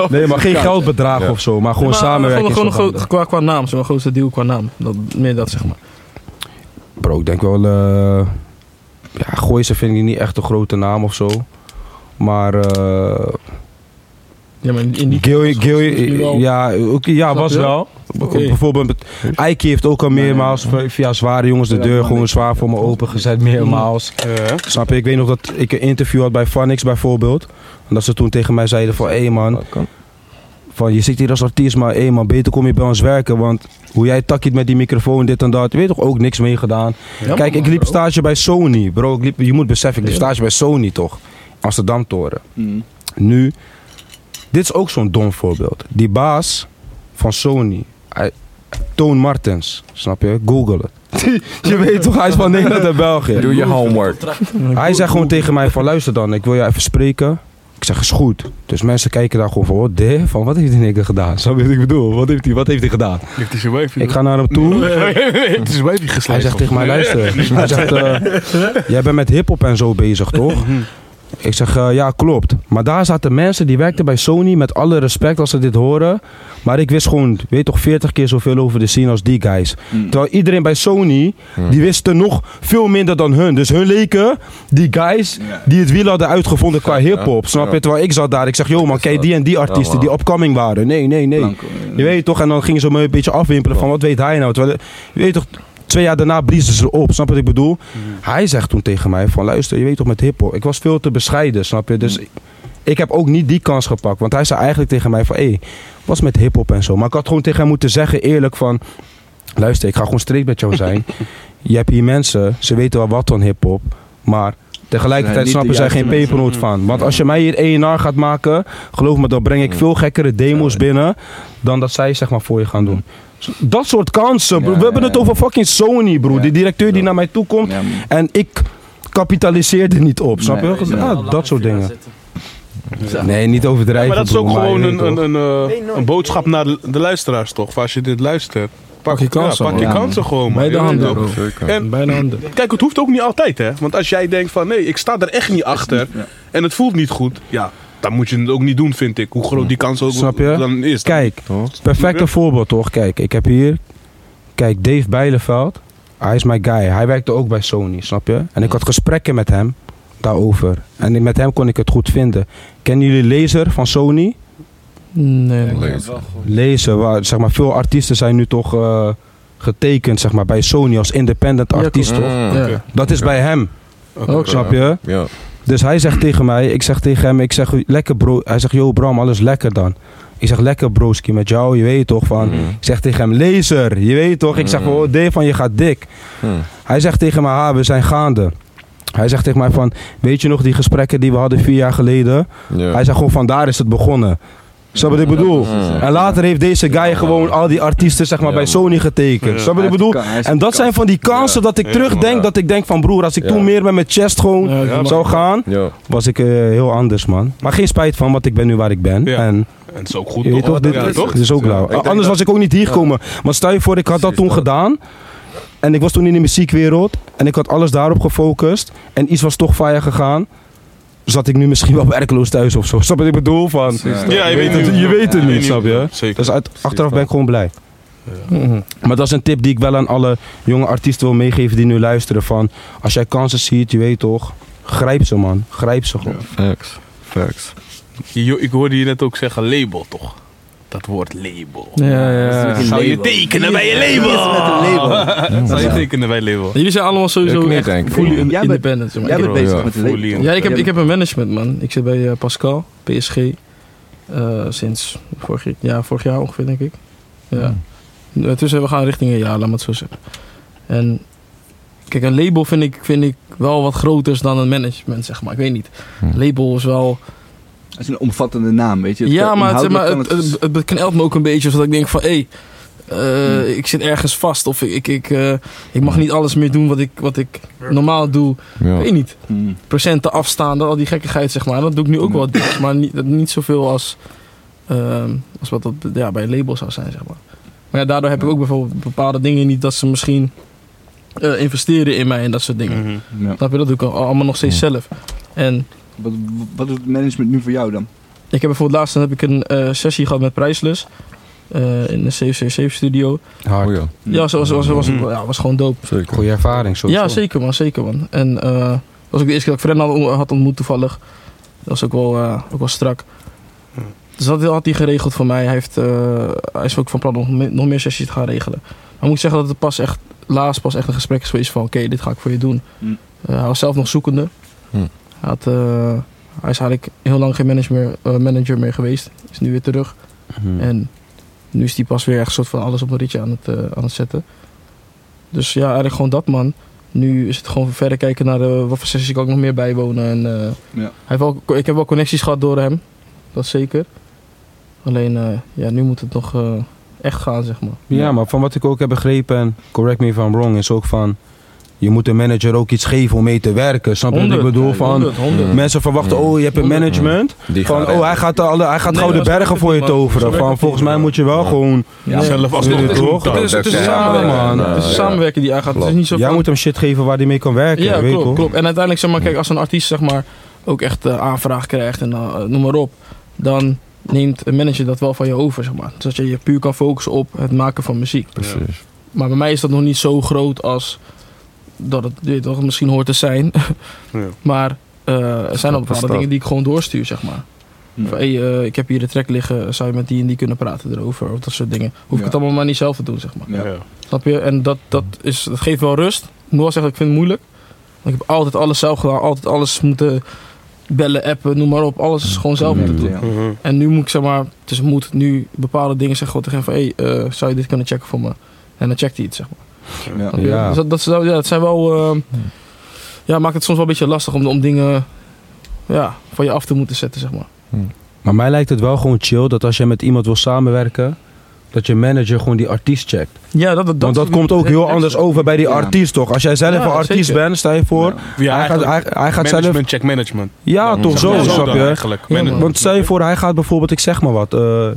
Nee, maar geen geldbedrag of zo, maar gewoon Maar samenwerking. Gewoon, gewoon qua, qua naam, zo'n grootste deal qua naam. Dat, meer dat zeg maar. Bro, ik denk wel. eh ja, Gooise vind ik niet echt een grote naam of zo. Maar. eh Ja, maar in, die Gil, Gil, ja, ook, ja was je? wel. Oké. Bijvoorbeeld, Eike heeft ook al meermaals via- via zware jongens de deur gewoon zwaar voor me opengezet. Meermaals. Snap je? Ik weet nog dat ik een interview had bij Phonix bijvoorbeeld. En dat ze toen tegen mij zeiden van, hé man, van je zit hier als artiest, maar hé man, beter kom je bij ons werken. Want hoe jij takkiet met die microfoon, dit en dat, je weet toch ook niks mee gedaan. Ja, Kijk, ik liep bro. stage bij Sony. Bro, ik liep, je moet beseffen, ik liep stage bij Sony toch? Amsterdam Toren. Nu, dit is ook zo'n dom voorbeeld. Die baas van Sony, hij, Toon Martens, snap je? Google het. je weet toch, hij is van Nederland en België. Doe je homework. Hij zegt gewoon tegen mij van luister dan, ik wil je even spreken. Ik zeg is goed. Dus mensen kijken daar gewoon van wat de, van wat heeft die nigger gedaan? Snap je wat ik bedoel? Wat heeft hij, wat heeft hij gedaan? Heeft hij zijn wijfje? Ik ga naar hem toe. Het is Hij zegt tegen mij, luister. Hij zegt, eh, jij bent met hiphop en zo bezig, toch? Ik zeg, eh, ja, klopt. Maar daar zaten mensen die werkten bij Sony, met alle respect als ze dit horen. Maar ik wist gewoon, weet toch, 40 keer zoveel over de scene als die guys. Terwijl iedereen bij Sony, die wisten nog veel minder dan hun. Dus hun leken die guys die het wiel hadden uitgevonden qua hip-hop. Snap je? Terwijl ik zat daar, ik zeg, joh man, kijk die en die artiesten die upcoming waren. Nee, nee, nee. Je weet toch, en dan gingen ze me een beetje afwimpelen van wat weet hij nou. Terwijl, je weet toch, twee jaar daarna bliezen ze op, snap je wat ik bedoel? Hij zegt toen tegen mij van luister, je weet toch met hiphop, ik was veel te bescheiden, snap je? Dus ik heb ook niet die kans gepakt, want hij zei eigenlijk tegen mij van hé, hey, was met hiphop en zo. Maar ik had gewoon tegen hem moeten zeggen eerlijk van, luister, ik ga gewoon straight met jou zijn. je hebt hier mensen, ze weten wel wat van hiphop, maar... Tegelijkertijd snappen zij geen pepernoot van. Want als je mij hier ENR gaat maken, geloof me, dan breng ik veel gekkere demo's binnen dan dat zij zeg maar voor je gaan doen. Dat soort kansen, bro. Ja, We hebben ja, het ja. over fucking Sony, bro. Ja. Die directeur die naar mij toe komt. En ik kapitaliseer er niet op, snap je? Nee, nee. Ah, dat soort dingen. Nee, niet overdrijven, Maar dat is bro, ook gewoon een, een, een, eh, Nee, nooit. een boodschap naar de, de luisteraars toch? Als je dit luistert. Pak je kansen, Ja, pak je kansen gewoon, man. Bij de handen. En Bijna handen. kijk, het hoeft ook niet altijd, hè? Want als jij denkt van nee, ik sta er echt niet achter Ja. en het voelt niet goed, ja, dan moet je het ook niet doen, vind ik. Hoe groot die kans ook Snap je? dan is. Kijk, Toch? perfecte voorbeeld toch? Kijk, ik heb hier... Kijk, Dave Bijleveld. Hij is mijn guy. Hij werkte ook bij Sony, snap je? En ik had gesprekken met hem daarover. En met hem kon ik het goed vinden. Kennen jullie Laser van Sony? Nee. Laser, waar zeg maar, veel artiesten zijn nu toch eh, getekend zeg maar, bij Sony als independent artiest, Mm, toch? Ja. Dat is bij hem, Ook snap je? Ja. Dus hij zegt tegen mij, ik zeg tegen hem, ik zeg lekker bro. Hij zegt, yo Bram, alles lekker dan. Ik zeg lekker broski met jou, je weet toch van. Mm. Ik zeg tegen hem, laser, je weet toch. Ik zeg, Mm. oh Dave van je gaat dik. Hm. Hij zegt tegen mij, ah, we zijn gaande. Hij zegt tegen mij van, weet je nog die gesprekken die we hadden vier jaar geleden? Hij zegt gewoon, vandaar is het begonnen. Snap je wat ik bedoel? En later heeft deze guy gewoon al die artiesten zeg maar, Ja, bij. Sony getekend. Snap je wat ik bedoel? En dat zijn van die kansen dat ik terugdenk, ja. dat ik denk van broer, als ik Ja. toen meer met mijn chest gewoon Ja, ja, zou gaan, Ja. was ik eh, heel anders man. Maar geen spijt van, want ik ben nu waar ik ben. Ja. En En het is ook goed, toch? toch, dit, ja, toch? dit is ook Ja, lauw. Anders was ik ook niet hier gekomen. Maar stel je voor, ik had dat toen dat. gedaan. En ik was toen in de muziekwereld. En ik had alles daarop gefocust. En iets was toch fire gegaan. Zat ik nu misschien wel werkloos thuis of zo. Snap je wat ik bedoel? Van, Ja. Ja, je weet het, niet. je weet het Ja, niet, snap je? Zeker. Dus uit, achteraf ben ik gewoon blij. Mhm. Maar dat is een tip die ik wel aan alle jonge artiesten wil meegeven die nu luisteren. Van, als jij kansen ziet, je weet toch. Grijp ze man. Grijp ze gewoon. Facts. Facts. Je- Ik hoorde je net ook zeggen label, toch? Dat woord label. Ja, ja. Zou je tekenen bij je label? met een label? Zou je tekenen bij label? Jullie zijn allemaal sowieso echt fully Jij bent- independent. maar. Jij Ik- bent bezig Ja, met label. Ja, ik heb, ik heb een management, man. Ik zit bij eh, Pascal, PSG. eh, sinds vorig, jaar- ja, vorig jaar ongeveer, denk ik. Ja. Tussen we gaan richting een jaar, laat me het zo zeggen. En kijk, een label vind ik, vind ik wel wat groter dan een management, zeg maar. Ik weet niet. Hm. Label is wel... Het is een omvattende naam, weet je. Het ja, maar, het, zeg maar inhoudelijk het, kan het, het, het knelt me ook een beetje, zodat ik denk van... Hé, hey, eh, ik zit ergens vast. Of ik, ik, ik, eh, ik mag niet alles meer doen wat ik, wat ik normaal doe. Ja. Ik weet niet Hmm. procenten afstaan, al die gekkigheid zeg maar. Dat doe ik nu ook wel dik, maar niet, niet zoveel als, ehm, als wat dat ja, bij een label zou zijn zeg maar. Maar ja, daardoor heb ik ook bijvoorbeeld bepaalde dingen niet dat ze misschien eh, investeren in mij en dat soort dingen. Mhm. Ja. Snap je? Dat doe ik al- allemaal nog steeds zelf. En Wat, wat doet het management nu voor jou dan? ik heb bijvoorbeeld laatst dan heb ik een eh, sessie gehad met Prijslus eh, in de CC7 studio. Hard. Oh ja, Ja, zo was, was, was, Mhm. ja, was gewoon dope. zeker. Goeie ervaring, sowieso. Ja, zeker man, zeker man. En eh, dat was ook de eerste keer dat ik Fred had, had ontmoet toevallig. Dat was ook wel, ook wel strak. Dus dat had hij geregeld voor mij. Hij, heeft, eh, hij is ook van plan om nog meer, nog meer sessies te gaan regelen. Maar ik moet zeggen dat het pas echt, laatst pas echt een gesprek is geweest van... Oké, dit ga ik voor je doen. Eh, hij was zelf nog zoekende. Hm. Hij, had, eh, hij is eigenlijk heel lang geen manager meer, eh, manager meer geweest. Is nu weer terug. Mhm. En nu is hij pas weer echt een soort van alles op een ritje aan het, eh, aan het zetten. Dus ja, eigenlijk gewoon dat man. Nu is het gewoon verder kijken naar de, wat voor sessies ik nog meer bijwonen. En, eh, Ja. hij heeft wel, ik heb wel connecties gehad door hem. Dat zeker. Alleen, eh, ja, nu moet het nog eh, echt gaan, zeg maar. Ja, maar van wat ik ook heb begrepen, en correct me if I'm wrong, is ook van... Je moet de manager ook iets geven om mee te werken. Snap je wat ik bedoel? Van, 100, 100. mensen verwachten, Ja. oh je hebt een 100. management. Die Van, oh hij gaat, alle, hij gaat Nee, gouden bergen voor je toveren. Van, volgens mij moet je wel gewoon... Ja. Zelf als Weet je nog toch? doen. Het is, het is een. Het is een Ja. samenwerking die aangaat. Het is niet zo Jij moet hem shit geven waar hij mee kan werken. Ja, weet klopt, klopt. En uiteindelijk, zeg maar, kijk, als een artiest, zeg maar, ook echt eh, aanvraag krijgt en eh, noem maar op, dan neemt een manager dat wel van je over, zeg maar. Zodat je je puur kan focussen op het maken van muziek. Precies. Maar bij mij is dat nog niet zo groot als dat het weet toch, misschien hoort te zijn. Ja. maar eh, er zijn al bepaalde dingen die ik gewoon doorstuur, zeg maar. Ja. Van, hey, eh, ik heb hier de track liggen, zou je met die en die kunnen praten erover? Of dat soort dingen. Hoef ik het allemaal maar niet zelf te doen, zeg maar. Ja. Ja. Snap je? En dat, dat, is, dat geeft wel rust. Ik moet wel zeggen, ik vind het moeilijk. Want ik heb altijd alles zelf gedaan. Altijd alles moeten bellen, appen, noem maar op. Alles is gewoon zelf moeten doen. Ja. Mhm. En nu moet ik zeg maar, dus moet nu bepaalde dingen zeggen gewoon tegen hem van, hé, hey, zou je dit kunnen checken voor me? En dan checkt hij het, zeg maar. Ja. Ja. Dus dat, dat, ja, het zijn wel, eh, ja, maakt het soms wel een beetje lastig om, om dingen, ja, van je af te moeten zetten, zeg maar. Maar mij lijkt het wel gewoon chill dat als je met iemand wil samenwerken, dat je manager gewoon die artiest checkt. Ja, dat, dat, Want dat komt ook heel extra. anders over bij die Ja. artiest toch? Als jij zelf Ja, een artiest zeker. bent, stel je voor. Ja, hij, gaat, hij, hij gaat zelf... management check management. Ja, toch zo, Ja, snap je? Eigenlijk. Want stel je voor, hij gaat bijvoorbeeld, ik zeg maar wat, eh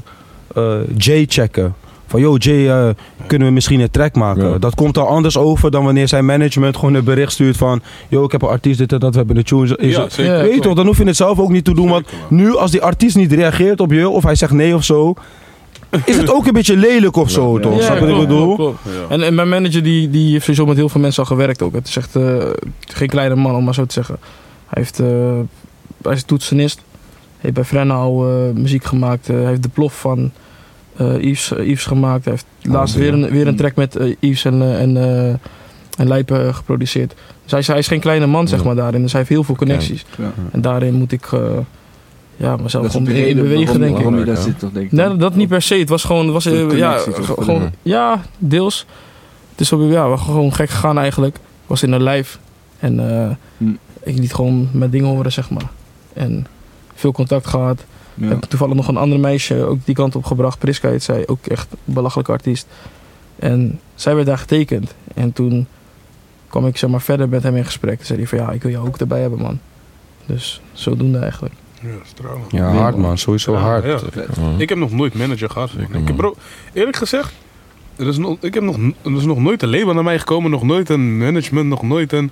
eh, Jay checken. Van, yo Jay, eh, kunnen we misschien een track maken? Ja. Dat komt al anders over dan wanneer zijn management gewoon een bericht stuurt van... Yo, ik heb een artiest, dit en dat, we hebben de tune. Is Ja, zeker. Weet je toch, dan hoef je het zelf ook niet te doen. Want Zeker, nu, als die artiest niet reageert op je, of hij zegt nee of zo... Is het ook een beetje lelijk of zo, Ja. toch? Ja, Snap je wat ik bedoel? En, en mijn manager die, die heeft sowieso met heel veel mensen al gewerkt ook. Het is echt eh, geen kleine man, om maar zo te zeggen. Hij, heeft, eh, hij is toetsenist. heeft bij Frenna al eh, muziek gemaakt. Hij heeft de plof van Yves, eh, Yves gemaakt. Hij heeft laatst ja. weer, een, weer een track met eh, Yves en, eh, en, eh, en Lijpen eh, geproduceerd. Dus hij is, hij is geen kleine man, zeg Ja. maar, daarin. Dus hij heeft heel veel connecties. Ja. En daarin moet ik eh, ja, mezelf gewoon de in reden bewegen, waarom, denk ik. waarom je daar zit, toch denk ik. Nee, dat niet per se. Het was gewoon, het was, eh, ja, gewoon, ja, deels. Het is ook, ja, we gewoon gek gegaan eigenlijk. Ik was in een live en eh, Hm. ik liet gewoon mijn dingen horen, zeg maar. En veel contact gehad. Ja. Heb toevallig nog een ander meisje ook die kant op gebracht. Priska heet zij, ook echt een belachelijke artiest. En zij werd daar getekend. En toen kwam ik zeg maar verder met hem in gesprek. Toen zei hij van ja, ik wil jou ook erbij hebben, man. Dus zodoende eigenlijk. Ja, stralen. Ja, hard man, sowieso Ja, hard. ja. Ik heb nog nooit manager gehad. Ik heb, bro, eerlijk gezegd, er is, nog, ik heb nog, er is nog nooit een label naar mij gekomen, nog nooit een management, nog nooit een...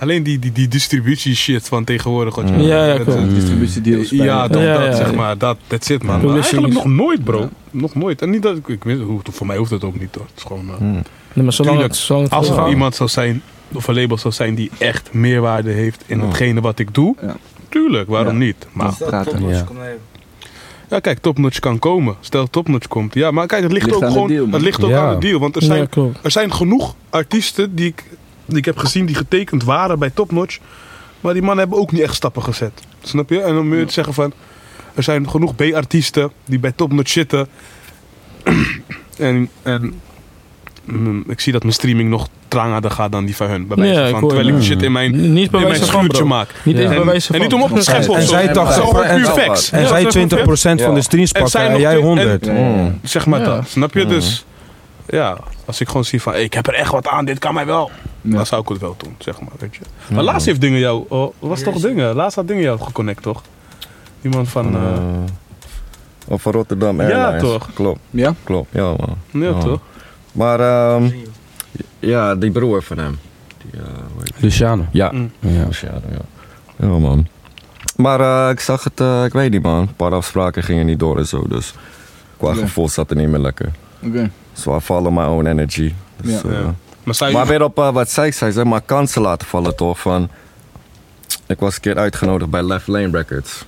Alleen die, die, die distributie shit van tegenwoordig. wat je- Mm. Ja, ja, dat- klopt. dat- Distributiedeals Ja, toch, Ja, dat, ja, zeg ja. maar, dat, that's it man. Maar eigenlijk nog nooit bro, Ja. nog nooit. En niet dat ik, ik weet, hoe- voor mij hoeft het ook niet hoor. Het is gewoon, eh, Hmm. Nee, maar zolang Tuurlijk. het, zolang het als er iemand zou zijn, of een label zou zijn die echt meerwaarde heeft in Ja. hetgene wat ik doe, Ja. tuurlijk, waarom Ja. niet? Maar Ja. praten. Ja. Ja, kijk, topnotch kan komen. Stel topnotch komt. Ja, maar kijk, het ligt, Ligt ook aan de gewoon. deal, het ligt ook Ja. aan de deal. Want er zijn, Ja, er zijn genoeg artiesten die ik, die ik heb gezien die getekend waren bij topnotch. Maar die mannen hebben ook niet echt stappen gezet. Snap je? En dan moet je zeggen van. Er zijn genoeg B-artiesten die bij topnotch zitten. en en mm, ik zie dat mijn streaming nog tranger gaat dan die van hun. Bij wijze Ja, van. Terwijl ik je. shit in mijn, Niet bij in mijn schuurtje maak. Niet eens Ja. bij En, wijze van. en niet om op te scheppen En of zo. zij Het is 80 gewoon puur en-. En Ja, zij snap je? 20% van de streams En pakken en jij twee- 100. Ja, ja, ja. Mm. Zeg maar Ja. dat, snap je? Mm. Dus ja, als ik gewoon zie van, hey, ik heb er echt wat aan, dit kan mij wel. Ja. Dan zou ik het wel doen, zeg maar, weet je. Maar laatst heeft dingen jou, oh, was toch dingen? Laatst had dingen jou geconnect, toch? Iemand van, eh, Eh, Of van Rotterdam Ja, Airlines. toch? Klopt, Ja? klopt. Ja, man. ja, ja. toch? Maar ehm, ja, die broer van hem. Die, eh, Luciano. Ja. Mm. Ja. Ja, ja. Ja, man. Maar eh, ik zag het, eh, ik weet niet, man. Een paar afspraken gingen niet door en zo. Dus qua gevoel zat het niet meer lekker. Oké. So I follow my own energy. Dus, Ja. Ja. Maar weer op eh, wat zij zei, zeg maar kansen laten vallen toch. Van, ik was een keer uitgenodigd bij Left Lane Records.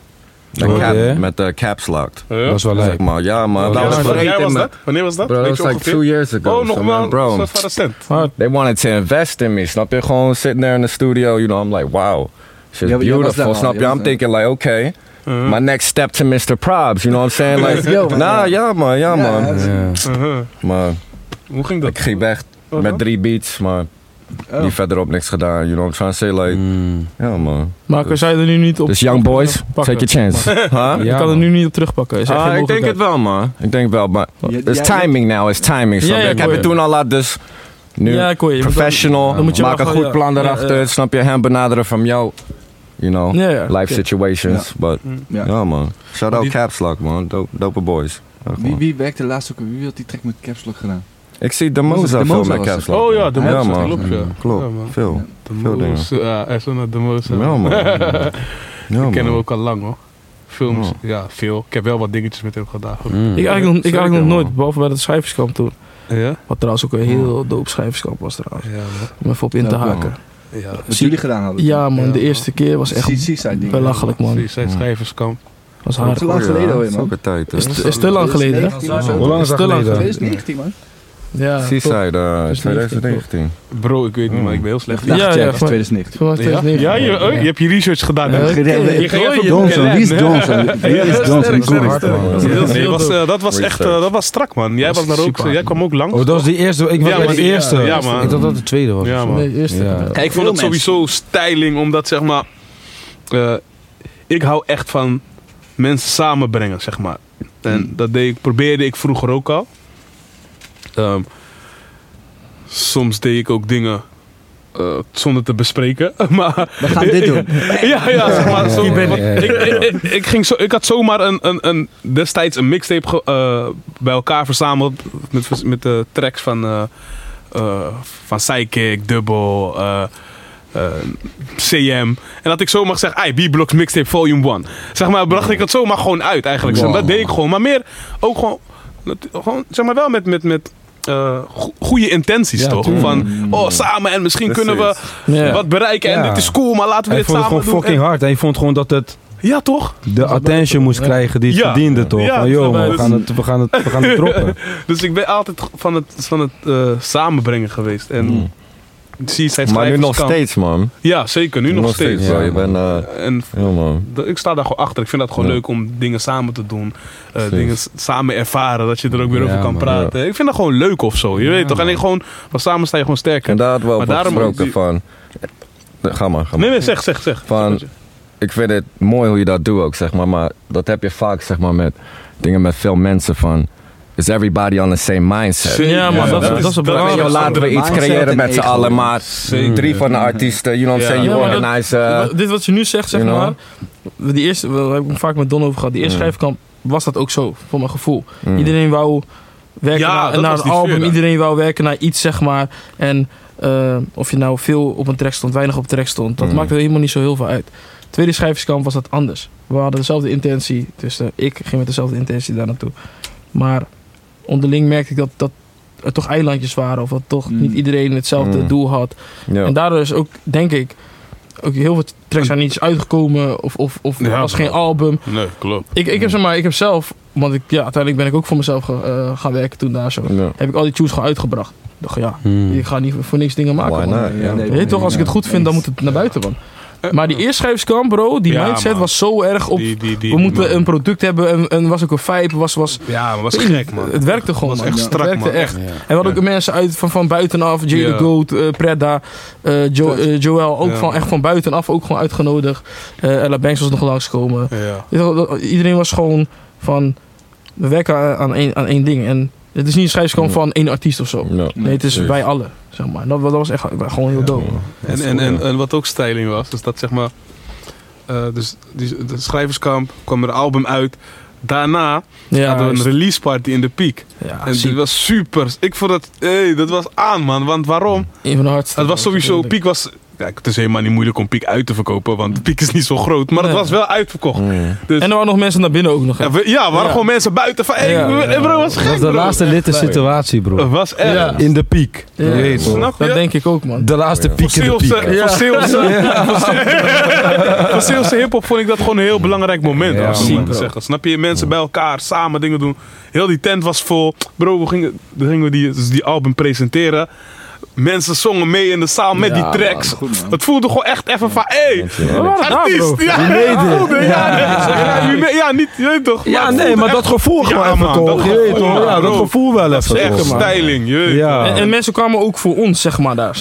Met, Oh, cap, met eh, Caps Locked. Ja? Dat is wel Zeg leuk. maar, ja, maar Oh, dat was was dat? Wanneer was dat? Bro, je was like two years ago. Oh, nog So, wel, man, bro. dat was recent. They wanted to invest in me, snap je? Gewoon sitting there in the studio, you know, I'm like, wow. Shit's Ja, was beautiful, snap je? was I'm thinking like, okay, Uh-huh. my next step to Mr. Probs, you know what I'm saying? Like, man. nah, ja man, ja man. is- Ja. Uh-huh. Maar Hoe ging dat? ik ging weg Uh-huh. met drie beats, maar Oh. die verderop niks gedaan, you know what I'm trying to say? Like, Mm. ja man. maar kan zij er nu niet op Dus young boys, pakken? take your chance. Huh? Ja, Je kan er nu niet op terugpakken. Is Ah, ik denk het wel man. Ik denk wel, maar it's ja, timing now, it's timing. Ja, ik heb het je. toen al laat, dus nu Ja, je. Dan- professional, dan moet je maak een goed plan erachter, snap je? Hem benaderen van jou, you know, life situations. But Ja. ja man, shout out die- Caps Lock man, Dope, dope boys. Wie, wie werkte laatst ook? Wie had die track met Caps Lock gedaan? Ik zie de Moza veel met Caps? Lock. Oh ja, de Ja, Moza, man. klopt ja. Klopt, Ja, man. veel. Veel dingen. Moza, ja, zo naar de Moza. Ja man. Ja, Ik ken hem ook al lang hoor. Films, Ja. ja, veel. Ik heb wel wat dingetjes met hem gedaan. Mm. Ik eigenlijk, nog, ik eigenlijk nog nooit, behalve bij het schrijverskamp toen. Ja? Wat trouwens ook een heel dope schrijverskamp was trouwens. Ja, man. Om even op in te haken. Ja. Wat jullie gedaan hadden? Ja man, Ja, de man. eerste keer was echt Seaside belachelijk man. Zijn schrijverskamp. Was Dat hard. is lang geleden alweer, Dat is man. ook een tijd. hè. Is, te- lang geleden hè? 2019 of zo. Hoe lang is Is dat te lang geleden? 2019, man. Ja. Seaside, eh, 2019. 2019. Bro, ik weet niet, maar ik ben heel slecht. Ja, ja, ja, van- 2019. Voor mij Ja, 2019. ja je, oh, je hebt je research gedaan. Ja. Je ging Johnson, wie is. Johnson? Wie is Johnson? Dat was, eh, dat was echt eh, dat was strak, man. Jij, was is daar ook, jij kwam ook langs. Oh, dat was die eerste. Ik was de eerste. ja, man. Ik dacht dat het de tweede was. Ja, man. Nee, eerste. Ja. Ja. ik vond het sowieso styling, omdat zeg maar. eh, ik hou echt van mensen samenbrengen, zeg maar. En dat deed ik, probeerde ik vroeger ook al. Ehm, soms deed ik ook dingen eh, zonder te bespreken. Maar, We gaan dit doen. ja, ja, zeg maar. Zo, ik. ik, ik, ik ging zo, ik had zomaar een, een, een, destijds een mixtape ge- eh, bij elkaar verzameld met, met de tracks van, eh eh van Psychic, Double, CM. En dat ik zomaar gezegd, ai, B-Blocks Mixtape Volume 1. Zeg maar, bracht ik het zomaar gewoon uit eigenlijk. Wow. Dat deed ik gewoon. Maar meer ook gewoon, gewoon zeg maar wel met, met, met eh, go- goede intenties Ja, toch? tuurlijk. Van, oh samen en misschien kunnen we Ja. wat bereiken en Ja. dit is cool, maar laten we Hij dit vond het samen gewoon doen. fucking hard. En je vond gewoon dat het Ja toch? de attention moest krijgen die het Ja. verdiende, toch? Ja, Van, joh, we gaan het, we gaan het, we gaan het droppen. Dus ik ben altijd van het, van het eh, samenbrengen geweest. En Mm. Zie Maar nu nog kan- steeds, man. Ja, zeker. Nu nog, steeds. Ja, Je bent, eh, En ja, man. d- ik sta daar gewoon achter. Ik vind dat gewoon Ja. leuk om dingen samen te doen. Eh, dingen samen ervaren. Dat je er ook weer Ja, over kan man. praten. Ik vind dat gewoon leuk of zo. Je weet toch? En ik gewoon, van samen sta je gewoon sterker. En daar hadden we Maar daarom ook gesproken die- van... Ga maar, ga maar. Nee, nee, zeg, zeg, zeg. Van- ik vind het mooi hoe je dat doet ook, zeg maar. Maar dat heb je vaak, zeg maar, met dingen met veel mensen van... Is everybody on the same mindset? Ja, man, dat, is- dat is je, belangrijke. laten we iets creëren en met z'n allen, maar Zeker. drie van de artiesten, you know what I'm saying, you maar organize... uh, Dit wat je nu zegt, zeg you know? maar. Die eerste, we hebben het vaak met Don over gehad. Die eerste Mm. schrijfkamp was dat ook zo, voor mijn gevoel. mm. Iedereen wou werken Ja, naar, naar een album. Iedereen wou werken naar iets, zeg maar. En eh, of je nou veel op een track stond, weinig op een track stond. Dat Mm. maakte helemaal niet zo heel veel uit. Tweede schrijverskamp was dat anders. We hadden dezelfde intentie. Dus eh, ik ging met dezelfde intentie daar naartoe. Maar onderling merkte ik dat, dat er toch eilandjes waren. Of dat toch Mm. niet iedereen hetzelfde Mm. doel had. Ja. En daardoor is ook, denk ik, ook heel veel tracks zijn niet eens uitgekomen. Of, of, of Ja, was geen album. Nee, klopt. Ik, ik, heb, zeg maar, ik heb zelf, want ik, ja, uiteindelijk ben ik ook voor mezelf ge- eh, gaan werken toen daar zo. Ja. Heb ik al die tunes gewoon uitgebracht. Ik dacht, ja, Hmm. ik ga niet voor niks dingen maken. Why man. Ja. nee, Je weet toch, als ik het goed vind, dan moet het naar buiten, man. Maar die eerstschrijverskamp, bro, die Ja, mindset man. was zo erg op... Die, die, die, we moeten man. een product hebben en, en was ook een vibe, was... was Ja, maar was gek, man. Het werkte gewoon, was man. echt Het strak, werkte man. echt. Ja. En we hadden ook mensen uit van, van buitenaf. Jay Ja. the Goat, eh, eh, Jo- eh, Joel. Ook Ja. van, echt van buitenaf ook gewoon uitgenodigd. Eh Ella Banks was nog langskomen. Iedereen was gewoon van... We werken aan- aan één, aan één ding. En het is niet een schrijfskamp Ja. van één artiest of zo. Nee, het is wij allen. Zeg maar. dat, dat was echt gewoon heel dope. En, en, en, en wat ook styling was, is dat zeg maar. eh, dus die, de schrijverskamp kwam er een album uit. Daarna Ja, hadden we een release party in de Piek. ja en ziek. die was super. Ik vond dat, hey, dat was aan man. Want waarom? een van de hardste. Het was sowieso, Piek was. Kijk, het is helemaal niet moeilijk om Piek uit te verkopen, want Piek is niet zo groot. Maar het was wel uitverkocht. Dus, En er waren nog mensen naar binnen ook nog. hè. ja, we, ja, er waren Ja. gewoon mensen buiten van, hey, bro, was Dat was de bro. laatste litte situatie, Het bro. was echt. Ja. In de piek. Snap je? Dat denk ik ook, man. De laatste Ja. piek in de piek. Ja. voor Zeeuwse, hiphop vond ik dat gewoon een heel belangrijk moment. Ja, om te zeggen. Snap je? Mensen bij elkaar, samen dingen doen. Heel die tent was vol. Bro, we gingen we die, dus die album presenteren. Mensen zongen mee in de zaal met Ja, die tracks. man, goed, man. Het voelde gewoon echt even van, hé, artiest. Ja, ja, niet, je weet toch. Ja, nee, maar dat gevoel gewoon Ja, even man, toch? dat Je toch? Ja, dat gevoel wel even Echt toch? styling, je weet Ja. En, en mensen kwamen ook voor ons, zeg maar, daar.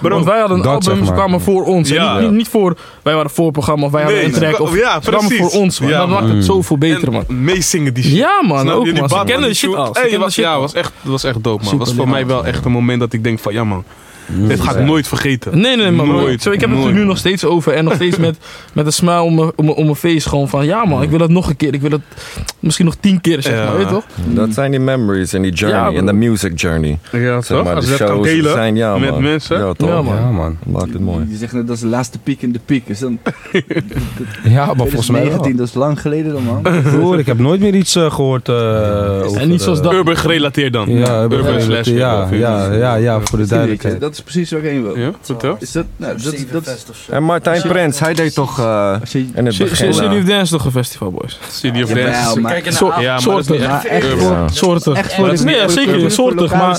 Want wij hadden een dat album, zeg ze kwamen voor ons. Niet, voor, wij waren voorprogramma of wij hadden een track. Of, ja, ze kwamen precies. voor ons, man. Ja, dat maakt het zoveel beter, man. meezingen die shit. Ja, man, ook, man. Ze kennen de shit al. Ja, was echt, dat was echt dope, man. Was voor mij wel echt een moment dat ik denk van, ja man, dit ga ik nooit vergeten. Nee, nee, maar Nooit, zo, ik heb het er nu nog steeds over. En nog steeds met, met een smile om mijn, om, mijn- om mijn face. Gewoon van, ja man, ik wil het nog een keer. Ik wil het misschien nog tien keer, zeg Ja. maar. Weet je toch? Dat zijn die memories en die journey, en de music journey. Ja, Zeg toch? maar, Als de je dat kan shows delen zijn, ja, met man. mensen. Ja, toch? Ja, man. Ja, man. Dat maakt het mooi. Je zegt net, dat is de laatste piek in de piek. Is dan Ja, maar volgens mij 2019, wel. dat is lang geleden dan, man. Broer, ik heb nooit meer iets eh, gehoord. eh, over, En niet zoals dat. Urban gerelateerd dan. Ja, urban Urban gerelateerd, ja, ja, ja, ja, voor de duidelijkheid. Dat is precies waar ik heen wil. Ja, vertel. Is dat, nou, dat, is- dat, is- En Martijn Prins, hij deed toch eh, je, in het City begin... City eh, of Dance toch een festival, boys? City of Dance. Ja, maar dat maar echt voor, Ja. Soorten. echt voor Maar de nee, ja, zeker. Soortig, maar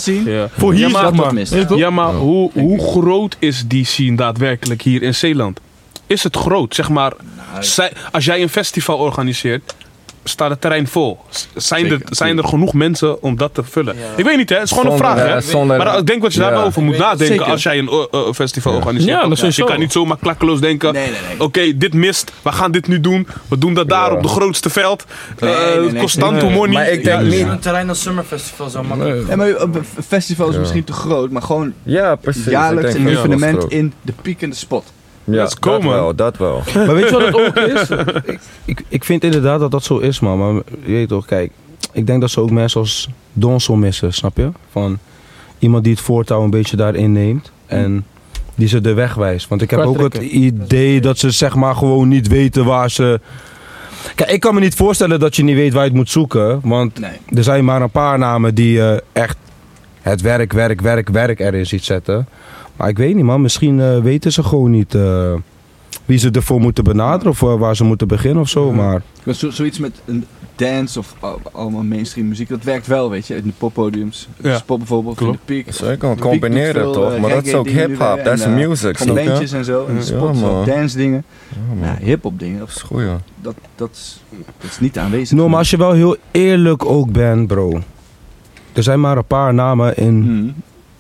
voor hier, Ja, maar- zeg maar. dat? Ja, maar hoe, hoe groot is die scene daadwerkelijk hier in Zeeland? Is het groot? Zeg maar, zij- als jij een festival organiseert, staat het terrein vol? Zijn, er, zijn er genoeg mensen om dat te vullen? Ja. Ik weet niet, hè? Het is gewoon Zonder, een vraag, hè? eh, zonder- maar ik denk dat je daar Ja. wel over moet nadenken Zeker. als jij een eh, eh, festival Ja. organiseert. Ja, dat. Je kan niet zomaar klakkeloos denken, Nee, nee, nee. oké, dit mist, we gaan dit nu doen. We doen dat daar Ja. op de grootste veld. Nee, Eh, nee, nee, constant nee. hoe money. Maar ik denk Ja, niet- Een terrein als Summerfestival zo makkelijk. Ja, maar festival is Ja. misschien te groot, maar gewoon Ja, precies. jaarlijks een evenement in de piekende spot. Ja, Let's go, dat man. wel, dat wel. Maar weet je wat het ook is? ik, ik, ik vind inderdaad dat dat zo is, man. Maar je weet toch, kijk. Ik denk dat ze ook mensen als Donson missen, snap je? Van iemand die het voortouw een beetje daarin neemt. En die ze de weg wijst. Want ik heb ook het idee dat ze zeg maar gewoon niet weten waar ze... Kijk, ik kan me niet voorstellen dat je niet weet waar je het moet zoeken. Want Nee. er zijn maar een paar namen die eh, echt het werk, werk, werk, werk erin ziet zetten. Maar ik weet niet man, misschien eh, weten ze gewoon niet eh, wie ze ervoor moeten benaderen of eh, waar ze moeten beginnen of zo. Maar Maar zo, zoiets met een dance of al- allemaal mainstream muziek, dat werkt wel, weet je. In de poppodiums. Ja. Spot bijvoorbeeld, in Klopt. de piek. Zeker, doet veel, toch? Maar dat is ook hip-hop, dat is music, bandjes en zo, en spots, dance dingen. Ja. Nou, hip-hop dingen, Dat is goed, ja. dat, dat, is, dat is niet aanwezig. no, maar als je wel heel eerlijk ook bent bro. Er zijn maar een paar namen in Hmm.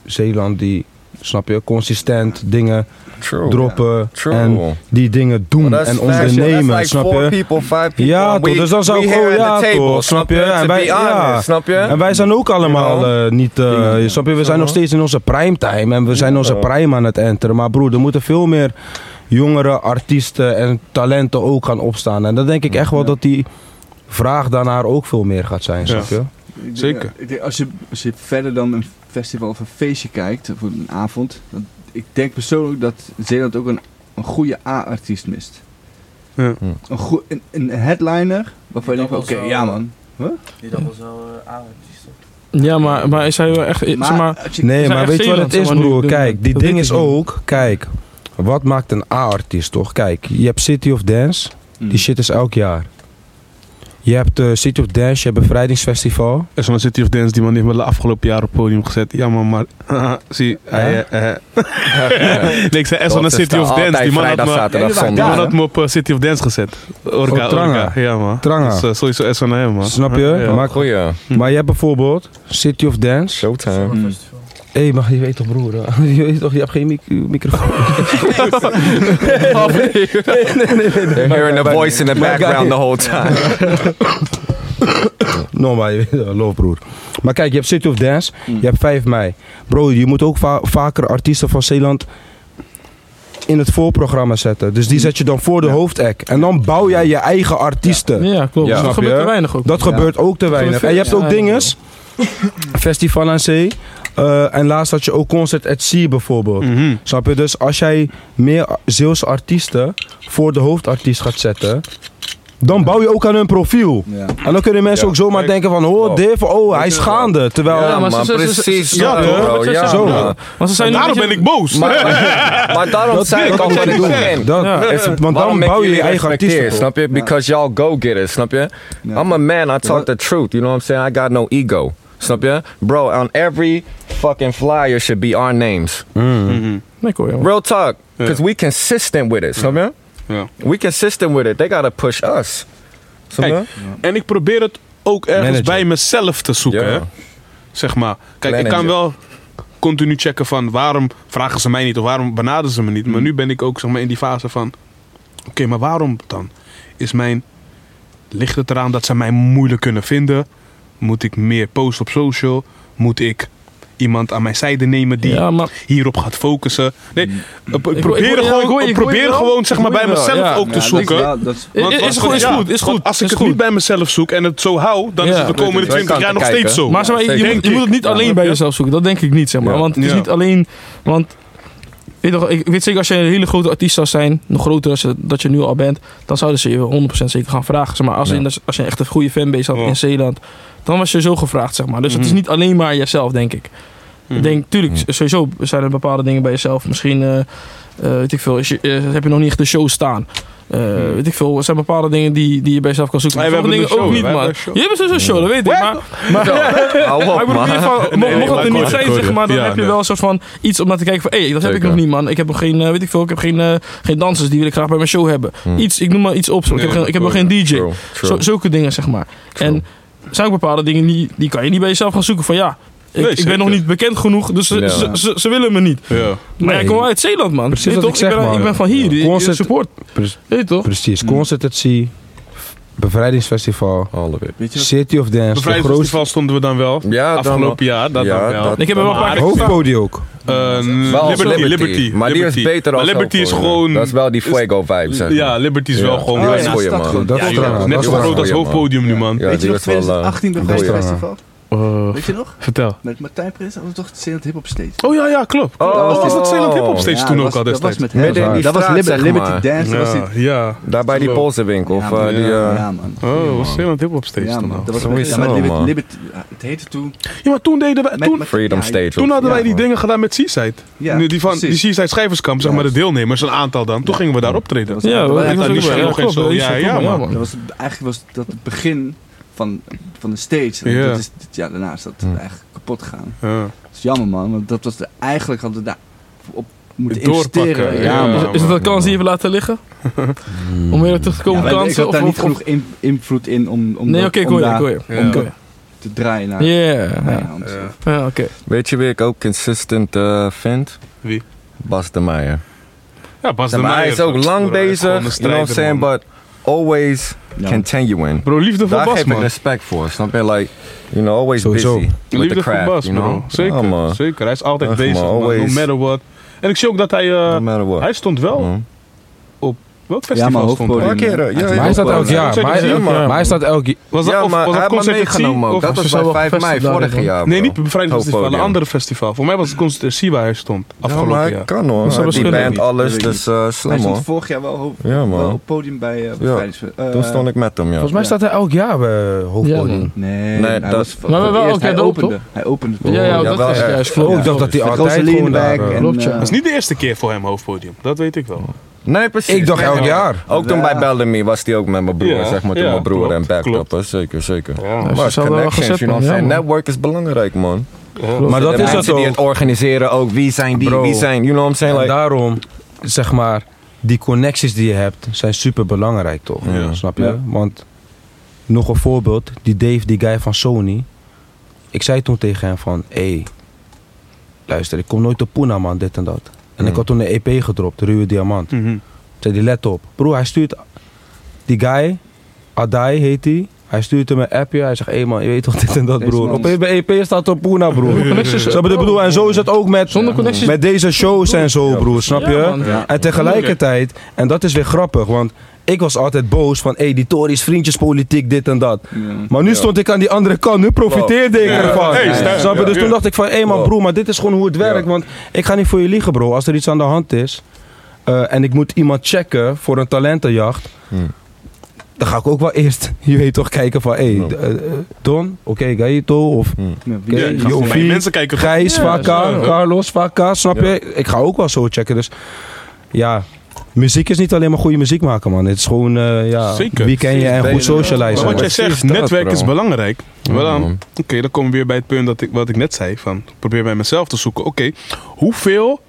Zeeland die, snap je, consistent dingen True. droppen. True. En die dingen doen en ondernemen, like snap four je? people. Ja, toch, dus dan zou ik gewoon- ja, toch, snap je? En wij- ja. snap je? En wij zijn ook allemaal You eh, niet, eh, snap je? We zijn nog steeds in onze primetime en we zijn onze prime aan het enteren. Maar broer, er moeten veel meer jongere artiesten en talenten ook gaan opstaan. En dan denk ik echt wel dat die vraag daarnaar ook veel meer gaat zijn, snap je? Zeker. als, je, als je verder dan een festival of een feestje kijkt, of een avond, dan, ik denk persoonlijk dat Zeeland ook een, een goede A-artiest mist. Ja. Een, goe- een, een headliner waarvan je denkt, oké, ja man. Die dat was wel uh, A-artiest. toch? Ja, maar, maar is hij wel echt... zeg maar, Nee, maar weet je wat het is, broer? Kijk, die ding is ook, kijk, wat maakt een A-artiest toch? Kijk, je hebt City of Dance, Hmm. die shit is elk jaar. Je hebt eh, City of Dance, je hebt Bevrijdingsfestival. Er is zo'n City of Dance die man heeft me de afgelopen jaar op het podium gezet. Ja man, maar zie, hij, eh, eh. nee, ik zei echt Dat is City of Dance. Die man had me, die man had op City of Dance gezet. Orga, Oh, Tranga. Orga. Ja man. Tranga. Dus, eh, sowieso echt van hem man. Snap je? Ja. Maar, Goeie. maar je hebt bijvoorbeeld City of Dance. Showtime. Hé, hey, maar je weet toch broer, je weet toch, je hebt geen mic- microfoon. They're hearing the voice in the background the whole time. no, maar je weet love broer. Maar kijk, je hebt City of Dance, je hebt 5 mei. Bro, je moet ook va- vaker artiesten van Zeeland in het voorprogramma zetten. Dus die zet je dan voor de hoofdact. En dan bouw jij je eigen artiesten. ja, klopt. Ja. dat gebeurt te weinig ook. Dat Ja. gebeurt ook te weinig. En je hebt ook Ja, dinges. Festival aan Zee. Eh, en laatst had je ook Concert at Sea bijvoorbeeld. Mhm. Snap je? Dus als jij meer Zeeuwse artiesten voor de hoofdartiest gaat zetten, dan bouw je ook aan hun profiel. Ja. En dan kunnen mensen Ja. ook zomaar denken van, oh. Div, oh, hij is gaande. Terwijl, Ja, maar ze- ze- precies. ze- Ja, bro. ze zijn Daarom ben ik boos. Maar, maar daarom zei ik dat al wat ik. Dat, is- want dan bouw je je eigen artiesten. snap je? Because y'all go-getters, snap je? I'm a man, I talk the truth, you know what I'm saying? I got no ego, snap je? Bro, on every fucking flyer should be our names. Mhm. Nee, cool, ja. Real talk. Because we consistent with it, snap je? Ja. We consistent with it. They gotta push us. Snap je? Kijk, En ik probeer het ook ergens Manager. bij mezelf te zoeken. Hè? Zeg maar. Kijk, ik kan wel continu checken van waarom vragen ze mij niet of waarom benaderen ze me niet. Maar nu ben ik ook zeg maar, in die fase van: oké, maar waarom dan? Is mijn. Ligt het eraan dat ze mij moeilijk kunnen vinden? Moet ik meer posten op social? Moet ik iemand aan mijn zijde nemen die Ja, maar hierop gaat focussen? Nee, ik, probeer, ik gewoon, ik hoor probeer gewoon zeg maar, bij mezelf ja. ook te zoeken. dat is- Is- Want- is want- goed, is goed, is want goed, Als ik het goed. niet bij mezelf zoek en het zo hou, dan Ja. is het de komende Twee 20 jaar nog steeds zo. Maar zeg maar, je, moet, je moet het niet alleen bij je? jezelf zoeken. Dat denk ik niet, zeg maar. Ja. Want het is Ja. niet alleen... Want weet je ik weet zeker als je een hele grote artiest zou zijn, nog groter als je, dat je nu al bent, dan zouden ze je 100% zeker gaan vragen. Zeg maar, als, Ja. in, als je echt een goede fanbase had Ja. in Zeeland, dan was je zo gevraagd, zeg maar. Dus het is Mhm. niet alleen maar jezelf, denk ik. Ik denk, tuurlijk, sowieso zijn er bepaalde dingen bij jezelf. Misschien, eh, eh, weet ik veel, is je, eh, heb je nog niet echt een show staan. Eh, weet ik veel, er zijn bepaalde dingen die, die je bij jezelf kan zoeken. Wij Sommige hebben dingen een ook show, niet, man. show. Je hebt zo'n show, dat weet ik. Maar, maar, maar ik bedoel Nee, mocht nee, het er niet zijn, zeg maar, dan heb je nee. wel een soort van iets om naar te kijken van, hé, dat heb ik nog niet, man. Ik heb nog geen, eh, weet ik veel, ik heb geen, eh, geen dansers, die wil ik graag bij mijn show hebben. Iets, ik noem maar iets op. zo. ik, heb Nee, ik heb nog geen DJ. Zulke dingen, zeg maar. En zijn ook bepaalde dingen die, die kan je niet bij jezelf gaan zoeken van, ja, ik, Nee, ik ben nog niet bekend genoeg, dus ze, Ja. ze, ze, ze willen me niet. Ja. Maar ja, ik kom wel uit Zeeland, man. Precies wat toch? ik zeg, ben, man. ik ben van hier, Concert- support. Pre- Weet toch? Precies, Bevrijdingsfestival. Weet je wat? City of Dance, Bevrijdingsfestival stonden we dan wel. Ja, dan Afgelopen jaar, dat Ja, dan wel. dat- Ik heb er wel een hoofdpodium ook. Wel als Liberty, Liberty, Maar die is Liberty. beter als Liberty is gewoon... Dat is wel die Fuego vibe, zeg Ja. Liberty is Ja. wel gewoon... Die was ja, goeie, stad man. gewoon. Dat is Net zo groot als hoofdpodium nu, man. Weet je nog was wel... eh, 2018 dat is Bevrijdingsfestival? Eh, Weet je nog? vertel. Met Martijn Prins, dat was toch Zeeland Hip Hop Stage? Oh ja, ja, klopt. Oh. Oh, was dat Zeeland Hip Hop Stage Ja, toen dat ook was- al Dat was destijds? met hem. Dat was zeg maar. Dance. dat was Ja, die- ja. Daar bij die Polsenwinkel. Of Ja, man. eh, die... ja, eh, ja, man. Oh, dat was Zeeland Hip Hop Stage Ja, toen man. Dat was Sowieso, ja, met Liberty, man. Liberty- ja, het heette toen... Ja, maar toen deden wij... Toen, Freedom ja, Stage. toen of- hadden wij Ja, die dingen gedaan met Seaside. Ja, Nu, die van die. Seaside Schrijverskamp, zeg maar, de deelnemers, een aantal dan. Toen gingen we daar optreden. Dat was- Ja, dat dat dat ja, dat Ja, ja. Dat was, eigenlijk was dat het begin van, van de stage. En Ja. dat is, ja, daarna is dat eigenlijk kapot gegaan. Ja. Dat is jammer man, want dat was de, eigenlijk hadden we daar op moeten Doorpakken, investeren. ja. Ja, man. Is, is het een kans die je laten liggen? Om weer terug te komen Ja, maar ik kansen? had daar of- niet of- genoeg in, invloed in om, om, Nee, dat- om je, daar te draaien naar Ja, oké. Weet je wie ik ook consistent eh, vind? Wie? Bas de Meijer. Ja, Bas de Ja, maar hij Meijer. is ook lang bezig, you know what I'm strijder, saying? man. But always Ja. continuing. Bro, liefde voor Daar Bas, geef ik man. respect voor. Snap je? Like, you know, always Sowieso. busy with the Liefde voor craft, Bas, you bro. know? Zeker, Ja, man. zeker. Hij is altijd Echt, bezig, man. man. No matter what. En ik zie ook dat hij... eh, No matter what. hij stond wel... Mm. Welk Ja, festival maar stond. Een keer, ja, Ja, ja, Maar hij staat ja, elk ja. jaar. Maar hij- zeker. maar hij staat elk jaar. Was dat, Ja, of, was dat meegenomen ook. Dat was bij wel 5 mei festival vorig jaar, Nee, niet Bevrijdingsfestival, een Hoofdpodium. andere festival. Voor mij was het Concert at Sea waar hij stond. Ja, maar Afgelopen jaar. kan hoor. Dat zou Die kunnen. band alles, Dat weet ik dus uh, Hij slim stond hoor. vorig jaar wel, Ja, op het podium bij bevrijdings... eh, Toen stond ik met hem, ja. Volgens mij staat hij elk jaar bij hoofdpodium. Ja, Nee, dat- Maar wel eerst, elke keer hij doop, opende. Hij opende het Ja, ja, podium. Ja, dat is juist Ook klopt. dacht dat hij altijd gewoon daar... eh, ja. eh, Dat is niet de eerste keer voor hem hoofdpodium. Dat weet ik wel. Nee, precies. Ik dacht elk jaar. Ook toen bij Bellamy was hij ook met mijn broer, Ja, zeg maar. Toen ja, mijn broer klopt, en backed klopt. up, hè. Zeker, zeker. Ja. Maar connections, you know ja. Network is belangrijk, man. Maar dat de is mensen het die ook. het organiseren ook. Wie zijn die? Bro. Wie zijn, you know what I'm saying? En Like, daarom, zeg maar, die connecties die je hebt, zijn super belangrijk toch? Ja. Snap je? Ja. Want, nog een voorbeeld, die Dave, die guy van Sony. Ik zei toen tegen hem van, hé, hey, luister, ik kom nooit op Puna man, dit en dat. En ik Mm. had toen een EP gedropt, Ruwe Diamant. Mhm. Zei die, let op. Bro, hij stuurt, die guy, Adai heet hij. Hij stuurt hem een appje. Hij zegt, hé man, je weet toch dit en dat, broer. Opeens bij EP staat op Puna, broer. Connecties- Snap je bedoel? En zo is het ook met, Zonder connecties. met deze shows en zo, broer. Snap je? Ja. En tegelijkertijd, en dat is weer grappig, want ik was altijd boos van, hé, hey, die Tories, vriendjespolitiek, dit en dat. Ja. Maar nu stond ik aan die andere kant, nu profiteerde ik Ja. ervan. Hey. Snap je? Dus toen dacht ik van, hé hey man, broer, maar dit is gewoon hoe het werkt. Want ik ga niet voor je liegen, bro. Als er iets aan de hand is eh, en ik moet iemand checken voor een talentenjacht, Hmm. dan ga ik ook wel eerst, je weet toch, kijken van, hé, hey, eh, eh, Don, oké, Gaito, of Jovi, gewoon bij mensen kijken. Gijs, zo. Carlos, Vaka, snap je? Ik ga ook wel zo checken. Dus ja, muziek is niet alleen maar goede muziek maken, man. Het is gewoon, eh, ja, Zeker. wie ken je en goed Maar socializen. wat jij precies zegt, netwerk is belangrijk. Ja, Wel dan, man. Oké, dan komen we weer bij het punt dat ik, wat ik net zei. Van, ik probeer bij mezelf te zoeken. Oké, hoeveel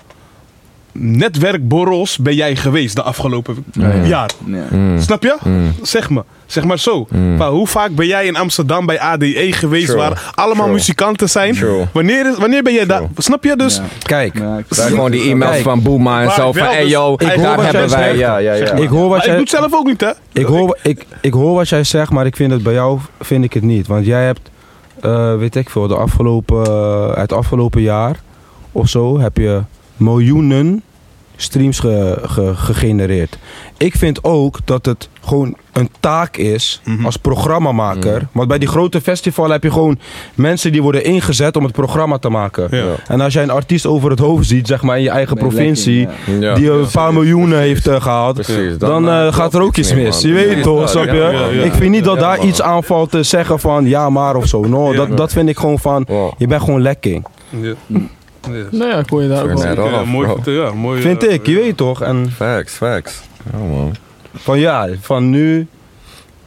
netwerkborrels ben jij geweest de afgelopen Ja. jaar? Ja. Mm. Snap je? Mm. Zeg me. Zeg maar zo. Mm. Maar hoe vaak ben jij in Amsterdam bij ADE geweest True. waar allemaal True. muzikanten zijn? True. Wanneer, is- wanneer ben jij daar? Snap je? Dus Ja. Kijk, Ja, ik- Daar gewoon die e-mails van Boema en zo van, hey dus- yo, Ik hoor wat hebben jij wij, zegt. ja, ja, ja. ik hoor maar wat ik jij... doe het zelf ook niet, hè? Ik hoor, ik, ik hoor wat jij zegt, maar ik vind het bij jou vind ik het niet. Want jij hebt, eh, weet ik veel, de afgelopen, het afgelopen jaar of zo heb je miljoenen streams ge- ge- gegenereerd. Ik vind ook dat het gewoon een taak is Mhm. als programmamaker. Want bij die grote festival heb je gewoon mensen die worden ingezet om het programma te maken. Ja. En als jij een artiest over het hoofd ziet, zeg maar in je eigen provincie, lekker, Ja. die een paar miljoenen heeft eh, gehaald, Precies, dan, eh, eh, gaat er ook iets mis. man. Je weet Ja, toch, ja, snap je? ja, ja, ja. Ik vind niet dat Ja, daar man. iets aanvalt te zeggen van ja maar of zo. No, Ja. dat, dat vind ik gewoon van, Wow. je bent gewoon lekking. Nou ja, hoor je daar ook wel. net Ja, mooi, ja, mooi. Vind eh, ik, je weet toch? En Facts, facts. Ja man. Van ja, van nu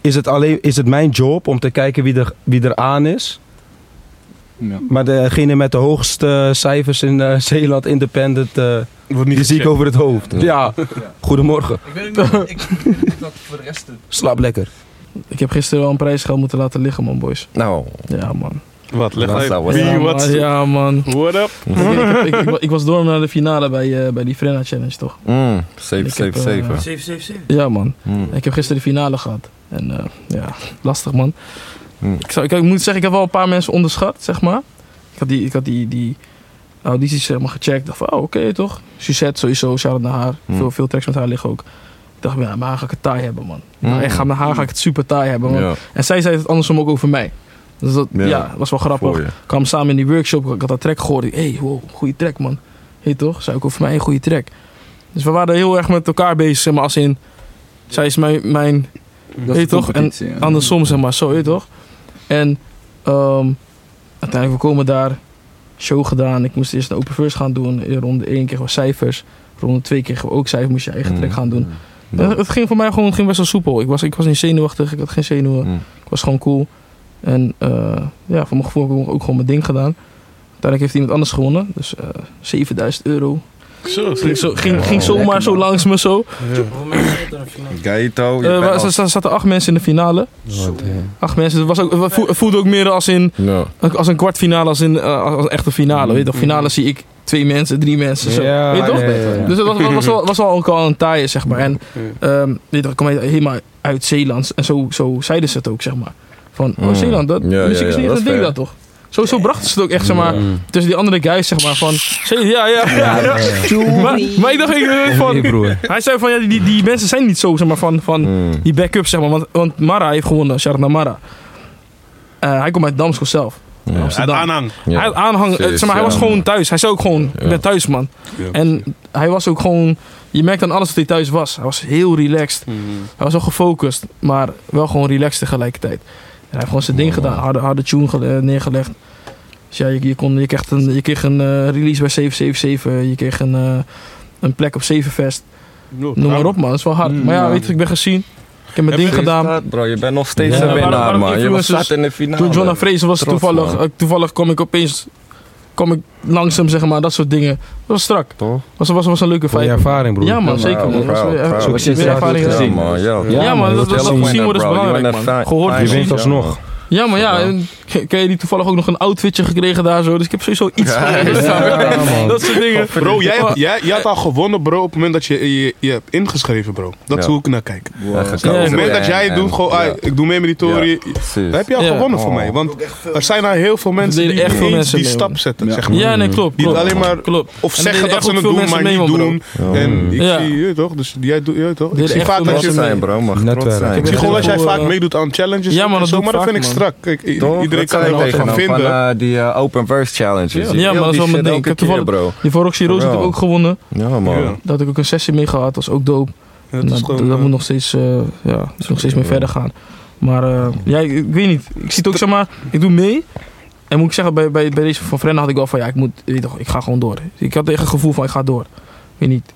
is het, alleen, is het mijn job om te kijken wie er, wie er aan is. Ja. Maar degene met de hoogste cijfers in eh, Zeeland Independent, eh Wordt niet die zie ik gecheckt. over het hoofd. Ja, goedemorgen. Ik weet niet, ik dat voor de rest... Slaap lekker. Ik heb gisteren wel een prijsgeld moeten laten liggen, man, boys. Nou, Ja, man. Wat, leg uit. Wie, ja, wat? man, ja, man. What up? Ik, ik, ik, ik, ik was door naar de finale bij, eh, bij die Frenna Challenge, toch? mm, 7, Ik heb, 7, 7. eh, 777. Ja, man. Mm. Ik heb gisteren de finale gehad. En eh, ja, lastig, man. Mm. Ik, zou, ik, ik moet zeggen, ik heb wel een paar mensen onderschat, zeg maar. Ik had die, ik had die, die audities zeg maar, gecheckt. Ik dacht van, oh, oké, toch? Suzette sowieso, shout-out naar haar. Mm. Veel, veel tracks met haar liggen ook. Ik dacht, ja, maar haar ga ik het taai hebben, man. Nou, Mm. echt, met haar ga ik het super taai hebben, man. Ja, En zij zei het andersom ook over mij. Dus dat Ja. ja, was wel grappig. Ik kwam samen in die workshop, ik had dat track gehoord. Ik, hey, wow, goede track, man. Heet toch? Zei ook over mij een goede track. Dus we waren heel erg met elkaar bezig, zeg maar, als in... Zij is mijn, mijn Dat toch? En andersom, zeg maar, zo, weet je toch? En ehm, uiteindelijk, we komen daar, show gedaan. Ik moest eerst een open verse gaan doen. Ronde 1 kregen we cijfers. Ronde 2 kregen we ook cijfers, moest je eigen track gaan doen. Ja. En Het ging voor mij gewoon ging best wel soepel. Ik was, ik was niet zenuwachtig, ik had geen zenuwen. Mm. Ik was gewoon cool. En eh, ja, voor mijn gevoel heb ik ook gewoon mijn ding gedaan. Uiteindelijk heeft iemand anders gewonnen. Dus eh 7000 euro. Zo, Ging, zo, ging, zomaar lekker, zo langs me zo. Hoeveel mensen zaten er finale? Gaito, je Eh, er zaten acht mensen in de finale. Acht mensen. Het, was ook, het voelde ook meer als, in, als een kwartfinale, als, in, eh, als een echte finale. Weet je toch? Finale zie ik twee mensen, drie mensen. Zo. Ja, weet je toch? ja, ja, ja. Dus het was, was, was, wel, was wel ook al een taaie, zeg maar. En ehm, weet je ik kom helemaal uit Zeeland. En zo, zo zeiden ze het ook, zeg maar. Van, oh. Zeeland, dat, Ja, muziek is ja, niet dat ding dat toch? Zo, zo brachten ze het ook echt, zeg maar, Mm. tussen die andere guys, zeg maar, van... Ja, ja, ja. Maar, maar ik dacht, ik, van, Hey, broer. hij zei van, ja, die, die mensen zijn niet zo, zeg maar, van, van Mm. die backup, zeg maar. Want, want Mara heeft gewonnen, shout out naar Mara. Eh, hij komt uit Damsko zelf. Ja. Uit aanhang. Ja. Hij had aanhang, eh, zeg maar, hij was gewoon thuis. Hij zei ook gewoon, ik Ja. ben thuis, man. Ja. En hij was ook gewoon, je merkt aan alles dat hij thuis was. Hij was heel relaxed. Mhm. Hij was wel gefocust, maar wel gewoon relaxed tegelijkertijd. En hij heeft gewoon zijn ding gedaan, harde, harde tune gele- neergelegd. Dus ja, je, je, kon, je kreeg een, je kreeg een eh, release bij 777, je kreeg een, eh, een plek op 7fest. Noem maar op man, dat is wel hard. Mm, maar ja, weet je, ik ben gezien. Ik heb mijn ding gedaan. Staat, bro, je bent nog steeds Ja, een winnaar, man. Je was staat in de finale. Toen John Fraser was Trots, toevallig, eh, toevallig kwam ik opeens kwam ik langs hem, zeg maar, dat soort dingen. Dat was strak. Toch? Was, was, was een leuke vibe. ervaring, broer. Ja man, zeker man. Was, je ervaring Ja, gezien. gezien. man. Ja, Ja, Ja, man, dat, dat, dat dat is zien worden is belangrijk man. Gehoord Je wint gezien. alsnog. Ja, maar ja, en ken je die toevallig ook nog een outfitje gekregen daar zo. Dus ik heb sowieso iets Ja, van. Dat soort dingen. Bro, jij, hebt- jij, jij had al gewonnen, bro, op het moment dat je je, je hebt ingeschreven, bro. Dat is hoe ik naar kijk. Ja, Ja, Op het moment dat jij En- doet, gewoon, ja. ah, ik doe mee met die tory, Precies. dan heb je al Ja. gewonnen voor Oh. mij. Want er zijn nou heel veel mensen die echt veel niet mensen die mee, stap zetten, Ja. zeg maar. Ja, nee, klopt. Die klopt. alleen maar klopt. Of En zeggen dat ze het doen, maar niet doen. En ik Ja. zie, je toch, dus jij doet, je toch. Ik zie vaak dat je... mensen zijn, bro. Mag trots Netwerk. zijn. Ik Ik zie gewoon dat jij vaak eh, meedoet aan challenges Ja, maar ik dat vind vaak, ik. Strak. Kijk, iedereen Dat kan er wat van vinden. Van eh, die eh, open verse challenges. Ja, maar dat is wel mijn ding. Ik heb toevallig- bro. Die voor Roxy Rose heb ik ook gewonnen. Ja, man. Ja. Daar had ik ook een sessie mee gehad. Dat was ook dope. Ja, dat is Nou, gewoon, dat, dat eh, moet nog steeds, eh, ja, nog steeds mee verder gaan. Maar eh, ja, ik, ik weet niet. Ik zie het ook, zeg maar, ik doe mee. En moet ik zeggen, bij, bij, bij deze van Frenna had ik wel van, ja, ik moet, weet je toch, ik ga gewoon door. Ik had echt een gevoel van, ik ga door. Ik weet niet,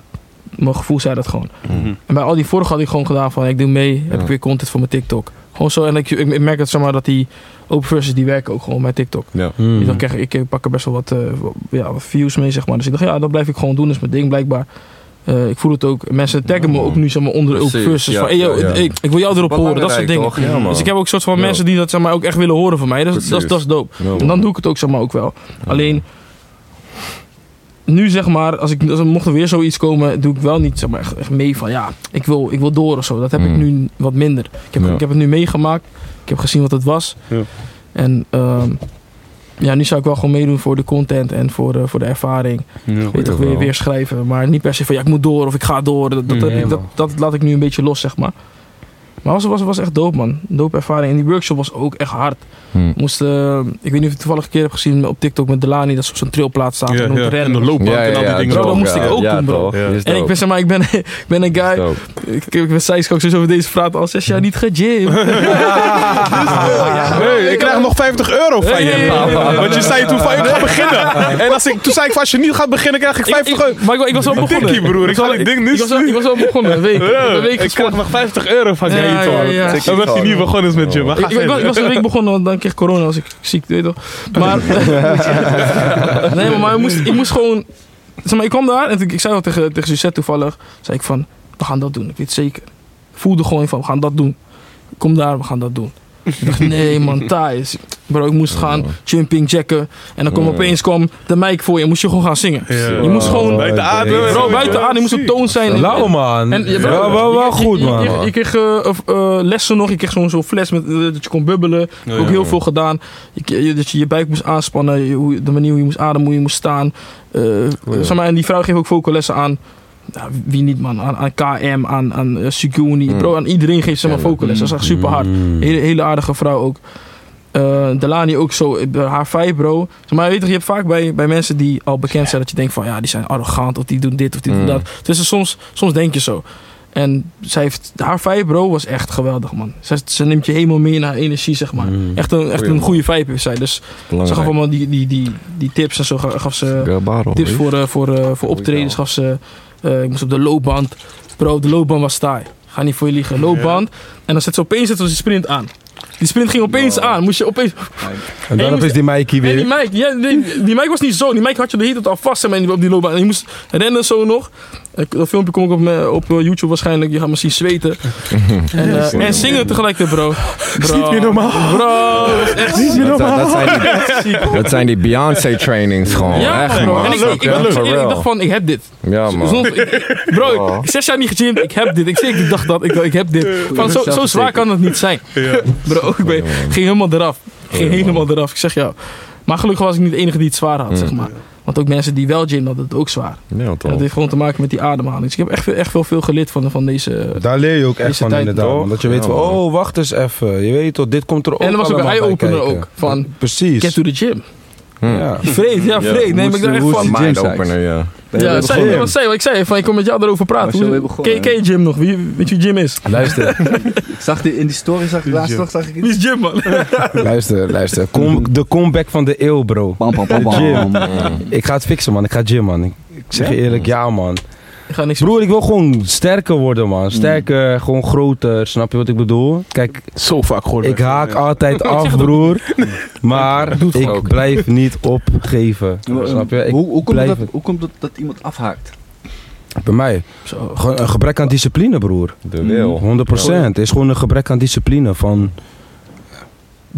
mijn gevoel zei dat gewoon. mhm. En bij al die vorige had ik gewoon gedaan van, ik doe mee, heb Ja. ik weer content voor mijn TikTok. Gewoon zo, en ik, ik, merk dat, zeg maar, dat die open verses, die werken ook gewoon bij TikTok. Ja. Mm. Dan krijg ik, ik pak er best wel wat, eh, wat- ja, wat views mee, zeg maar. Dus ik dacht, ja, dat blijf ik gewoon doen, dat is mijn ding blijkbaar. Eh, ik voel het ook. Mensen taggen me ook nu zeg maar, onder de open verses. ja, van, hey, yo, ja, ja. hey, ik wil jou erop horen, dat soort dingen. Dus ik heb ook een soort van Ja. mensen die dat zeg maar, ook echt willen horen van mij. Dat, is- dat, is- dat is dope. En dan doe ik het ook, zeg maar, ook wel. Alleen, nu zeg maar, als ik, als er mocht er weer zoiets komen, doe ik wel niet zeg maar, echt, echt mee van ja, ik wil, ik wil door of zo. Dat heb ik Mm. nu wat minder. Ik heb, Ja. ik heb het nu meegemaakt. Ik heb gezien wat het was. Ja. En ehm, ja, nu zou ik wel gewoon meedoen voor de content en voor de, voor de ervaring. Ja. Weet toch, weer, weer schrijven. Maar niet per se van ja, ik moet door of ik ga door. Dat, dat, Nee, dat, dat laat ik nu een beetje los, zeg maar. Maar het was, was, was echt dope, man. Dope ervaring. En die workshop was ook echt hard. Hm. Moest, eh, ik weet niet of je het toevallig een keer hebt gezien op TikTok met Delani, dat ze op zo'n trailplaat staat Ja, en moet ja. En rennen. de loopband en al die dingen. Bro, dat zo. moest ik ook ja, doen, bro. Ja. En ik ben, zeg maar, ik ben, ik ben een guy. Ik, ik ben Sijs ook sowieso over deze praten al zes jaar niet gegymd. Hey, ik krijg nog 50 euro van je. Want je zei toen van, ik ga beginnen. En als ik, toen zei ik van, als je niet gaat beginnen, krijg ik 50 euro. Ik, maar ik, ik was wel begonnen. Broer. Ik ga die ding nu ik was, wel, ik was wel begonnen, een week. Ja, ik krijg nog 50 euro van je. Ja, ja, ja. Was hij niet begonnen met je. Maar Ik, ga ik, ik was- ik was een week begonnen, want dan kreeg ik corona, was ik ziek, weet je toch. Maar, nee, maar, maar ik, moest, ik moest gewoon, zeg maar, ik kwam daar en ik zei al tegen, tegen Suzette toevallig, zei ik van, we gaan dat doen, ik weet het zeker. Ik voelde gewoon van, we gaan dat doen. Kom daar, we gaan dat doen. Ik dacht, nee man, Thijs. Bro, ik moest gaan jumping jacken. En dan kwam Ja. opeens kwam de mic voor je. Moest je gewoon gaan zingen. Je moest gewoon... Buiten adem. Bro, buiten adem. Je moest op toon zijn. Lauw man. En, ja, bro, wel, wel, goed je- je- man. Je, je kreeg eh, eh, lessen nog. Je kreeg zo'n zo'n fles met, eh, dat je kon bubbelen. Ja, ook heel veel gedaan. Je, je- dat je je buik moest aanspannen. de manier hoe je moest ademen, hoe je moest staan. Eh, zeg maar, en die vrouw geeft ook vocalessen aan. Wie niet man, aan, aan KM, aan, aan uh, Suguni. Mm. Bro, aan iedereen geeft ze maar vocalessen. Dat is echt super hard. Mm. Hele, hele aardige vrouw ook. Eh Delani ook zo. eh, Haar vijf, bro. Zeg maar, weet je, je hebt vaak bij, bij mensen die al bekend zijn dat je denkt van ja, die zijn arrogant of die doen dit of die doen Mm. dat. Dus soms, soms denk je zo. En zij heeft, haar vibe, bro, was echt geweldig, man. Ze, ze neemt je helemaal mee naar energie, zeg maar. Mm. Echt een, echt Goeie, een goede vibe heeft zij. Dus ze gaf Belangrijk. allemaal die, die, die, die tips en zo. ga- Gaf ze Gabaro, tips voor, eh, voor, eh, voor optredens. Gaf ze, eh, ik moest op de loopband. Bro, de loopband was taai. Ga niet voor je liegen. Loopband. En dan zet ze opeens zet ze sprint aan. Die sprint ging opeens aan. Moest je opeens... En dan is die Mikey En die weer. ja, die, die mic was niet zo. Die mic had je de hele tijd al vast die- op die loopbaan. En je moest rennen zo nog. Dat filmpje kom ik op, op eh, YouTube waarschijnlijk. Je gaat me zien zweten. en, eh, en zingen tegelijkertijd, bro. bro. Niet meer normaal. Bro, dat is echt Niet meer Dat, normaal. dat zijn die, dat zijn die Beyoncé trainings gewoon. Ja, echt bro. man. En ik, ik, ik, Ja, ik, for ik real. dacht van, ik heb dit. Ja man. Bro, ik- zes jaar niet gegymd. Ik heb dit. Ik ik dacht dat. Ik, ik heb dit. Van, zo, zo zwaar kan het niet zijn. Ja. Bro, ik ben, ging helemaal eraf. Ging helemaal eraf. Ik zeg jou. Maar gelukkig was ik niet de enige die het zwaar had, zeg maar. Want ook mensen die wel gym hadden het ook zwaar. Ja, En dat heeft gewoon te maken met die ademhaling. Dus ik heb echt, veel- echt wel veel geleerd van, van deze... Daar leer je ook echt van tijd, inderdaad. toch? man. Dat je weet Ja, van, oh wacht eens even. Je weet toch, dit komt er ook En er was ook een eye-opener ook, van- Precies. Get to the gym. Ja. Vreed, ja, vreed. Nee, maar ik dacht echt van... Gym Mind sites. opener, ja. Ja, zei, wat zei, wat ik zei, van, ik kom met jou erover praten. Hoe- begonnen, Ken, ken je Jim nog? Wie, weet je wie Jim is? Luister, Ik zag die, in die story, zag ik laatst nog, zag ik Wie is Jim, man? luister, luister. Kom, de comeback van de eeuw, bro. Bam, bam, bam. Ik ga het fixen, man. Ik ga gym, man. Ik, ik zeg je eerlijk, ja, man. Ik ga niks Broer, ik wil gewoon sterker worden, man. Sterker, gewoon groter. Snap je wat ik bedoel? Kijk, Zo vaak gehoord. ik haak Ja. altijd af, broer. Maar ik blijf niet opgeven. Snap je? Ik Hoe, hoe komt blijf het dat, het. hoe komt het dat iemand afhaakt? Bij mij. Zo. Gewoon een gebrek aan discipline, broer. De wil. 100%. Het is gewoon een gebrek aan discipline van...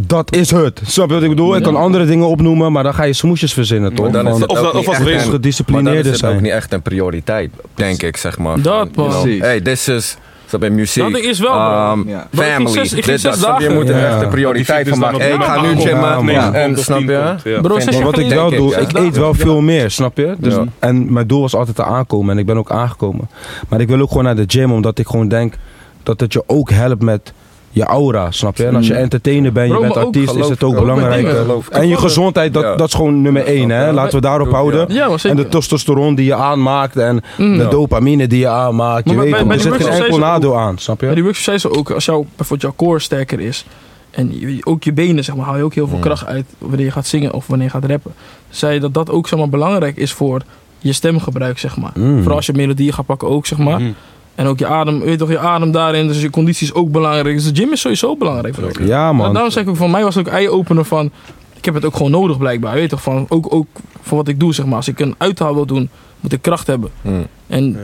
Dat is het. Snap je wat ik bedoel? Ik kan andere dingen opnoemen, maar dan ga je smoesjes verzinnen, toch? Maar dan is het Of dat- of als dan gedisciplineerder is ook zijn. niet echt een prioriteit, denk ik, zeg maar. Dat, Precies. Hey, this is... Snap je, muziek. Dat is wel, um, Ja. Ging Family. zes- ik ging dit, zes dat. Snap je, moet er echt een prioriteit van maken. Hey, ik ga de nu gymmen. Ja, Ja, En snap je? ja. Bro, zes wat ik wel doe, ik, eet wel veel meer, snap je? Dus, Ja. En mijn doel was altijd te aankomen en ik ben ook aangekomen. Maar ik wil ook gewoon naar de gym, omdat ik gewoon denk dat het je ook helpt met je aura, snap je? En als je entertainer bent, je bent maar artiest, is het ook belangrijk. En je gezondheid, dat, dat is gewoon nummer één, hè? Laten we daarop houden. Maar En de testosteron die je aanmaakt en de dopamine die je aanmaakt. Je Maar weet er zit geen enkel nadeel aan, snap Bij je? die workshop zei ze ook, als jouw, bijvoorbeeld jouw core sterker is en ook je benen, zeg maar, haal je ook heel veel Mm. kracht uit wanneer je gaat zingen of wanneer je gaat rappen. Zei je dat dat ook zeg maar, belangrijk is voor je stemgebruik, zeg maar. Mm. Vooral als je melodieën gaat pakken ook, zeg maar. En ook je adem, weet je toch, je adem daarin, dus je conditie is ook belangrijk. Dus de gym is sowieso belangrijk. bro. Ja, Maar man. daarom zeg ik ook, van mij was het ook eye-opener van, ik heb het ook gewoon nodig blijkbaar, weet je toch, van, ook, ook voor wat ik doe, zeg maar. Als ik een uithaal wil doen, moet ik kracht hebben. Mm. En Ja.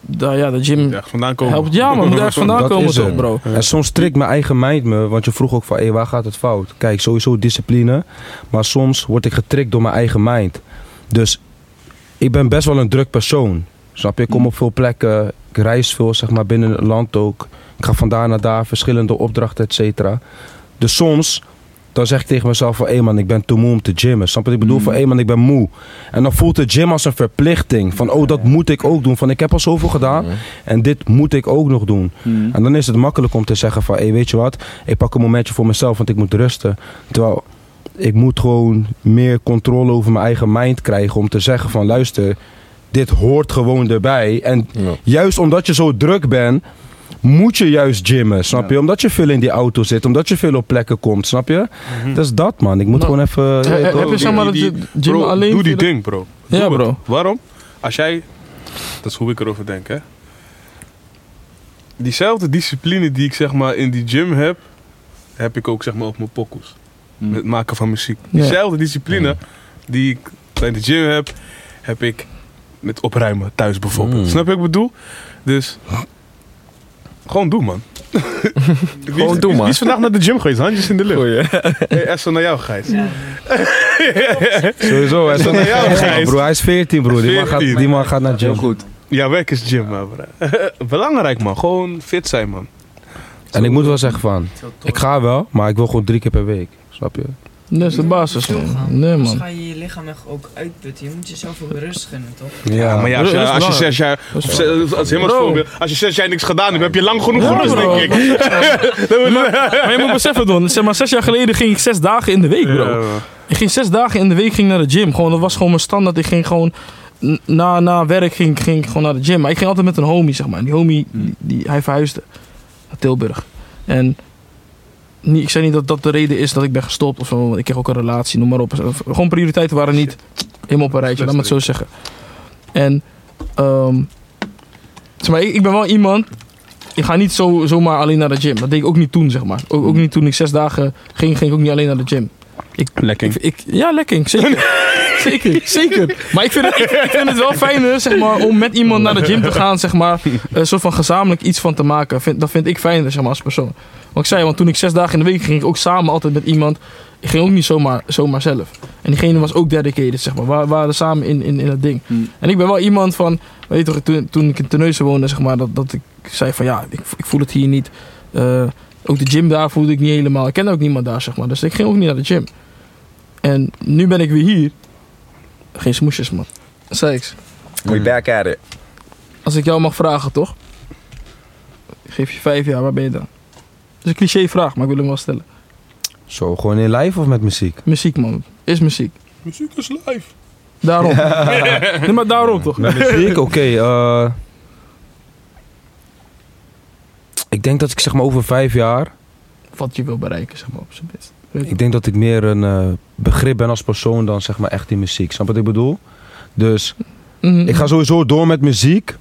daar, ja, de gym vandaan komen. helpt, ja man, moet ergens vandaan Dat komen toch, bro. En soms strikt mijn eigen mind me, want je vroeg ook van, hé, waar gaat het fout? Kijk, sowieso discipline, maar soms word ik getrikt door mijn eigen mind. Dus ik ben best wel een druk persoon. Snap je? Ik kom op veel plekken, ik reis veel, zeg maar, binnen het land ook. Ik ga van daar naar daar, verschillende opdrachten, et cetera. Dus soms dan zeg ik tegen mezelf van, hé man, ik ben te moe om te gymmen. Snap wat ik bedoel? Mm. Van, hé man, ik ben moe. En dan voelt de gym als een verplichting. Van, oh, dat moet ik ook doen. Van, ik heb al zoveel gedaan en dit moet ik ook nog doen. Mm. En dan is het makkelijk om te zeggen van, hé, weet je wat? Ik pak een momentje voor mezelf, want ik moet rusten. Terwijl, ik moet gewoon meer controle over mijn eigen mind krijgen om te zeggen van, luister, dit hoort gewoon erbij. En Ja. juist omdat je zo druk bent, moet je juist gymmen, snap je? Omdat je veel in die auto zit, omdat je veel op plekken komt, snap je? Dat is dat, man. Ik moet Nou, gewoon even... he- ja, heb toch? je zeg maar Die- gym bro, alleen... Doe die ding, bro. Ja, het. bro. Waarom? Als jij... Dat is hoe ik erover denk, hè. Diezelfde discipline die ik zeg maar in die gym heb... heb ik ook zeg maar op mijn pokoes. Mm. Met het maken van muziek. Ja. Diezelfde discipline die ik in de gym heb... heb ik met opruimen thuis bijvoorbeeld. Mm. Snap je wat ik bedoel? Dus... Gewoon doen, man. Gewoon doen, man. Wie is vandaag naar de gym geweest? Handjes in de lucht. Goeie. Hey, Esso naar jou, Gijs. Sowieso, hij is Van jou, ja, Gijs. bro, hij is 14, bro. Die man gaat, 14. die man gaat naar Heel gym. goed. Ja, werk is gym, man. Belangrijk, man. Gewoon fit zijn, man. En ik moet wel zeggen van, ik ga wel, maar ik wil gewoon drie keer per week. Snap je? Dat is de basis, man. gaan. Nee, man. ga je je lichaam echt ook uitputten. Je moet jezelf ook rust gunnen, toch? Ja, maar ja, als je, als zes jaar... Of zes- als helemaal voorbeeld. Als je zes jaar niks gedaan hebt, heb je lang genoeg Ja, gerust, denk ik. Maar je moet beseffen, Don. Zeg maar, zes jaar geleden ging ik zes dagen in de week, bro. Ik ging zes dagen in de week ging naar de gym. Gewoon, dat was gewoon mijn standaard. Ik ging gewoon... Na, na werk ging, ging ik gewoon naar de gym. Maar ik ging altijd met een homie, zeg maar. En die homie, die, die- hij verhuisde naar Tilburg. En niet, ik zei niet dat dat de reden is dat ik ben gestopt of zo. want Ik kreeg ook een relatie, noem maar op. Gewoon prioriteiten waren niet helemaal op een rijtje, laat me het zo zeggen. En, ehm zeg maar, ik, ik ben wel iemand... Ik ga niet zo, zomaar alleen naar de gym. Dat deed ik ook niet toen, zeg maar. Ook, ook niet toen ik zes dagen ging, ging ik ook niet alleen naar de gym. Lekker. Ik, ik, ja, lekker. Zeker. zeker, zeker. Maar ik vind, het, ik, vind het wel fijner, zeg maar, om met iemand naar de gym te gaan, zeg maar, een soort van gezamenlijk iets van te maken. Vind, dat vind ik fijner, zeg maar, als persoon. Want ik zei, want toen ik zes dagen in de week ging, ging ik ook samen altijd met iemand. Ik ging ook niet zomaar, zomaar zelf. En diegene was ook dedicated, zeg maar. We waren samen in, in, in het ding. Hmm. En ik ben wel iemand van, weet je toch, toen, toen ik in Terneuzen woonde, zeg maar, dat, dat ik zei van, ja, ik, ik voel het hier niet. Eh, ook de gym daar voelde ik niet helemaal. Ik kende ook niemand daar, zeg maar. Dus ik ging ook niet naar de gym. En nu ben ik weer hier. Geen smoesjes, man. Seks. We back at it. Als ik jou mag vragen, toch? Ik geef je vijf jaar, waar ben je dan? Dat is een cliché vraag, maar ik wil hem wel stellen. Zo, gewoon in live of met muziek? Muziek, man. Is muziek. Muziek is live. Daarom. nee, maar daarom toch? Met muziek, oké. eh, ik denk dat ik zeg maar over vijf jaar... Wat je wil bereiken, zeg maar, op zijn best. Ik denk dat ik meer een eh, begrip ben als persoon dan zeg maar echt in muziek. Snap wat ik bedoel? Dus Mhm. ik ga sowieso door met muziek.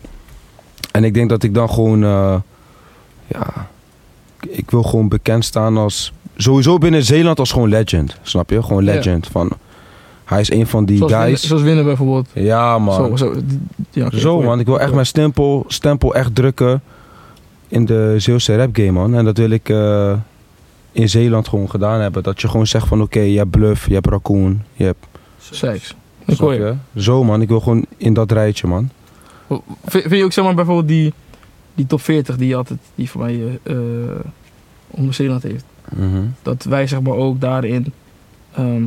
En ik denk dat ik dan gewoon... eh, ja... Ik wil gewoon bekend staan als... Sowieso binnen Zeeland als gewoon legend. Snap je? Gewoon Ja. legend. Van, hij is een van die zoals, winnen, guys. zoals winnen bijvoorbeeld. Ja man. Zo, zo, ja, oké, Zo goeie. man, ik wil echt mijn stempel, stempel echt drukken in de Zeeuwse rap game man. En dat wil ik eh, in Zeeland gewoon gedaan hebben. Dat je gewoon zegt van oké, je hebt Bluff, je hebt Raccoon, je hebt... Seks. Ik Snap hoor je. je? Zo man, ik wil gewoon in dat rijtje man. Vind je ook zeg maar bijvoorbeeld die, die top 40 die je altijd, die voor mij eh, onder Zeeland heeft. Mhm. Dat wij zeg maar ook daarin ehm,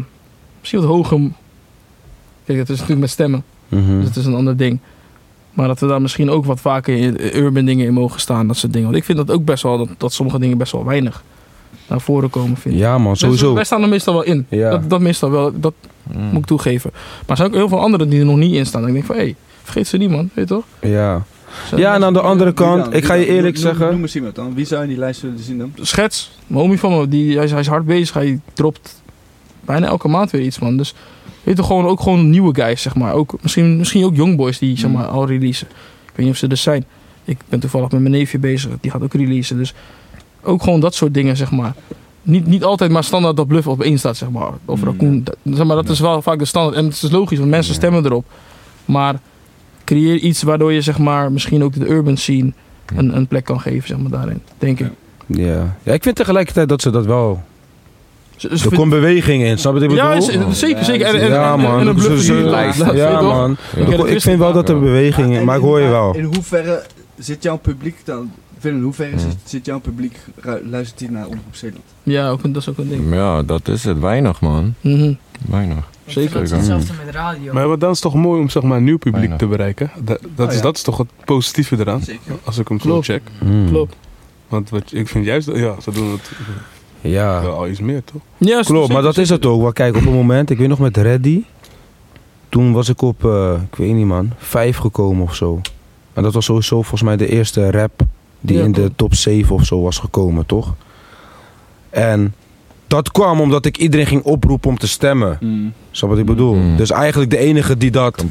misschien wat hoger... Kijk, het is natuurlijk met stemmen. Mhm. Dus het is een ander ding. Maar dat we daar misschien ook wat vaker in eh, urban dingen in mogen staan. Dat soort dingen. Want ik vind dat ook best wel, dat, dat sommige dingen best wel weinig naar voren komen. Vind ik. Ja man, Dus sowieso. wij staan er meestal wel in. Ja. Dat, dat meestal wel, dat Mm. moet ik toegeven. Maar er zijn ook heel veel anderen die er nog niet in staan. En ik denk van, hé, hey, vergeet ze niet man. Weet je toch? Ja. Ja, en aan de andere dan? kant, ik ga je eerlijk Noem- Noem, zeggen... eens iemand dan. Wie zou in die lijst willen zien dan? schets. Een homie van me, die, hij, is, hij is hard bezig. Hij dropt bijna elke maand weer iets, man. Dus weet je, gewoon, ook gewoon nieuwe guys, zeg maar. Ook, misschien, misschien ook youngboys die zeg Mm. maar, al releasen. Ik weet niet of ze er zijn. Ik ben toevallig met mijn neefje bezig. Die gaat ook releasen. Dus ook gewoon dat soort dingen, zeg maar. Niet, niet altijd maar standaard dat Bluff op één staat, zeg maar. Of Mm, Raccoon. Dat, zeg maar, dat is wel vaak de standaard. En het is logisch, want mensen stemmen erop. Maar creëer iets waardoor je, zeg maar, misschien ook de urban scene een, een plek kan geven, zeg maar, daarin. Denk ik. Ja. ja, ik vind tegelijkertijd dat ze dat wel... Er komt beweging in, snap je wat ik bedoel? Ja, zeker, zeker. En, en, ja man, en Ja man. Ik, vind wel dat er beweging in, maar ik hoor je wel. In hoeverre zit jouw publiek dan Willem, hoe ver is het, zit jouw publiek, luistert hij naar Omroep Zeeland? Ja, ook, een- dat is ook een ding. Ja, dat is het. Weinig, man. Mhm. Weinig. Zeker. het hetzelfde met radio. Maar wat dan is toch mooi om zeg maar, een nieuw publiek te bereiken. Dat, dat, Oh, is, ja. dat is toch het positieve eraan. Zeker. Als ik hem zo Klopt. check. Hmm. Klopt. Want wat, ik vind juist, dat- ja, ze doen het Ja. wel al iets meer, toch? Ja, Klopt, maar dat is het ook. Want kijk, op een moment, ik weet nog met Reddy. Toen was ik op, eh, ik weet niet man, vijf gekomen of zo. En dat was sowieso volgens mij de eerste rap die Ja, in de top 7 of zo was gekomen, toch? En dat kwam omdat ik iedereen ging oproepen om te stemmen. Mm. Snap wat ik bedoel? Mm. Dus eigenlijk de enige die dat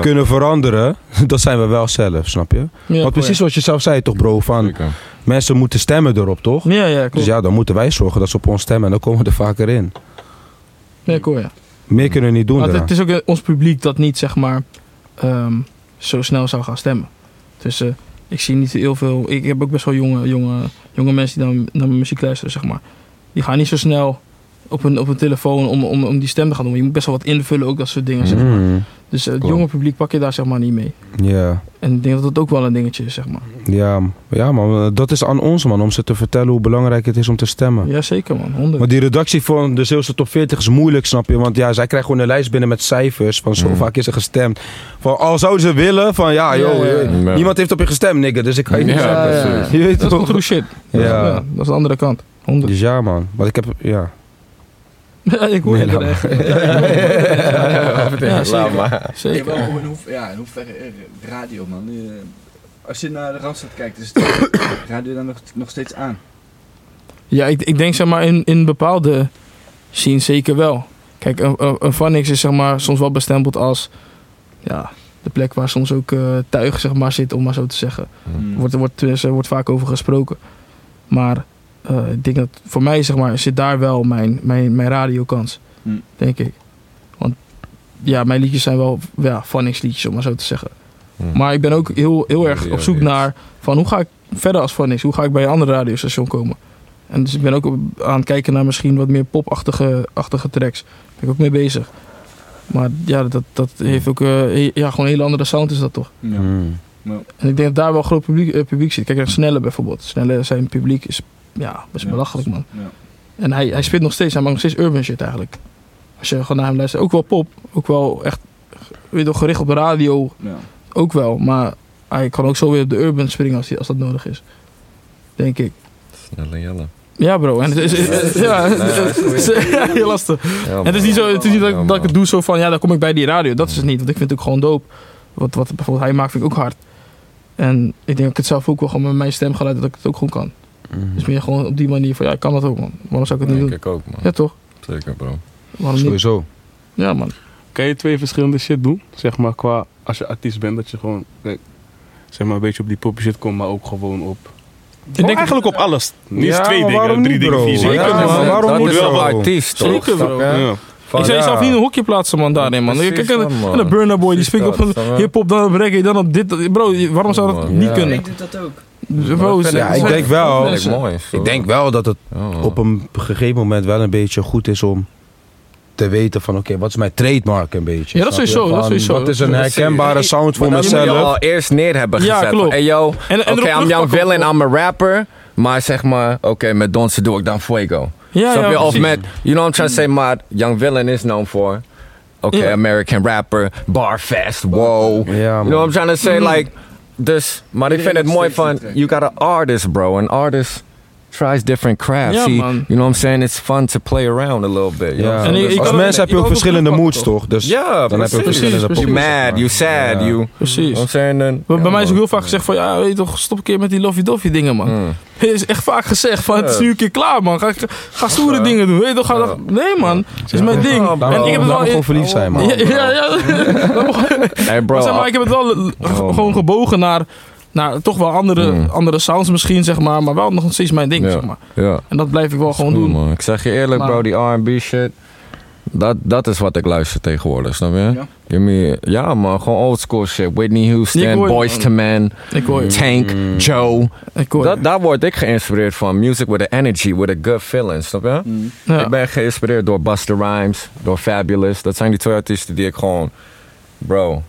kunnen veranderen, dat zijn we wel zelf, snap je? Ja, Want precies zoals je zelf zei toch bro, van Zeker. mensen moeten stemmen erop toch? Ja, ja, klopt. Dus ja, dan moeten wij zorgen dat ze op ons stemmen en dan komen we er vaker in. Ja, cool, ja. Meer kunnen we niet doen Maar het, is ook eh, ons publiek dat niet, zeg maar, ehm, zo snel zou gaan stemmen. Dus eh, ik zie niet heel veel... Ik heb ook best wel jonge, jonge, jonge mensen die naar, naar mijn muziek luisteren, zeg maar. Die gaan niet zo snel op een, op een telefoon om, om, om die stem te gaan doen. Je moet best wel wat invullen, ook dat soort dingen, zeg maar. Mm, Dus eh, het Klopt. jonge publiek pak je daar, zeg maar, niet mee. ja. En ik denk dat dat ook wel een dingetje is, zeg maar. Ja, ja, man, eh, dat is aan ons, man, om ze te vertellen hoe belangrijk het is om te stemmen. Ja, zeker, man. 100. Maar die redactie van de Zeeuwse Top 40 is moeilijk, snap je? Want ja, zij krijgen gewoon een lijst binnen met cijfers van zo Mm. vaak is er gestemd. Van, al zouden ze willen, van ja, Ja, joh, ja, ja. Ja. niemand heeft op je gestemd, nigga, dus ik ga je niet Ja, ja. Je weet Dat is toch? true shit. Ja. dat is de andere kant. 100. Dus ja, man. Want ik heb, ja. Ik hoor Nee, je er echt. Ja, Ja, zeker. maar. Zeker. in, ja, in hoeverre eh, radio, man. Eh, als je naar de Randstad kijkt, is radio dan nog, nog steeds aan? Ja, ik, ik denk zeg maar in, in bepaalde scenes zeker wel. Kijk, een, een, Vanix is zeg maar soms wel bestempeld als ja, de plek waar soms ook eh tuig zeg maar zit, om maar zo te zeggen. Mm. Wordt, wordt, er wordt vaak over gesproken. Maar eh, ik denk dat voor mij zeg maar zit daar wel mijn, mijn, mijn radiokans, Mm. denk ik. Want ja, mijn liedjes zijn wel ja, liedjes, om maar zo te zeggen. Hm. Maar ik ben ook heel, heel erg op zoek naar van hoe ga ik verder als Vanix? Hoe ga ik bij een ander radiostation komen? En dus ik ben ook aan het kijken naar misschien wat meer popachtige achtige tracks. Daar ben ik ook mee bezig. Maar ja, dat, dat heeft ook eh, he- ja, gewoon een hele andere sound is dat toch. Ja. Mm. En ik denk dat daar wel groot publiek, eh, publiek zit. Kijk naar Snelle bijvoorbeeld. Snelle zijn publiek is ja, best Ja. belachelijk man. Ja. En hij, hij spit nog steeds, hij maakt nog steeds urban shit eigenlijk. Als je gewoon naar hem luistert. Ook wel pop. Ook wel echt, weet je wel, gericht op de radio. Ja. Ook wel. Maar hij kan ook zo weer op de urban springen als, hij- als dat nodig is. Denk ik. Snelle Jelle. Ja bro. En het is, ja, het is ja, heel lastig. Ja, En het is niet, zo, het is niet dat, Ja, ik- dat ik het doe zo van, ja, dan kom ik bij die radio. Dat is het niet, want ik vind het ook gewoon dope. Wat, wat bijvoorbeeld hij maakt, vind ik ook hard. En ik denk dat ik het zelf ook wel gewoon met mijn stemgeluid, dat ik het ook gewoon kan. Mm. Dus meer gewoon op die manier van, ja, ik kan dat ook, man. Waarom zou ik het niet doen? ik ook, man. Ja, toch? Zeker, bro. Waarom niet? Sowieso. Ja, man. Kan je twee verschillende shit doen? Zeg maar qua, als je artiest bent, dat je gewoon, kijk, zeg maar een beetje op die poppy shit komt, maar ook gewoon op... Ik denk eigenlijk op alles. Niet Ja, twee dingen, drie niet, dingen, bro? vier Zeker, dingen. man. dat waarom dat niet is zo? een artiest, toch? Zeker, bro. je? Ja. Van, ik zou ja. jezelf niet in een hokje plaatsen, man, daarin, man. Precies, Kijk, en, man, man. en de Burner Boy, die spreekt op je? hip-hop, dan op reggae, dan op dit. Bro, waarom zou dat niet ja. kunnen? Ik doe dat ook. Dat vind Ja, ik denk wel. Dat ik mooi. Ik denk wel dat het Ja. op een gegeven moment wel een beetje goed is om te weten van oké, wat is mijn trademark een beetje. Ja, dat je? sowieso, dat Van, sowieso. Wat is een herkenbare sound voor Maar dan moet je mezelf? al eerst neer hebben Ja, gezet. klopt. Hey yo, oké, erop I'm Young Villain, I'm a rapper. Maar zeg maar, oké, met Donse doe ik dan Fuego. Ja, Snap ja, je? Of met, you know what I'm trying to say, maar Young Villain is known for, oké, Ja. American rapper, Barfest, wow. Ja, You know what. I'm trying to say? Mhm. Like, dus, maar ik vind het mooi van, you got an artist, bro. An artist tries different crafts. Ja, He- man. you know what I'm saying? It's fun to play around a little bit. Know? En Dus Als mens heb je ook verschillende moods toch? Dus ja, dan heb je verschillende Precies, You poppers, zeg mad, you sad, Ja. you... Precies. I'm saying then, Bij ja, bij mij is ook heel vaak gezegd van, ja, weet je toch, stop een keer met die lovey dovey dingen, man. Het is echt vaak gezegd van, het is nu een keer klaar, man. Ga, ga stoere Ja. dingen doen, weet je toch? Ga Nee, man. Dat is mijn ding. Ja, en ik heb het wel... gewoon verliefd zijn, man. Ja, ja. Hey bro, Maar ik heb het wel Oh, gewoon gebogen naar, naar toch wel andere, Mm. andere sounds misschien, zeg maar. Maar wel nog steeds mijn ding, Ja. zeg maar. ja. En dat blijf ik wel gewoon Cool, doen. man. Ik zeg je eerlijk, Maar- bro, die R&B shit. Dat, dat is wat ik luister tegenwoordig, snap je? Ja. Give me, ja man, gewoon old school shit. Whitney Houston, Boys to Men. Tank, Joe. Ik hoor je. Dat, daar word ik geïnspireerd van. Music with an energy, with a good feeling, snap je? Mm. Ja. Ik ben geïnspireerd door Busta Rhymes, door Fabulous. Dat zijn die twee artiesten die ik gewoon... Bro,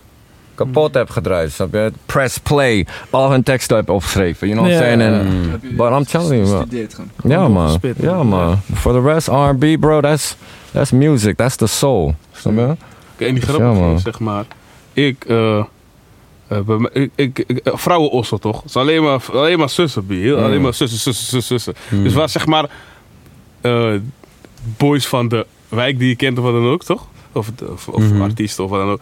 kapot heb gedraaid, snap je? Press play, al hun teksten heb opgeschreven, you know what I'm Ja. saying? And, but I'm telling you, man. Ja man, ja man. For the rest, R&B bro, that's, that's music, that's the soul. Snap je? Oké, en die Ja, grappige man. is, zeg maar, ik, eh, eh, ik, ik, ik eh, vrouwenossel toch? Het is alleen maar, alleen maar zussen, bi. Heel- Alleen maar zussen, zussen, zussen, zussen. Dus waar zeg maar, eh, boys van de wijk die je kent of wat dan ook, toch? Of, of, of Mhm. artiesten of wat dan ook.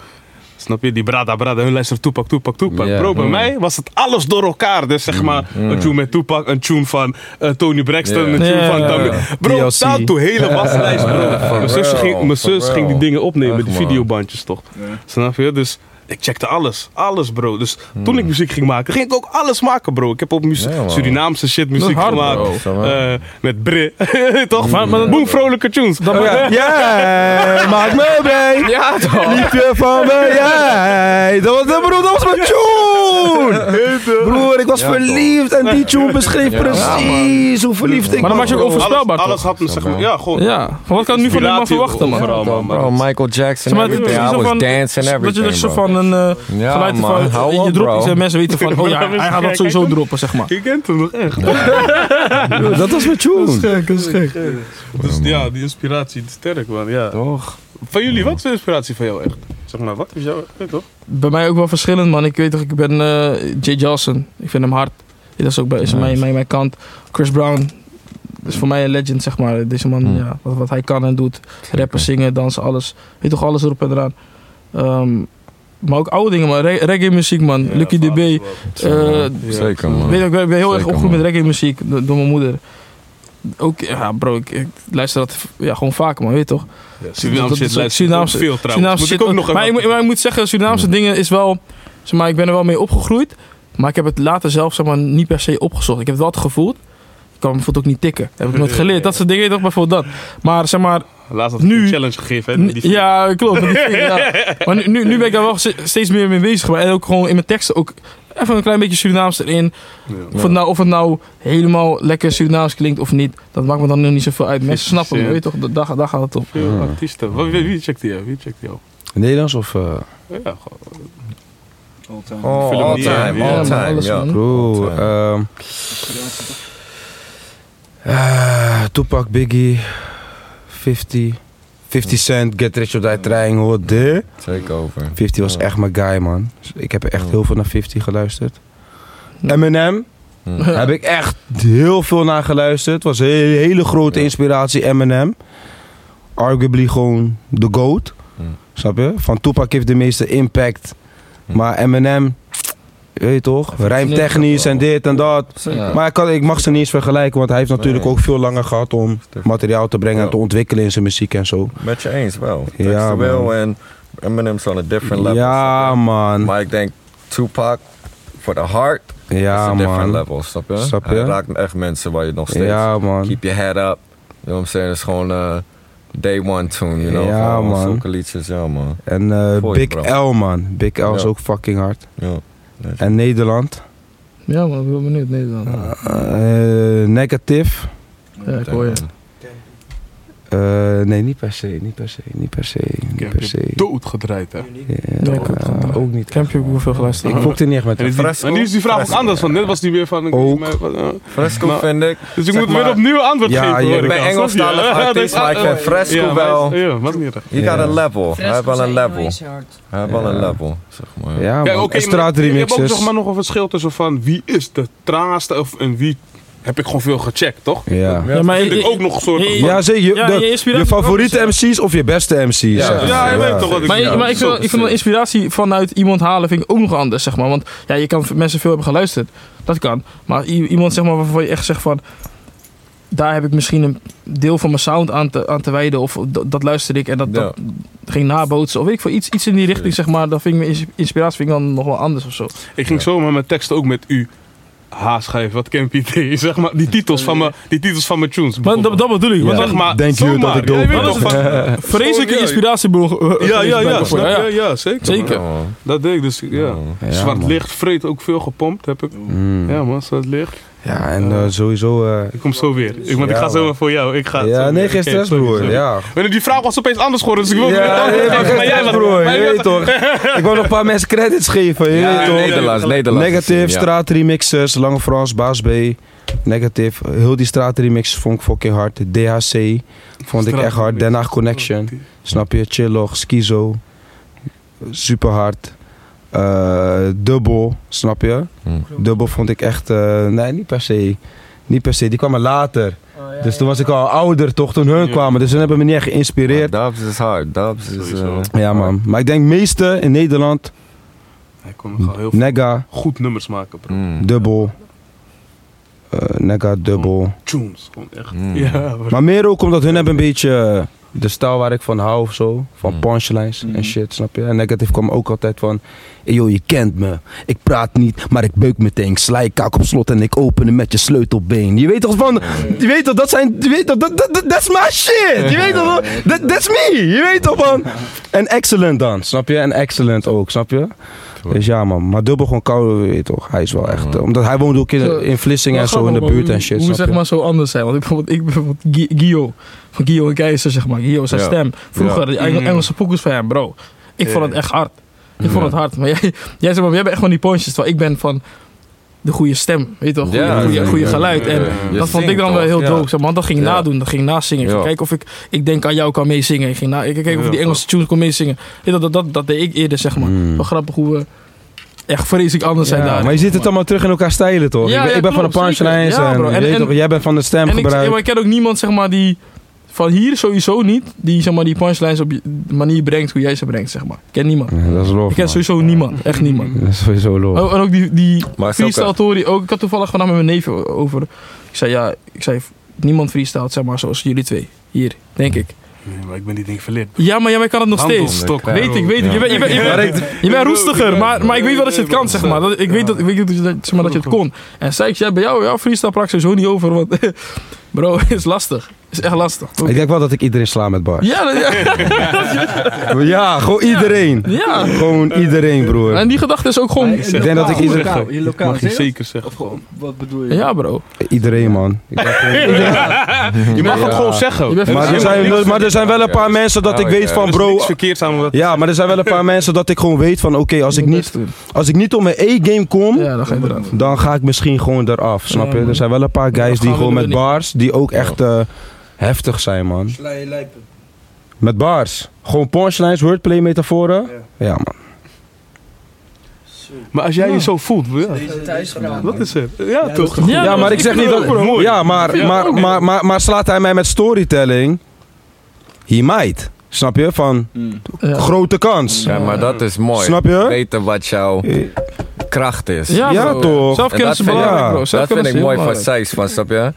Snap je? Die brada brada, hun luisteren toepak, toepak, toepak. Bro, bij Mm. mij was het alles door elkaar. Dus zeg maar, Mm. een tune met Tupac, een tune van eh, Tony Braxton, een tune van ja. Bro, toe, hele waslijst, bro. Mijn real, ging, mijn zus ging die dingen opnemen, Echt, die man. videobandjes toch? Snap je? Dus ik checkte alles. Alles, bro. Dus toen ik muziek ging maken, ging ik ook alles maken, bro. Ik heb op muziek, Ja. Surinaamse shit muziek hard, gemaakt. bro. Eh, met Brit. toch? Maar- maar- Boom, vrolijke tunes. Dat maakt- Jij maakt me blij. Ja toch? Liefje van me, jij. Dat was, broer, dat was mijn tune. Broer, ik was Ja, verliefd en die tune beschreef Ja, precies hoe verliefd ik Maar dan maak je ook was. onvoorspelbaar, alles, alles had me, zeg maar, ja, gewoon. Ja, van wat kan ik nu van hem verwachten, man? Bro, dat- Michael Jackson, everything. I was dancing Dat je everything, dus zo bro. van een uh, Ja, vanuit de- man. van, je dropt iets en mensen weten van, oh ja, hij gaat dat sowieso droppen, zeg maar. Je kent hem nog echt. Dat was mijn tune. gek, dat is gek. Dus ja, die inspiratie is sterk, man. Ja. Toch? Van jullie, wat is de inspiratie van jou echt? Zeg maar, wat is jou, weet toch? Bij mij ook wel verschillend, man. Ik weet toch, ik ben eh Jay Johnson. Ik vind hem hard. Dat is ook bij is mijn, mijn, mijn kant. Chris Brown is voor mij een legend, zeg maar. Deze man, Hmm. ja, wat, wat hij kan en doet. Rappen, zingen, dansen, alles. Weet toch, alles erop en eraan. Ehm, maar ook oude dingen, man. Re- reggae muziek, man. Lucky DB. Eh, Zeker, man. Weet ik ben, ik ben heel erg opgegroeid met reggae muziek door, door mijn moeder. Ook, ja bro, ik, ik luister dat ja, gewoon vaak, man, weet je toch? Surinaamse shit ik Surinaamse- veel trouwens. Surinaamse Moet shit ik ook ook. nog maar, ik, even- moet- maar ik moet zeggen, Surinaamse dingen is wel... Zeg maar, ik ben er wel mee opgegroeid. Maar ik heb het later zelf zeg maar, niet per se opgezocht. Ik heb het wel gevoeld. Ik kan bijvoorbeeld ook niet tikken. Heb ik nooit geleerd. Dat soort dingen, toch bijvoorbeeld dat. Maar zeg maar... Laatst had ik Nu- een challenge gegeven, hè? die ja, klopt. die vinger, ja. Maar nu, nu, nu ben ik daar wel ste- steeds meer mee bezig. Maar en ook gewoon in mijn teksten ook even een klein beetje Surinaams erin. Ja. Of, het nou, of het nou helemaal lekker Surinaams klinkt of niet. Dat maakt me dan nog niet zoveel uit. Mensen snappen me, weet je toch? Da- Daar, daar gaat het op. Veel artiesten. Wie, wie, wie checkt die jou? Wie checkt jou? Nederlands of... eh Ja, gewoon. Oh, Film all die- time, ja, all time, alles, ja. man. Bro, All time. ehm eh, Tupac, Biggie, 50, 50 Cent, Get Rich or Die Trying, hoor de. Zeker over. 50 was Ja. echt mijn guy, man. Dus Ik heb echt Ja. heel veel naar 50 geluisterd. Eminem Hm. heb ik echt heel veel naar geluisterd. Was een hele, grote Ja. inspiratie, Eminem. Arguably gewoon de GOAT. Snap je? Van Tupac heeft de meeste impact. Maar Eminem, weet je toch? Rijmtechnisch en dit en dat. Maar ik, kan, ik mag ze niet eens vergelijken, want hij heeft natuurlijk ook veel langer gehad om materiaal te brengen en te ontwikkelen in zijn muziek en zo. Met je eens wel. Ja, wel en Eminem's on a different level. ja, man. Maar ik denk Tupac, for the heart, is Ja, a different man. level, snap je? Snap Hij je? raakt echt mensen waar je nog steeds... Ja, man. Keep your head up. You know what I'm saying? Het is gewoon eh day one tune, you know? Ja, Gewoon man. Zulke liedjes, ja man. En eh, Voor Big bro. L, man. Big L is ook fucking hard. Ja. En Nederland. Ja man, ik ben benieuwd. Nederland. Eh, negative. Ja, ik hoor je. Eh, nee, niet per se. Niet per se. Niet per se. Niet per se. Dood gedraaid, hè? Ja, gedaan. ook niet. Campje heb ik wel veel geluisterd. Ik fokte niet echt met hem. Fresco? en nu is die vraag ook anders, want net was die weer van... Ook. eh, Fresco Maar- vind ik... dus ik moet weer maar- opnieuw antwoord Ja, geven. je- hoor Ik ben al. Engelstalig je? artiest, Ja, maar ik dat is- vind Fresco ja, wel... Ja, wat niet. Je Ja. got a level. Hij heeft wel een level. Hij heeft wel een Ja. level, zeg maar. Ja, Kijk, man. maar Je hebt ook zeg maar nog een verschil tussen van wie is de traaste of en wie heb ik gewoon veel gecheckt, toch? Ja. Ja, maar Vind ik ook nog een soort Ja, van- Ja, zeker. Je, Ja, je favoriete ook, MC's of je beste MC's. Ja, zeg Ja, maar. je weet toch wat ik Maar, ja, maar ik, vind, ik vind wel inspiratie vanuit iemand halen vind ik ook nog anders, zeg maar. Want ja, je kan mensen veel hebben geluisterd. Dat kan. Maar iemand zeg maar, waarvan je echt zegt van... Daar heb ik misschien een deel van mijn sound aan te, aan te wijden. Of dat, luisterde ik en dat, dat ging nabootsen. Of weet ik veel, iets, iets in die richting, zeg maar. Dat vind ik mijn ins- inspiratie vind ik dan nog wel anders of zo. Ik ging zomaar mijn teksten ook met u H schrijven. Wat ken je zeg maar die titels van mijn die titels van mijn tunes. Maar dat, dat bedoel ik. Want Ja. zeg maar, Denk je dat ik Ja, weet ben? van- vreselijke Ja, inspiratiebron. Ja, ja, ja, snap je. je? Ja, zeker. Zeker. Ja. Dat deed ik dus, ja. Ja. Ja, Zwart man. licht, vreet ook veel gepompt heb ik. Mm. Ja man, zwart licht. Ja, en eh, sowieso... eh, Ik kom zo weer. Ik, want ik ga zo weer voor jou. Ik ga ja, nee, geen stress, broer. Ja, die vraag was opeens anders geworden, dus ik wilde Ja, nee, maar jij broer. Je weet toch. Ik wil nog een paar mensen credits geven. Je weet toch. Nederlands, Nederlands. Negative, straatremixers, Lange Frans, Baas B. Negative, heel die straatremixers vond ik fucking hard. DHC vond ik echt hard. Den Haag Connection, snap je? Chillog, Skizo, super hard. Eh, Dubbel, snap je? Hmm. Dubbel vond ik echt, eh, nee niet per se. Niet per se, die kwamen later. dus toen was ik al ouder toch, toen hun Ja. kwamen. Dus hun hebben me niet echt geïnspireerd. Dubs is hard. Dubs is... Eh, Ja man, maar ik denk meeste in Nederland, Hij kon gewoon heel veel Nega, goed nummers maken, bro. mm. Dubbel. eh Nega, Dubbel. Tunes, gewoon echt. Mm. Ja. Maar meer ook omdat hun hebben een beetje de stijl waar ik van hou of zo. Van Mm. punchlines Mm. en shit, snap je? En negatief kwam ook altijd van... "Hey, yo, je kent me. Ik praat niet, maar ik beuk meteen. Ik sla je kaak op slot en ik open hem met je sleutelbeen. Je weet toch van... Je weet toch, dat zijn... Je weet toch, dat, dat, dat that's my shit. Je weet toch, that, that's me. Je weet toch van... En excellent dan, snap je? En excellent ook, snap je? Dus ja man, maar dubbel gewoon koud, weet toch. Hij is wel echt... omdat hij woont ook in, in Vlissingen en zo in de buurt en shit, Hoe zeg je? maar zo anders zijn. Want ik bijvoorbeeld, ik bijvoorbeeld Gi- Gio. Van Gio en Keizer, zeg maar. Gio, zijn Ja. stem. Vroeger, die Engel- Mm. Engelse poekers van hem, bro. Ik vond het echt hard. Ik vond Ja. het hard. Maar jij, jij, zeg maar, jij bent echt van die ponches. Terwijl ik ben van de goede stem. Weet je toch? Goede, Ja, goede, geluid. En. Je dat vond ik dan wel heel Ja. dope. Zeg maar. Want dat ging ik nadoen. Dat ging nazingen. Ik ging kijken of ik... Ik denk aan jou kan meezingen. Ik ging na, ik keek of ik die. Engelse tunes kon meezingen. Je, dat, dat, dat deed ik eerder, zeg maar. Mm. Wel grappig hoe we echt vreselijk anders zijn Ja, daar. maar je ziet het allemaal terug in elkaar stijlen toch? Ja, ik ben, ja, ik ben van de punchlines en, jij bent van de En ik, maar stemgebruik. ik ken ook niemand zeg maar, die van hier sowieso niet, die zeg maar, die punchlines op je manier brengt hoe jij ze brengt. Zeg maar. Ik ken niemand. Ja, dat is lof, Ik ken man. sowieso niemand. Echt niemand. Dat is sowieso lof. Oh, en ook die, die freestyle Tory ook. Ik had toevallig vandaag met mijn neef over. Ik zei ja, ik zei niemand freestylt zeg maar zoals jullie twee. Hier, denk ik. Nee, maar ik ben die ding verleerd. Ja, maar jij kan het nog steeds. Handelstok, Ja. Weet ik, weet ik. Je bent, je bent, je bent, je bent roestiger, maar, maar ik weet wel dat je het kan, zeg maar. Dat, ik weet, dat, ik weet dat, zeg maar, dat je het kon. En Sykes, jij bij jou, jouw freestyle praat sowieso niet over, want bro, is lastig. Is echt lastig. Ik denk wel dat ik iedereen sla met bars. Ja, dat- ja. Ja, gewoon iedereen. ja. Gewoon iedereen, broer. En die gedachte is ook gewoon... Ik denk dat ik iedereen... Lokaal, je lokaal, Mag je zeker zeggen. Of gewoon, wat bedoel je? Ja, bro. Iedereen, man. Ik gewoon- Je mag het gewoon zeggen. Maar, er zijn, maar er zijn wel een paar mensen dat ik ja. weet van, er is bro... niks verkeerds aan wat. Ja, maar er zijn wel een paar mensen dat ik gewoon weet van... Oké, als, ik niet- als ik niet op mijn E-game kom... Ja, dan ga ik misschien gewoon eraf, snap je? Er zijn wel een paar guys die gewoon met bars, die ook echt eh, heftig zijn, man. Sla je lijpen. Met bars. Gewoon punchlines, wordplay, metaforen. Ja, man. Maar als jij je zo voelt. Wat is het? Ja, toch? Ja, Ja, maar ik zeg niet dat... Ja, maar, Ja, maar, maar, maar, maar slaat hij mij met storytelling? He might. Snap je? Van Mm. Ja. grote kans. Ja, maar dat is mooi. Snap je? Weten wat jouw kracht is. Ja, toch? Zelfkennis is En dat vind ik- belangrijk, bro. Dat vind ik mooi van. Sykes, van, snap je?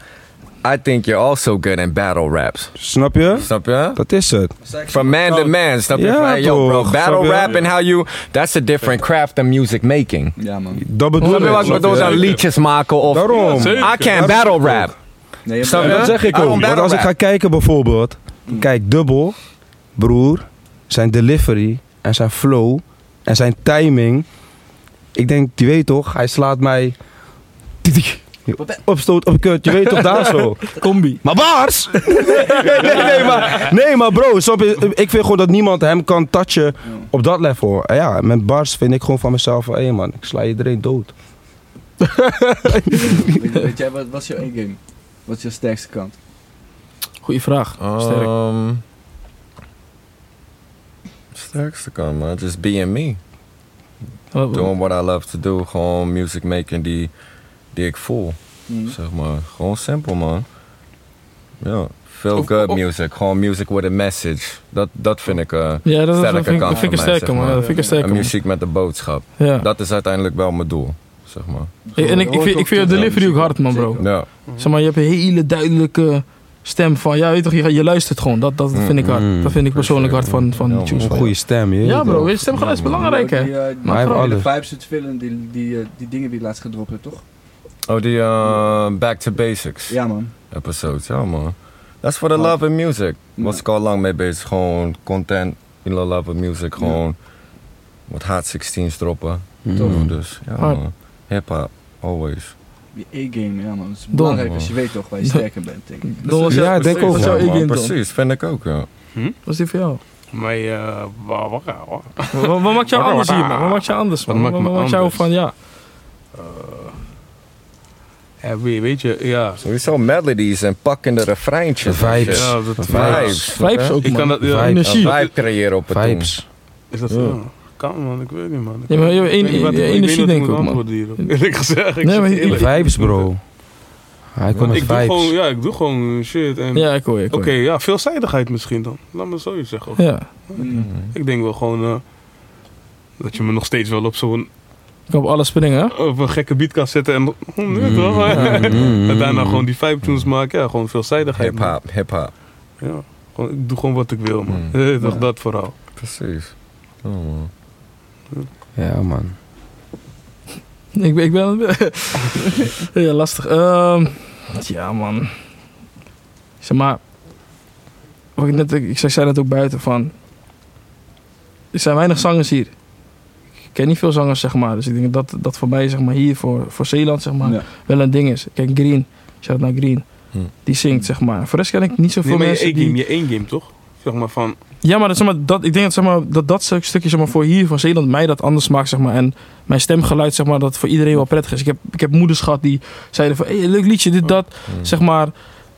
I think you're also good in battle raps. Snap je? Snap je? Dat is het. From man to man, snap je? Ja, Van, hey, yo bro, battle rap and how you... That's a different craft than music making. Ja, man. Dat bedoel Snap je ik. wat ik? Dan liedjes maken of... Daarom. I can't battle rap. Nee, Snap je? Dat zeg ik I don't ook. Want als ik ga kijken bijvoorbeeld. Kijk, dubbel. Broer. Zijn delivery. En zijn flow. En zijn timing. Ik denk, je weet toch. Hij slaat mij. Opstoot op kut. Je weet toch daar zo. Combi. Maar bars! nee, nee, nee, maar, nee, maar bro, snap je? ik vind gewoon dat niemand hem kan touchen op dat level. En ja, met bars vind ik gewoon van mezelf van, hé man, ik sla iedereen dood. Weet, weet jij, wat, is jouw game? Wat is je sterkste kant? Goeie vraag. Sterk. Um, sterkste kan man, just being me. Wat- Doing what I love to do. Gewoon music making die, die ik voel. Mm. Zeg maar. Gewoon simpel man. Ja. Feel Of- good of- music. Gewoon music with a message. Dat, dat vind ik eh Ja, dat, dat sterke vind ik, kant dat vind ik een van mij, sterke zeg man. Ja, maar. dat vind ik een een muziek met een boodschap. Ja. Dat is uiteindelijk wel mijn doel. Zeg maar. En ik, ik, vind, ik vind je delivery ook hard man bro. Ja. Zeg maar, je hebt een hele duidelijke stem van, ja weet toch, je, je luistert gewoon. Dat, dat vind ik hard. Mm. Dat vind ik persoonlijk hard van, van Ja, die tunes. Een goede stem, je Ja bro, je stemgeluid is belangrijk hè. Die, eh, die, Maar hij heeft die alles. vibes film, die, die, eh, die dingen die je laatst gedropt hebt, toch? Oh, die eh, Back to Basics Ja, man. episodes. Ja man. That's for the love of music. Was ik al lang mee bezig. Gewoon content. In the love of music. Gewoon wat hot 16's droppen. Mm. Dus ja Hard. man. Hip hop. Always. Je E-game, ja man. Dat is Don. belangrijk als je weet toch waar je sterk in bent, denk ik. Don, was Ja, ik denk ook Ja, man, Don? precies, vind ik ook, ja. Wat is die voor jou? Maar eh, wa- wa- Wat, wat maakt jou anders hier, man? Wat maakt jou anders, man? Wat maakt jou van, ja... ja, weet, weet je, ja. Sowieso melodies en pakkende refreintjes. Vibes. Ja, dat Vibes. Vibes ook, Ik man. kan dat, ja, Vibes. Energie. Een vibe creëren op het doen. Vibes. Is dat zo? Kan man, ik weet niet man. Ik Ja, maar je- energie denk ik ook, man. Eerlijk gezegd, ik Nee, maar. Vibes, bro. Hij komt met Ik doe gewoon, vibes. ja, ik doe gewoon shit. En, Ja, ik hoor je, Oké, je. ja, veelzijdigheid misschien dan. Laat me zoiets zeggen. Ja, Mm. Ik denk wel gewoon eh, dat je me nog steeds wel op zo'n ik kan op alles springen, hè? op een gekke beat kan zetten en hm, ja, Mm. toch? Mm. en daarna gewoon die vibe tunes maken. Ja, gewoon veelzijdigheid. Hip-hop, hip-hop. Ja, gewoon, ik doe gewoon wat ik wil, man. Mm. Eh, toch dat vooral. Precies. Oh, man. Ja, man. Ik ben... Ik ben ja, lastig. Ehm, ja, man. Zeg maar... Wat ik, net, ik zei- zei net ook buiten van... Er zijn weinig zangers hier. Ik ken niet veel zangers, zeg maar. Dus ik denk dat dat voor mij, zeg maar, hier voor, voor Zeeland, zeg maar, Ja. wel een ding is. Kijk, Green. Shout naar Green. Hm. Die zingt, zeg maar. Voor de rest ken ik niet zoveel Nee, maar je mensen één game, die... je één game toch? Zeg maar van, Ja, maar, dat, zeg maar dat, ik denk dat, zeg maar, dat dat stuk- stukje zeg maar, voor hier, voor Zeeland, mij dat anders maakt. Zeg maar, en mijn stemgeluid, zeg maar, dat voor iedereen wel prettig is. Ik heb, ik heb moeders gehad die zeiden van, hey, leuk liedje, dit, dat. Mm. Zeg maar,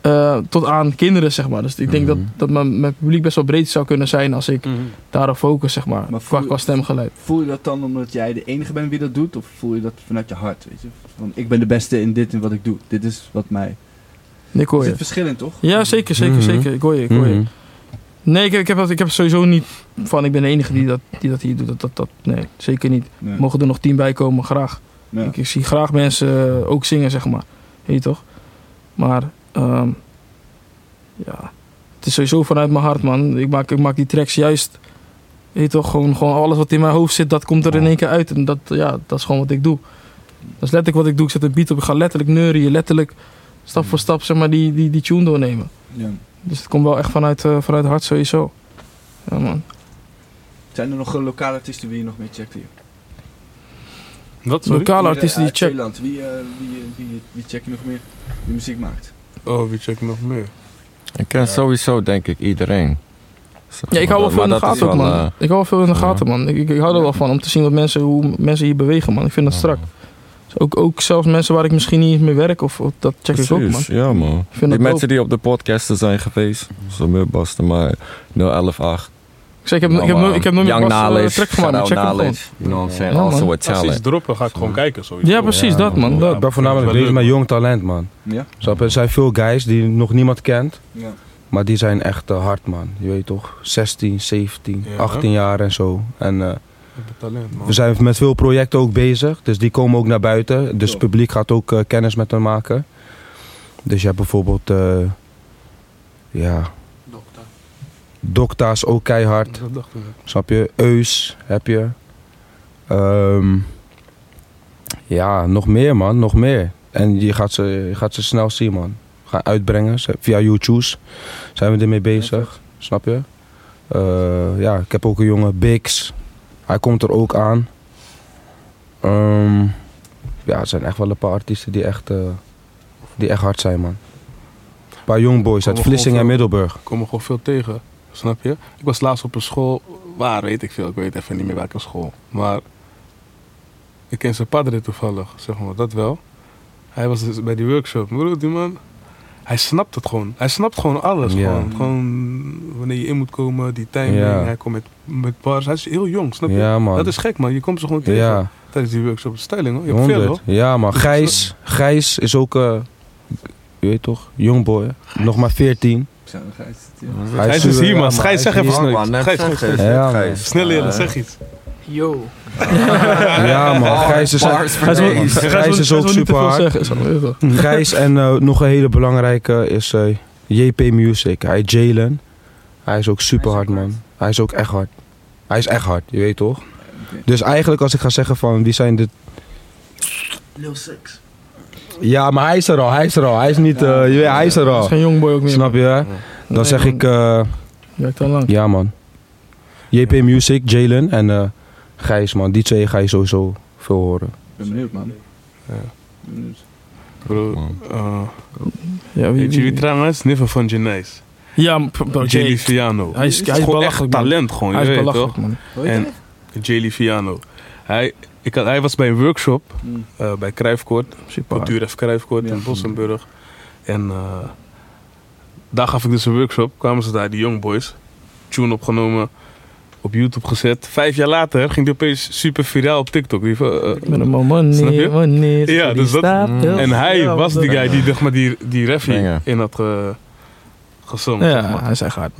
eh, tot aan kinderen, zeg maar. Dus ik denk dat, Mhm. dat mijn, mijn publiek best wel breed zou kunnen zijn als ik daarop focus, zeg maar. Maar qua, voel- qua stemgeluid. Voel je dat dan omdat jij de enige bent die dat doet? Of voel je dat vanuit je hart? Weet je? Van, ik ben de beste in dit en wat ik doe. Dit is wat mij... Ik hoor Er je. zit verschil in, toch? Ja, zeker, zeker, Mhm. zeker. Ik hoor je, ik hoor je. Mhm. Nee, ik, ik, heb dat, ik heb sowieso niet van, ik ben de enige die dat, die dat hier doet. Dat, dat, dat, nee, zeker niet. Nee. Mogen er nog tien bij komen, graag. Ja. Ik, ik zie graag mensen eh, ook zingen, zeg maar. Weet je toch? Maar, ehm, ja, het is sowieso vanuit mijn hart, man. Ik maak, ik maak die tracks juist, weet je toch? Gewoon, gewoon alles wat in mijn hoofd zit, dat komt er in één keer uit. En dat, ja, dat is gewoon wat ik doe. Dat is letterlijk wat ik doe. Ik zet een beat op, ik ga letterlijk neurien, letterlijk stap voor stap, zeg maar, die, die, die tune doornemen. Ja. Dus het komt wel echt vanuit, eh, vanuit het hart sowieso. Ja, man. Zijn er nog eh, lokale artiesten wie je nog mee checkt hier? Wat? Lokale eh, artiesten die uit check. Zeeland. Wie, wie, eh, wie, wie check je nog meer? Die muziek maakt. Oh, wie check nog meer? Ik ken sowieso, denk ik, iedereen. Ja, ik hou wel veel in de gaten ook, man. eh, Ik hou wel veel in de gaten, man. Ik, ik, ik hou er wel van om te zien wat mensen, hoe mensen hier bewegen, man. Ik vind dat strak. Dus ook, ook zelfs mensen waar ik misschien niet eens mee werk, of, of dat check ik ook, man. Precies, Ja, man. vind Die mensen die op de podcasten zijn geweest, zo meer Basten, maar 0118. Ik, zeg, ik, heb, ik, heb, ik heb nooit meer Young pas, eh, track gemaakt, maar shout check hem gewoon. You know what I'm saying? Ja, also man. a Als ze iets talent. droppen, ga ik gewoon kijken sowieso. Ja, precies, Ja, dat, man. Dat. Ik ben voornamelijk bezig met jong talent, man. Ja? Snap? Er zijn veel guys die nog niemand kent. Ja. Maar die zijn echt eh, hard, man. Je weet toch? 16, 17, Ja. 18 jaar en zo. En eh, talent, man. we zijn met veel projecten ook bezig. Dus die komen ook naar buiten. Dus het publiek gaat ook kennis met hen maken. Dus je hebt bijvoorbeeld... eh, ja... Dokta is ook keihard. Dat dacht ik. Snap je? Eus heb je. Ehm, ja, nog meer man, nog meer. En je gaat ze, je gaat ze snel zien man. We gaan uitbrengen via YouTube. Zijn we ermee bezig. Snap je? Eh, ja, ik heb ook een jongen, Bix. Hij komt er ook aan. Ehm, ja, er zijn echt wel een paar artiesten die echt, eh, die echt hard zijn man. Een paar jongboys uit Komen Vlissingen en Middelburg. Ik kom er gewoon veel tegen. Snap je? Ik was laatst op een school. Waar weet ik veel. Ik weet even niet meer welke school. Maar ik ken zijn padre toevallig. Zeg maar, dat wel. Hij was dus bij die workshop. Broer, die man. Hij snapt het gewoon. Hij snapt gewoon alles. Gewoon, gewoon wanneer je in moet komen, die timing. Hij komt met, met bars. Hij is heel jong, snap je? Ja man. Dat is gek man. Je komt ze gewoon tegen ja. tijdens die workshop. Styling hoor. Je hebt veel 100. hoor. Ja, maar Gijs, Gijs is ook, eh, je weet toch, jongboy. Nog maar 14. Zo. Hij Hij is dus hier man. Gijs, zeg hij is even snel. Gijs. Gijs. Gijs. Snel leren, zeg iets. Yo. Ja man, Gijs is, Gijs. Gijs is ook super hard. Gijs en eh, nog een hele belangrijke is eh, JP Music. Hij is Jalen. Hij is ook super hard man. Hij is ook echt hard. Hij is echt hard, je weet toch? Dus eigenlijk als ik ga zeggen van wie zijn de... Lil Six. Ja, maar hij is er al, hij is er al. Hij is niet, eh, je weet, hij is er al. is geen jongboy ook meer. Snap je? hè? Dan zeg ik, eh, Werkt al lang. ja man. JP Music, Jalen en eh Gijs man. Die twee ga je sowieso veel horen. Ik ben benieuwd, man. Ja. Ik ben benieuwd. Bro, Man. uh, Ja, wie, weet je wie wie, trouwens? Van Genijs. ja, bro, Jay. Jelly Fiano. Hij is- hij is gewoon belachelijk, echt man. talent gewoon, Hij je is weet toch? man. En Jelly Fiano. Hij, ik had, hij was bij een workshop Mm. eh, bij hard. Cultuur F Kruifkoort Ja. in Bossenburg. En eh, daar gaf ik dus een workshop. Kwamen ze daar, die young boys. Tune opgenomen. Op YouTube gezet. Vijf jaar later ging die opeens super viraal op TikTok. Die, van, eh, Met een man, Snap je? wanneer, wanneer. Ja, dus dat- Mm. heel en hij was die guy die, zeg maar, die, die refie in had ge, gezongen. zeg Ja, maar. hij is echt hard.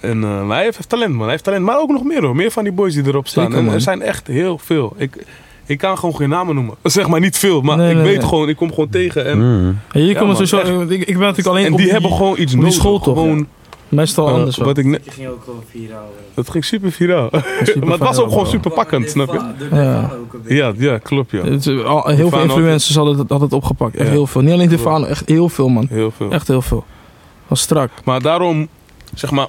En eh, maar hij heeft talent, man. Hij heeft talent. Maar ook nog meer, hoor. Meer van die boys die erop staan. Zeker, en man. er zijn echt heel veel. Ik, ik kan gewoon geen namen noemen. Zeg maar niet veel, maar Nee, ik nee, weet nee. gewoon, ik kom gewoon tegen. En, Mm. Ja, hier Ja, komt man, sowieso, ik, ik ben natuurlijk alleen en op die hebben gewoon iets die nodig. school toch, Gewoon, meestal eh, anders wat ik Je ging ook wel viraal. dat ging super viraal. Super maar het was ook gewoon super pakkend, snap je? Ja. Ja, ja, klopt ja. Het al- heel veel influencers hadden het, hadden het opgepakt. Echt Ja. heel veel. Niet alleen Defano, echt heel veel man. Heel veel. Echt heel veel. Was strak. Maar daarom, zeg maar,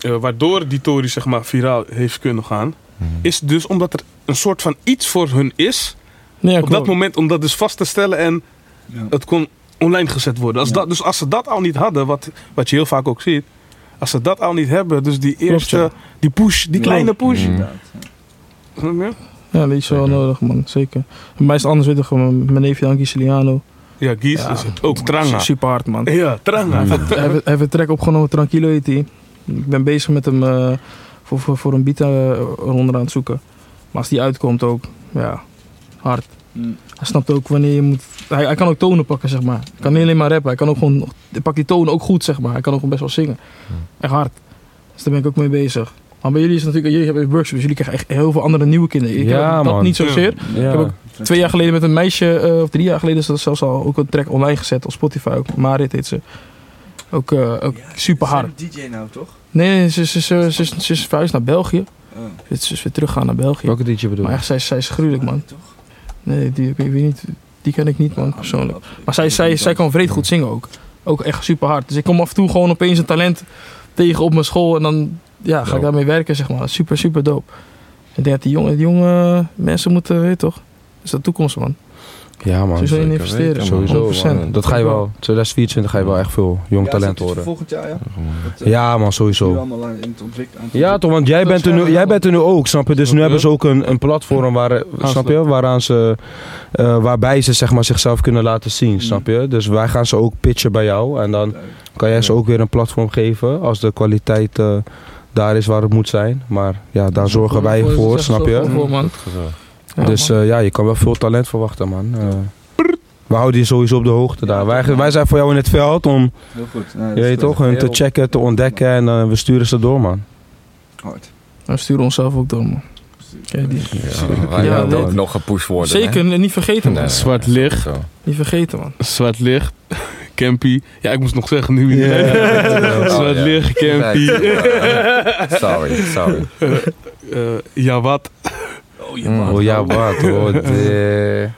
eh, waardoor die Tory zeg maar viraal heeft kunnen gaan. Is dus omdat er een soort van iets voor hun is. Ja, op dat moment om dat dus vast te stellen en Ja. het kon online gezet worden. Als Ja. dat, dus als ze dat al niet hadden, wat, wat je heel vaak ook ziet, als ze dat al niet hebben, dus die eerste, ja. die push, die Ja. kleine push. Mhm. Ja. Die is wel Zeker. nodig man. Zeker. Bij mij is het anders, weet je gewoon. Mijn neefje Anki Siliano. Ja, Gies Ja. is het. Ook Tranga. Super hard man. Ja, Tranga. Hij heeft- hij hij een track opgenomen, Tranquilo heet die. Ik ben bezig met hem eh, voor, voor, voor een beat eh, eronder aan het zoeken. Maar als die uitkomt ook, ja, hard. Mm. Hij snapt ook wanneer je moet... Hij, hij kan ook tonen pakken, zeg maar. Hij kan niet alleen maar rappen. Hij kan ook gewoon... Hij pakt die tonen ook goed, zeg maar. Hij kan ook gewoon best wel zingen. Echt hard. Dus daar ben ik ook mee bezig. Maar bij jullie is het natuurlijk... Jullie hebben workshops. dus Jullie krijgen echt heel veel andere nieuwe kinderen. Ik Ja, heb dat man. niet zozeer. Ja. heb ook Twee jaar geleden met een meisje, eh, of drie jaar geleden, is dat zelfs al ook een track online gezet op Spotify. Ook Marit heet ze. Ook, eh, ook super hard. DJ nou toch? Nee, ze, ze, ze, ze, ze is verhuisd naar België. Oh. Ze is weer teruggaan naar België. Welke DJ bedoel Maar je? echt, zij, zij is gruwelijk, man. Nee, die, ik weet niet, die ken ik niet, man, persoonlijk. Maar zij, zij, zij kan vreed goed zingen ook. Ook echt super hard. Dus ik kom af en toe gewoon opeens een talent tegen op mijn school. En dan ja, ga ik daarmee werken, zeg maar. Super, super dope. Ik denk dat die jonge, die jonge mensen moeten, weet je toch? Dat is de toekomst, man. Ja man, Sowieso in zeker investeren. weten, sowieso. 100%. man. Dat ga je wel, 2024 ga je wel echt veel jong Ja, talent horen. Volgend jaar, ja. Dat, eh, Ja man, nu sowieso. allemaal aan- in het ontwikkelen. aan het Ja toch, want jij bent, er nu, jij bent er nu ook, snap je? Dus nu hebben ze ook een, een platform waar, snap je? Waaraan ze, eh, waarbij ze zeg maar, zichzelf kunnen laten zien, snap je? Dus wij gaan ze ook pitchen bij jou en dan kan jij ze ook weer een platform geven als de kwaliteit eh, daar is waar het moet zijn. Maar ja, daar zorgen wij Voor- snap je? Voor, man. Ja, dus eh, ja, je kan wel veel talent verwachten, man. Eh, we houden je sowieso op de hoogte daar. Wij, wij zijn voor jou in het veld om, Heel goed. Dat je weet toch, hun te checken, te ontdekken en eh, we sturen ze door, man. hard. We sturen onszelf ook door, man. Kijk, die. Ja, Ja, ook nog gepusht worden. Zeker, niet vergeten, man. Nee, Zwart licht. Zo. Niet vergeten, man. Zwart licht. Campy. Ja, ik moest nog zeggen nu. Ja. Zwart Oh, ja. licht, Campy. Sorry, sorry. Eh, ja, wat? Oh, Mm. Oh ja, wat? Oh, de...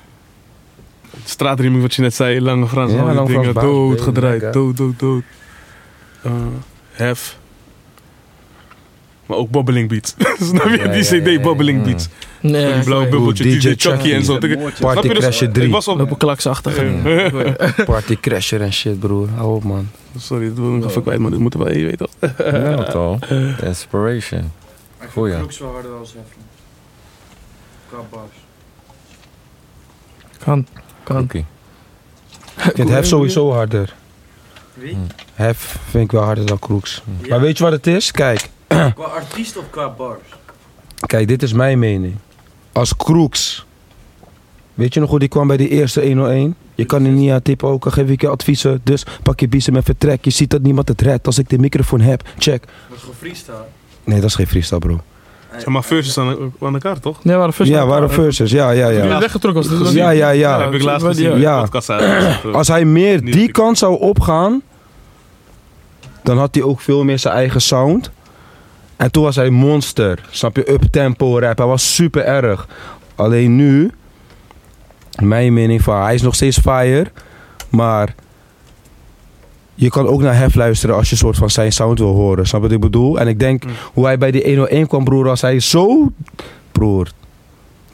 Straatrieming wat je net zei, Lange Frans, Ja, al die Lange dingen, Frans, dood baas, gedraaid, lekker. dood, dood, dood. Eh, hef. Maar ook Bobbling Beats. Snap je? Ja, die ja, ja, CD ja, Bobbling ja. Beats. Nee, die blauwe sorry. bubbeltje, DJ DJ Chucky en zo. Party? Dus, Crasher ik 3. was op... Lopen klaksachtig. Party crasher en shit, broer. Hou op, man. Sorry, dat wil ik nog even kwijt, maar dit moeten je weet toch. Ja, toch? Inspiration. Goeie. Ik wel harder wel even. Qua bars. Kan, kan. Oké. Ik vind Hef sowieso harder. Wie? Hef vind ik wel harder dan Kroeks. Ja. Maar weet je wat het is? Kijk, Qua artiest of qua bars? kijk, dit is mijn mening. Als Kroeks, weet je nog hoe die kwam bij die eerste 101? Je kan er niet aan tippen, ook al geef ik je adviezen. Dus pak je biezen met vertrek. Je ziet dat niemand het redt. Als ik de microfoon heb, check. Dat is gewoon freestyle. Nee, dat is geen freestyle, bro. Zeg maar versus aan, aan elkaar, toch? Nee, waren first Ja, waren verses. Ja, ja, Jullie ja. weggetrokken was. Ja, ja, Ja, ja. heb ik laatst Ja. gezien Ja. Als hij meer die kant zou opgaan, dan had hij ook veel meer zijn eigen sound. En toen was hij monster. Snap je? Up-tempo rap. Hij was super erg. Alleen nu, mijn mening van, hij is nog steeds fire. Maar je kan ook naar Hef luisteren als je soort van zijn sound wil horen. Snap je wat ik bedoel? En ik denk, Mm. hoe hij bij die 101 kwam, broer, als hij zo... Broer,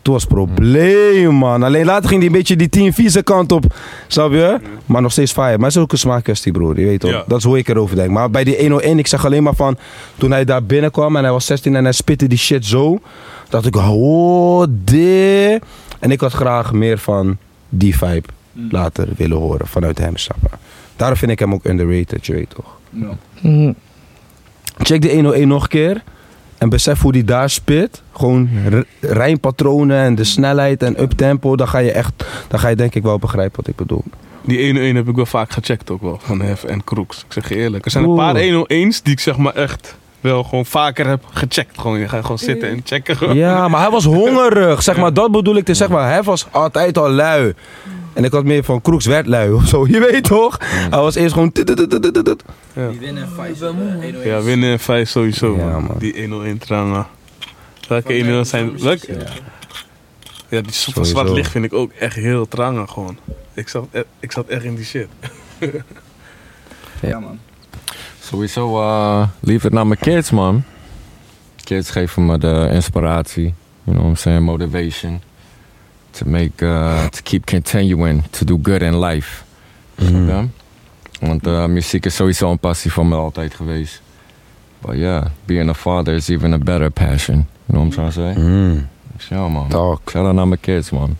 Toen was het probleem, man. Alleen later ging hij een beetje die Team Vieze kant op. Snap je? Maar nog steeds fire. Maar het is ook een smaakkwestie, broer. Je weet toch? Ja. Dat is hoe ik erover denk. Maar bij die 101, ik zeg alleen maar van... Toen hij daar binnenkwam en hij was 16 en hij spitte die shit zo. Dacht ik, oh, dit. En ik had graag meer van die vibe later willen horen vanuit hem, snap je? Daarom vind ik hem ook underrated, je weet toch? Mhm. Check de 101 nog een keer. En besef hoe die daar spit. Gewoon rijmpatronen en de snelheid en uptempo. Dan ga je echt, dan ga je denk ik wel begrijpen wat ik bedoel. Die 101 heb ik wel vaak gecheckt ook wel. Van Hef en Crooks. Ik zeg je eerlijk. Er zijn een paar 101's die ik zeg maar echt wel gewoon vaker heb gecheckt. Gewoon, je gaat gewoon zitten en checken. gewoon. Ja, maar hij was hongerig. Zeg maar, dat bedoel ik te zeg maar. Hij was altijd al lui. En ik had meer van Kroeks werd lui of zo. Je weet toch? Hij was eerst gewoon... Die winnen vijf. Ja, winnen en vijf sowieso. Ja, man. man. Die 101 trangen. Welke 101 zijn... Welke? Ja, die van zwart licht vind ik ook echt heel trangen gewoon. Ik zat, e- ik zat echt in die shit. Ja, man. Sowieso, uh, lief het naar mijn kids, man. Kids geven me de inspiratie, you know what I'm saying, motivation. To make, uh, to keep continuing to do good in life. Je? Want uh, muziek is sowieso een passie van me altijd geweest. But yeah, being a father is even a better passion. You know what I'm trying to say? Mm, ja, man. talk, Shout out naar mijn kids, man.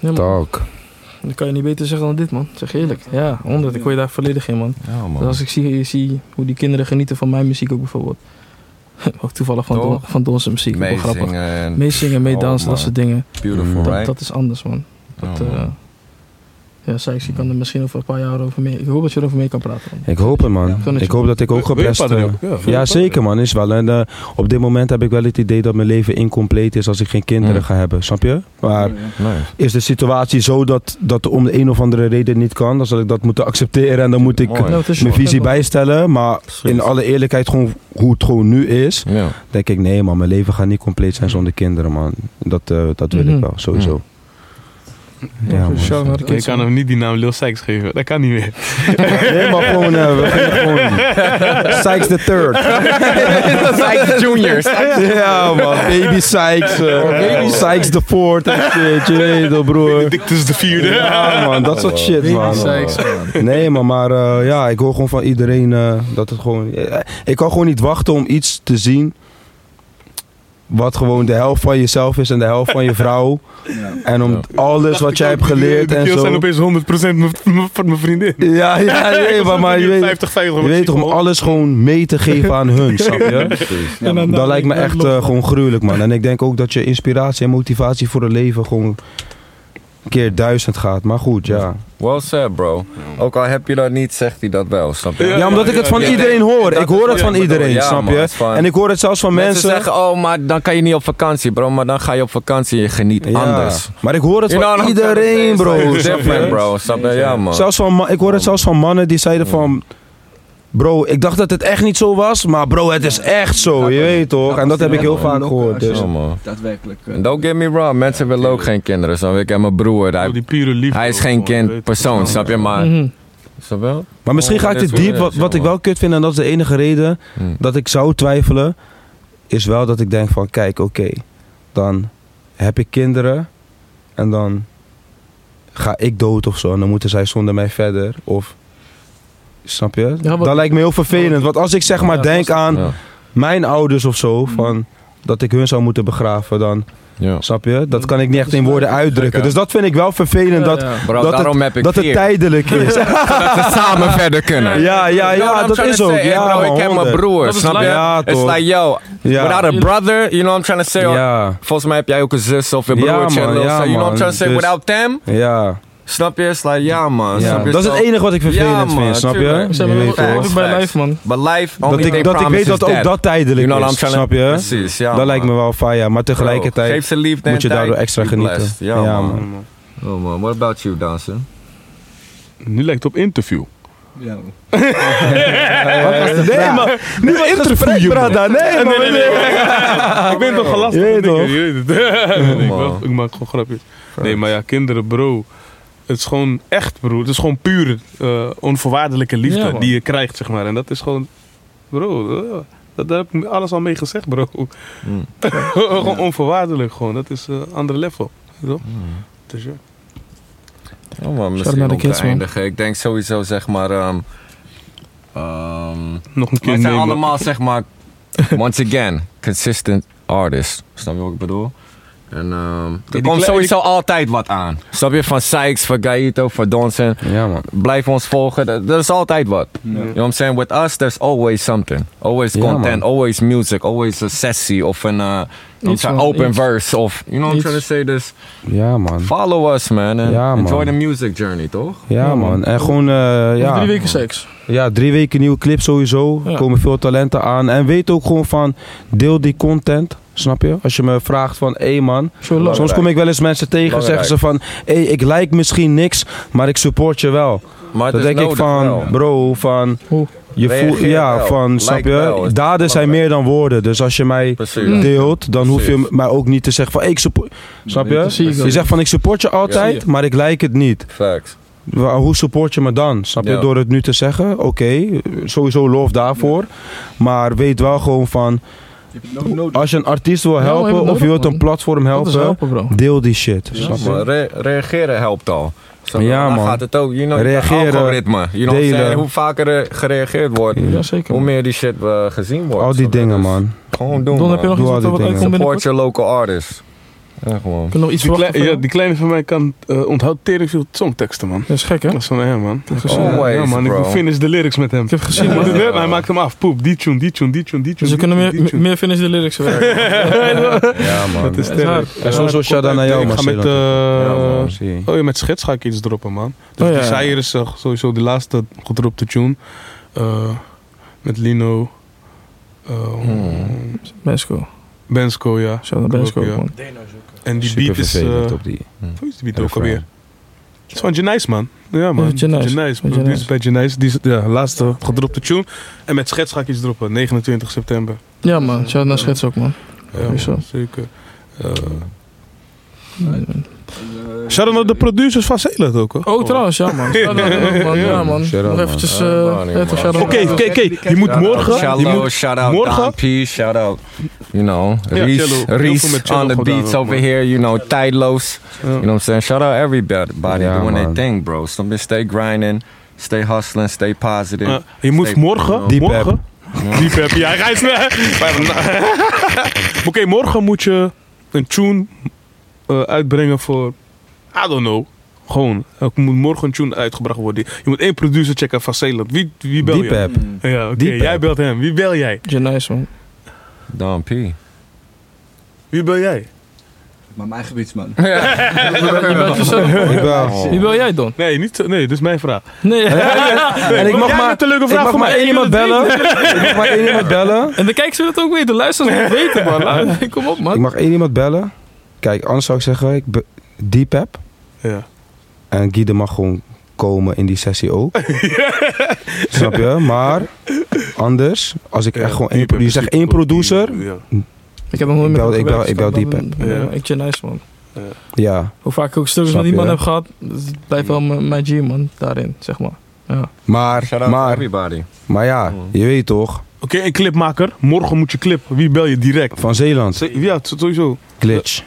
Ja, man. talk. Dat kan je niet beter zeggen dan dit, man. Zeg je eerlijk. Ja, 100. Ik hoor je daar volledig in, man. Ja, man. Dus als ik zie, zie hoe die kinderen genieten van mijn muziek ook bijvoorbeeld. ook toevallig van, Don, van Don's muziek. Wel grappig. Meezingen en Meezingen, meedansen, Oh, dat soort dingen. beautiful, Mm. Dat, right? dat is anders, man. Dat, Ja, man. Ja, Sykes, je kan er misschien over een paar jaar over mee... Ik hoop dat je erover mee kan praten. Man. Ik hoop het, man. Ik hoop dat ik ook geblest... padden eh? Ja, zeker man, is wel. En eh, op dit moment heb ik wel het idee dat mijn leven incompleet is als ik geen kinderen Mm. ga hebben, snap je? Maar Nice. is de situatie zo dat dat om de een of andere reden niet kan, dan zal ik dat moeten accepteren en dan moet ik Mooi. Nou, mijn visie bijstellen. Maar in alle eerlijkheid, gewoon hoe het gewoon nu is, Ja. denk ik nee man, mijn leven gaat niet compleet zijn zonder kinderen man. Dat, eh, dat wil Mhm. ik wel, sowieso. Ja, man. Kids, kan man. hem niet die naam Lil Sykes geven. Dat kan niet meer. Nee, maar gewoon, we gewoon Sykes the Third. Sykes Juniors. Ja man, Baby Sykes, eh, Baby Sykes the Fourth en shit, je weet het broer. Dictus de vierde. Ja man, dat soort shit man. Sykes. Nee man, maar eh, ja, ik hoor gewoon van iedereen eh, dat het gewoon... ik kan gewoon niet wachten om iets te zien wat gewoon de helft van jezelf is en de helft van je vrouw. En om alles wat jij hebt geleerd de en kills zo. zijn opeens 100% mijn- mijn- van mijn vriendin. Ja, ja, nee, maar, maar je weet, 50, 50, je weet toch om alles gewoon mee te geven aan hun, snap je? En dan- Dat lijkt me dan- echt eh, gewoon gruwelijk, man. En ik denk ook dat je inspiratie en motivatie voor het leven gewoon keer duizend gaat. Maar goed, ja. Well said, bro. Ook al heb je dat niet, zegt hij dat wel, snap je? Ja, Ja, omdat ik het van ja, iedereen hoor. Ik hoor het van iedereen, snap je? En ik hoor het zelfs van Mensen, mensen. zeggen, oh, maar dan kan je niet op vakantie, bro. Maar dan ga je op vakantie en je geniet anders. Maar ik hoor het know van iedereen, bro. Different, bro. Snap je? Ja, man. Zelfs van, ik hoor het zelfs van mannen die zeiden van... Bro, ik dacht dat het echt niet zo was, maar bro, het is echt zo, je weet toch? En dat heb ik heel vaak gehoord. Dus. Ja, man. Daadwerkelijk. eh, Don't get me wrong, mensen willen ook geen kinderen. Je? Ik heb mijn broer, hij, die pure liefde. hij is geen kind persoon, snap je? Maar, Mhm. snap je? Maar misschien ga ik te diep. wel Wat, wat ik wel kut vind, en dat is de enige reden Hmm. dat ik zou twijfelen, is wel dat ik denk van, kijk, oké, dan heb ik kinderen en dan ga ik dood of zo. En dan moeten zij zonder mij verder. Of, snap je? Ja, dat lijkt me heel vervelend. Want als ik zeg maar Ja, denk aan Ja. mijn ouders of zo, van dat ik hun zou moeten begraven, dan Ja. snap je? Dat kan ik niet echt in woorden uitdrukken. Dus dat vind ik wel vervelend, dat, Ja, ja. Bro, dat, daarom het, heb ik dat het tijdelijk is. Zodat we samen verder kunnen. ja, ja, ja, dat is ook. say? Ja, bro, ik heb mijn broer, Dat snap je? Ja, It's toch. like, yo, Ja. without a brother, you know what I'm trying to say? Ja, Volgens mij heb jij ook een zus of een Ja, broertje. man, sis. you know what I'm trying to say? Dus- Without them, ja. Snap je? Like, ja man. ja. snap je? Dat is het enige wat ik vervelend Ja, vind, snap je? wel ook toch? bij live, man. But life, Dat ik, dat ik weet dat ook dat tijdelijk You know is, snap je? Precies, ja dat man. lijkt me wel fire, maar Bro, tegelijkertijd Geef ze liefde moet je daardoor extra genieten. Ja, Ja, man. man. Oh man, what about you, Dansen? Nu lijkt het op interview. Ja. Nee, maar nu het gesprek, brada. Nee, man. Ik ben toch gelast. Je weet toch? Nee, ik maak gewoon grapjes. Nee, maar ja, kinderen, bro. Het is gewoon echt, bro. Het is gewoon puur eh, onvoorwaardelijke liefde Ja, die je krijgt, zeg maar. En dat is gewoon, bro. eh, Dat, daar heb ik alles al mee gezegd, bro. Mm. gewoon onvoorwaardelijk gewoon. Dat is een andere level. Toch? Dus ja. Oh man, naar misschien de om kids, te man. eindigen. Ik denk sowieso zeg maar... ehm ehm, Nog een keer wij zijn nemen. allemaal zeg maar... once again, consistent artists. Snap je wat ik bedoel? En ehm er die komt sowieso altijd wat aan. Snap je? Van Sykes, van Gaito, van Donson. Ja, man. Blijf ons volgen. Er er is altijd wat. Ja. You know what I'm saying? With us, there's always something. Always Ja, content, man. always music, always a sessie of een, uh, Iets een van- open iets. verse. Of, you know what I'm trying to say? Dus Ja, man. follow us, man. And Ja, man. enjoy the music journey, toch? Ja, man. En gewoon, eh, ja. drie weken seks. Ja, drie weken nieuwe clip sowieso. Ja. Komen veel talenten aan. En weet ook gewoon van, deel die content. Snap je? Als je me vraagt van, hé man. Show love. Soms kom ik wel eens mensen tegen en zeggen ze van, hé ik like misschien niks, maar ik support je wel. Maar Dan denk ik van, wel. bro, van... Hoe? Je voelt, ja, wel. van, snap je? Daden zijn meer dan woorden. Dus als je mij Precies. deelt, dan hoef je mij ook niet te zeggen van, hey, ik support... Snap je? Je zegt van, ik support je altijd, maar ik like het niet. Facts. Hoe support je me dan? Snap je? Ja. Door het nu te zeggen, oké, sowieso loof daarvoor. Maar weet wel gewoon van, als je een artiest wil helpen of je wilt een platform helpen, deel die shit. Snap re- reageren helpt al. Je? Ja, Dan man. gaat het ook, you know, Reageren, algoritme. You know delen. Hoe vaker er gereageerd wordt, Ja, zeker. hoe meer die shit eh, gezien wordt. Al die dingen, Dus man. Gewoon doen, Don, heb je man. nog Doe iets al wat die wat dingen. uitkomt Support your local artists. Ja, gewoon. Kun je nog iets Die, verwachten? ja, die kleine van mij kan uh, onthoudt tering veel songteksten, man. Dat is gek, hè? Dat is van hem, man. heb gezien. Always, ja, man. Ik bro. doe finish de lyrics met hem. Ik heb gezien, Hij man. Hij maakt hem af. Poep, die tune, die tune, die tune, die tune. Dus we kunnen meer, tune. meer finish de lyrics werken. Ja, man. Dat is sterk. En sowieso shout-out naar jou, Ik ga met, eh, Ja, man. Zie. oh ja, met schets ga ik iets droppen, man. Dus Oh, ja, die ja. Sire is eh, sowieso de laatste gedropte tune. Eh, met Lino. eh, Hmm. Bensko, ja. Ook, man. En die Super beat is... eh, op die. Hoe is die beat ook alweer? Het is van Janice, man. Ja, man. Ja, Janice. Janice. Produced bij Janice. Die is ja, laatste gedropte tune. En met schets ga ik iets droppen. 29 september. Ja, man. Shout naar schets ook, man. Ja, zo. man, zeker. Eh Shout-out naar de producers van Zeeland ook, hoor. Oh, trouwens, ja, man. Shout out man. Ja, man. Shout out, Nog eventjes... Ja, eh, man, ja, man. toch, shout out Oké, oké, oké. Je moet morgen... Je moet, shout out morgen- Don P, shout out, you know, Reese, on the beats over here, you know, tijdloos. You know what I'm saying? Shout out everybody doing their thing, bro. Something stay grinding, stay hustling, stay positive. Eh, je moet morgen... Deep morgen Deep Pep, ja, hij is... Oké, morgen moet je een tune eh, uitbrengen voor... I don't know. Gewoon. Er moet morgen een tune uitgebracht worden. Je moet één producer checken van Zeeland. Wie, wie bel Die je? pep. Ja, oké. Jij belt hem. Wie bel jij? Janice, man. Don P. Wie bel jij? Maar mijn gebiedsman. Ik wel. Wie wil jij, Don? Nee, niet, nee, dat is mijn vraag. Nee. En ik mag maar, een leuke ik vraag mag voor maar één iemand bellen. Ik mag maar één iemand bellen. En de kijkers willen het ook weten. De luisteraars willen het weten, man. Kom op, Ik man. mag één iemand bellen. Kijk, anders zou ik zeggen, ik be- die pep. Ja. En Guide mag gewoon komen in die sessie ook. Snap je? Maar anders, als ik echt gewoon één, je zegt één producer. Ik heb nog nooit Ik meer bel- ik bel- ik bel Deep Pep. ja, Ja. Ik Janice, man. ja. Hoe vaak ik ook Snap met iemand je? heb gehad, blijft wel mijn G, man. Daarin, zeg maar. Ja. Maar, maar, everybody. maar ja, je weet toch, Oké, een clipmaker. Morgen moet je clip. Wie bel je direct? van Zeeland, Ze- Ja, sowieso. glitch.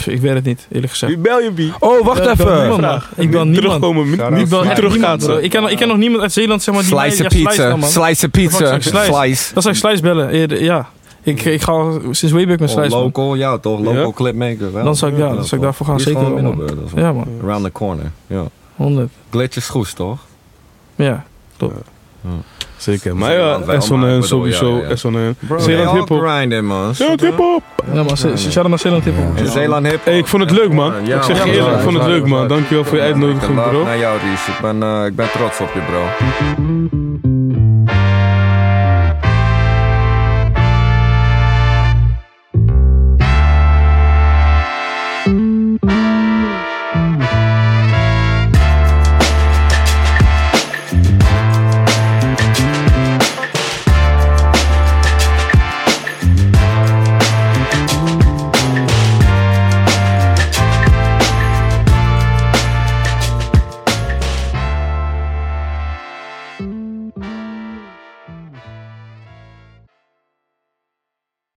Pff, ik weet het niet, eerlijk gezegd. Wie bel je wie? Oh, wacht even. Ik bel niemand. Terugkomen, niet, bel, Ik terugkaatsen. Ik ken, ik ken nog niemand uit Zeeland, zeg maar, die Slice mij- ja, Slice pizza, slice a pizza, slice. slice. Dat zou ik Slice bellen. Ja. Ik, ik ga sinds Wayback met Oh, Slice, local, ja toch? Local clipmaker. Wel. Dan zou ik- ja, dan zou ik daarvoor gaan, zeker wel, Ja, man. Around the corner, ja. 100. Glitch is goed, toch? Ja. Zeker. Maar ja, bedoel, sowieso. Bro, Zeeland hiphop. grinding, man. Zeeland hiphop. Ja, maar ze- shout out naar Zeeland Hip Hop. Zeeland hip ik vond het leuk, man. Ik zeg je eerlijk, ik vond het leuk, man. Dankjewel voor je uitnodiging, bro. naar jou, Ries. Ik ben, eh, ik ben trots op je, bro.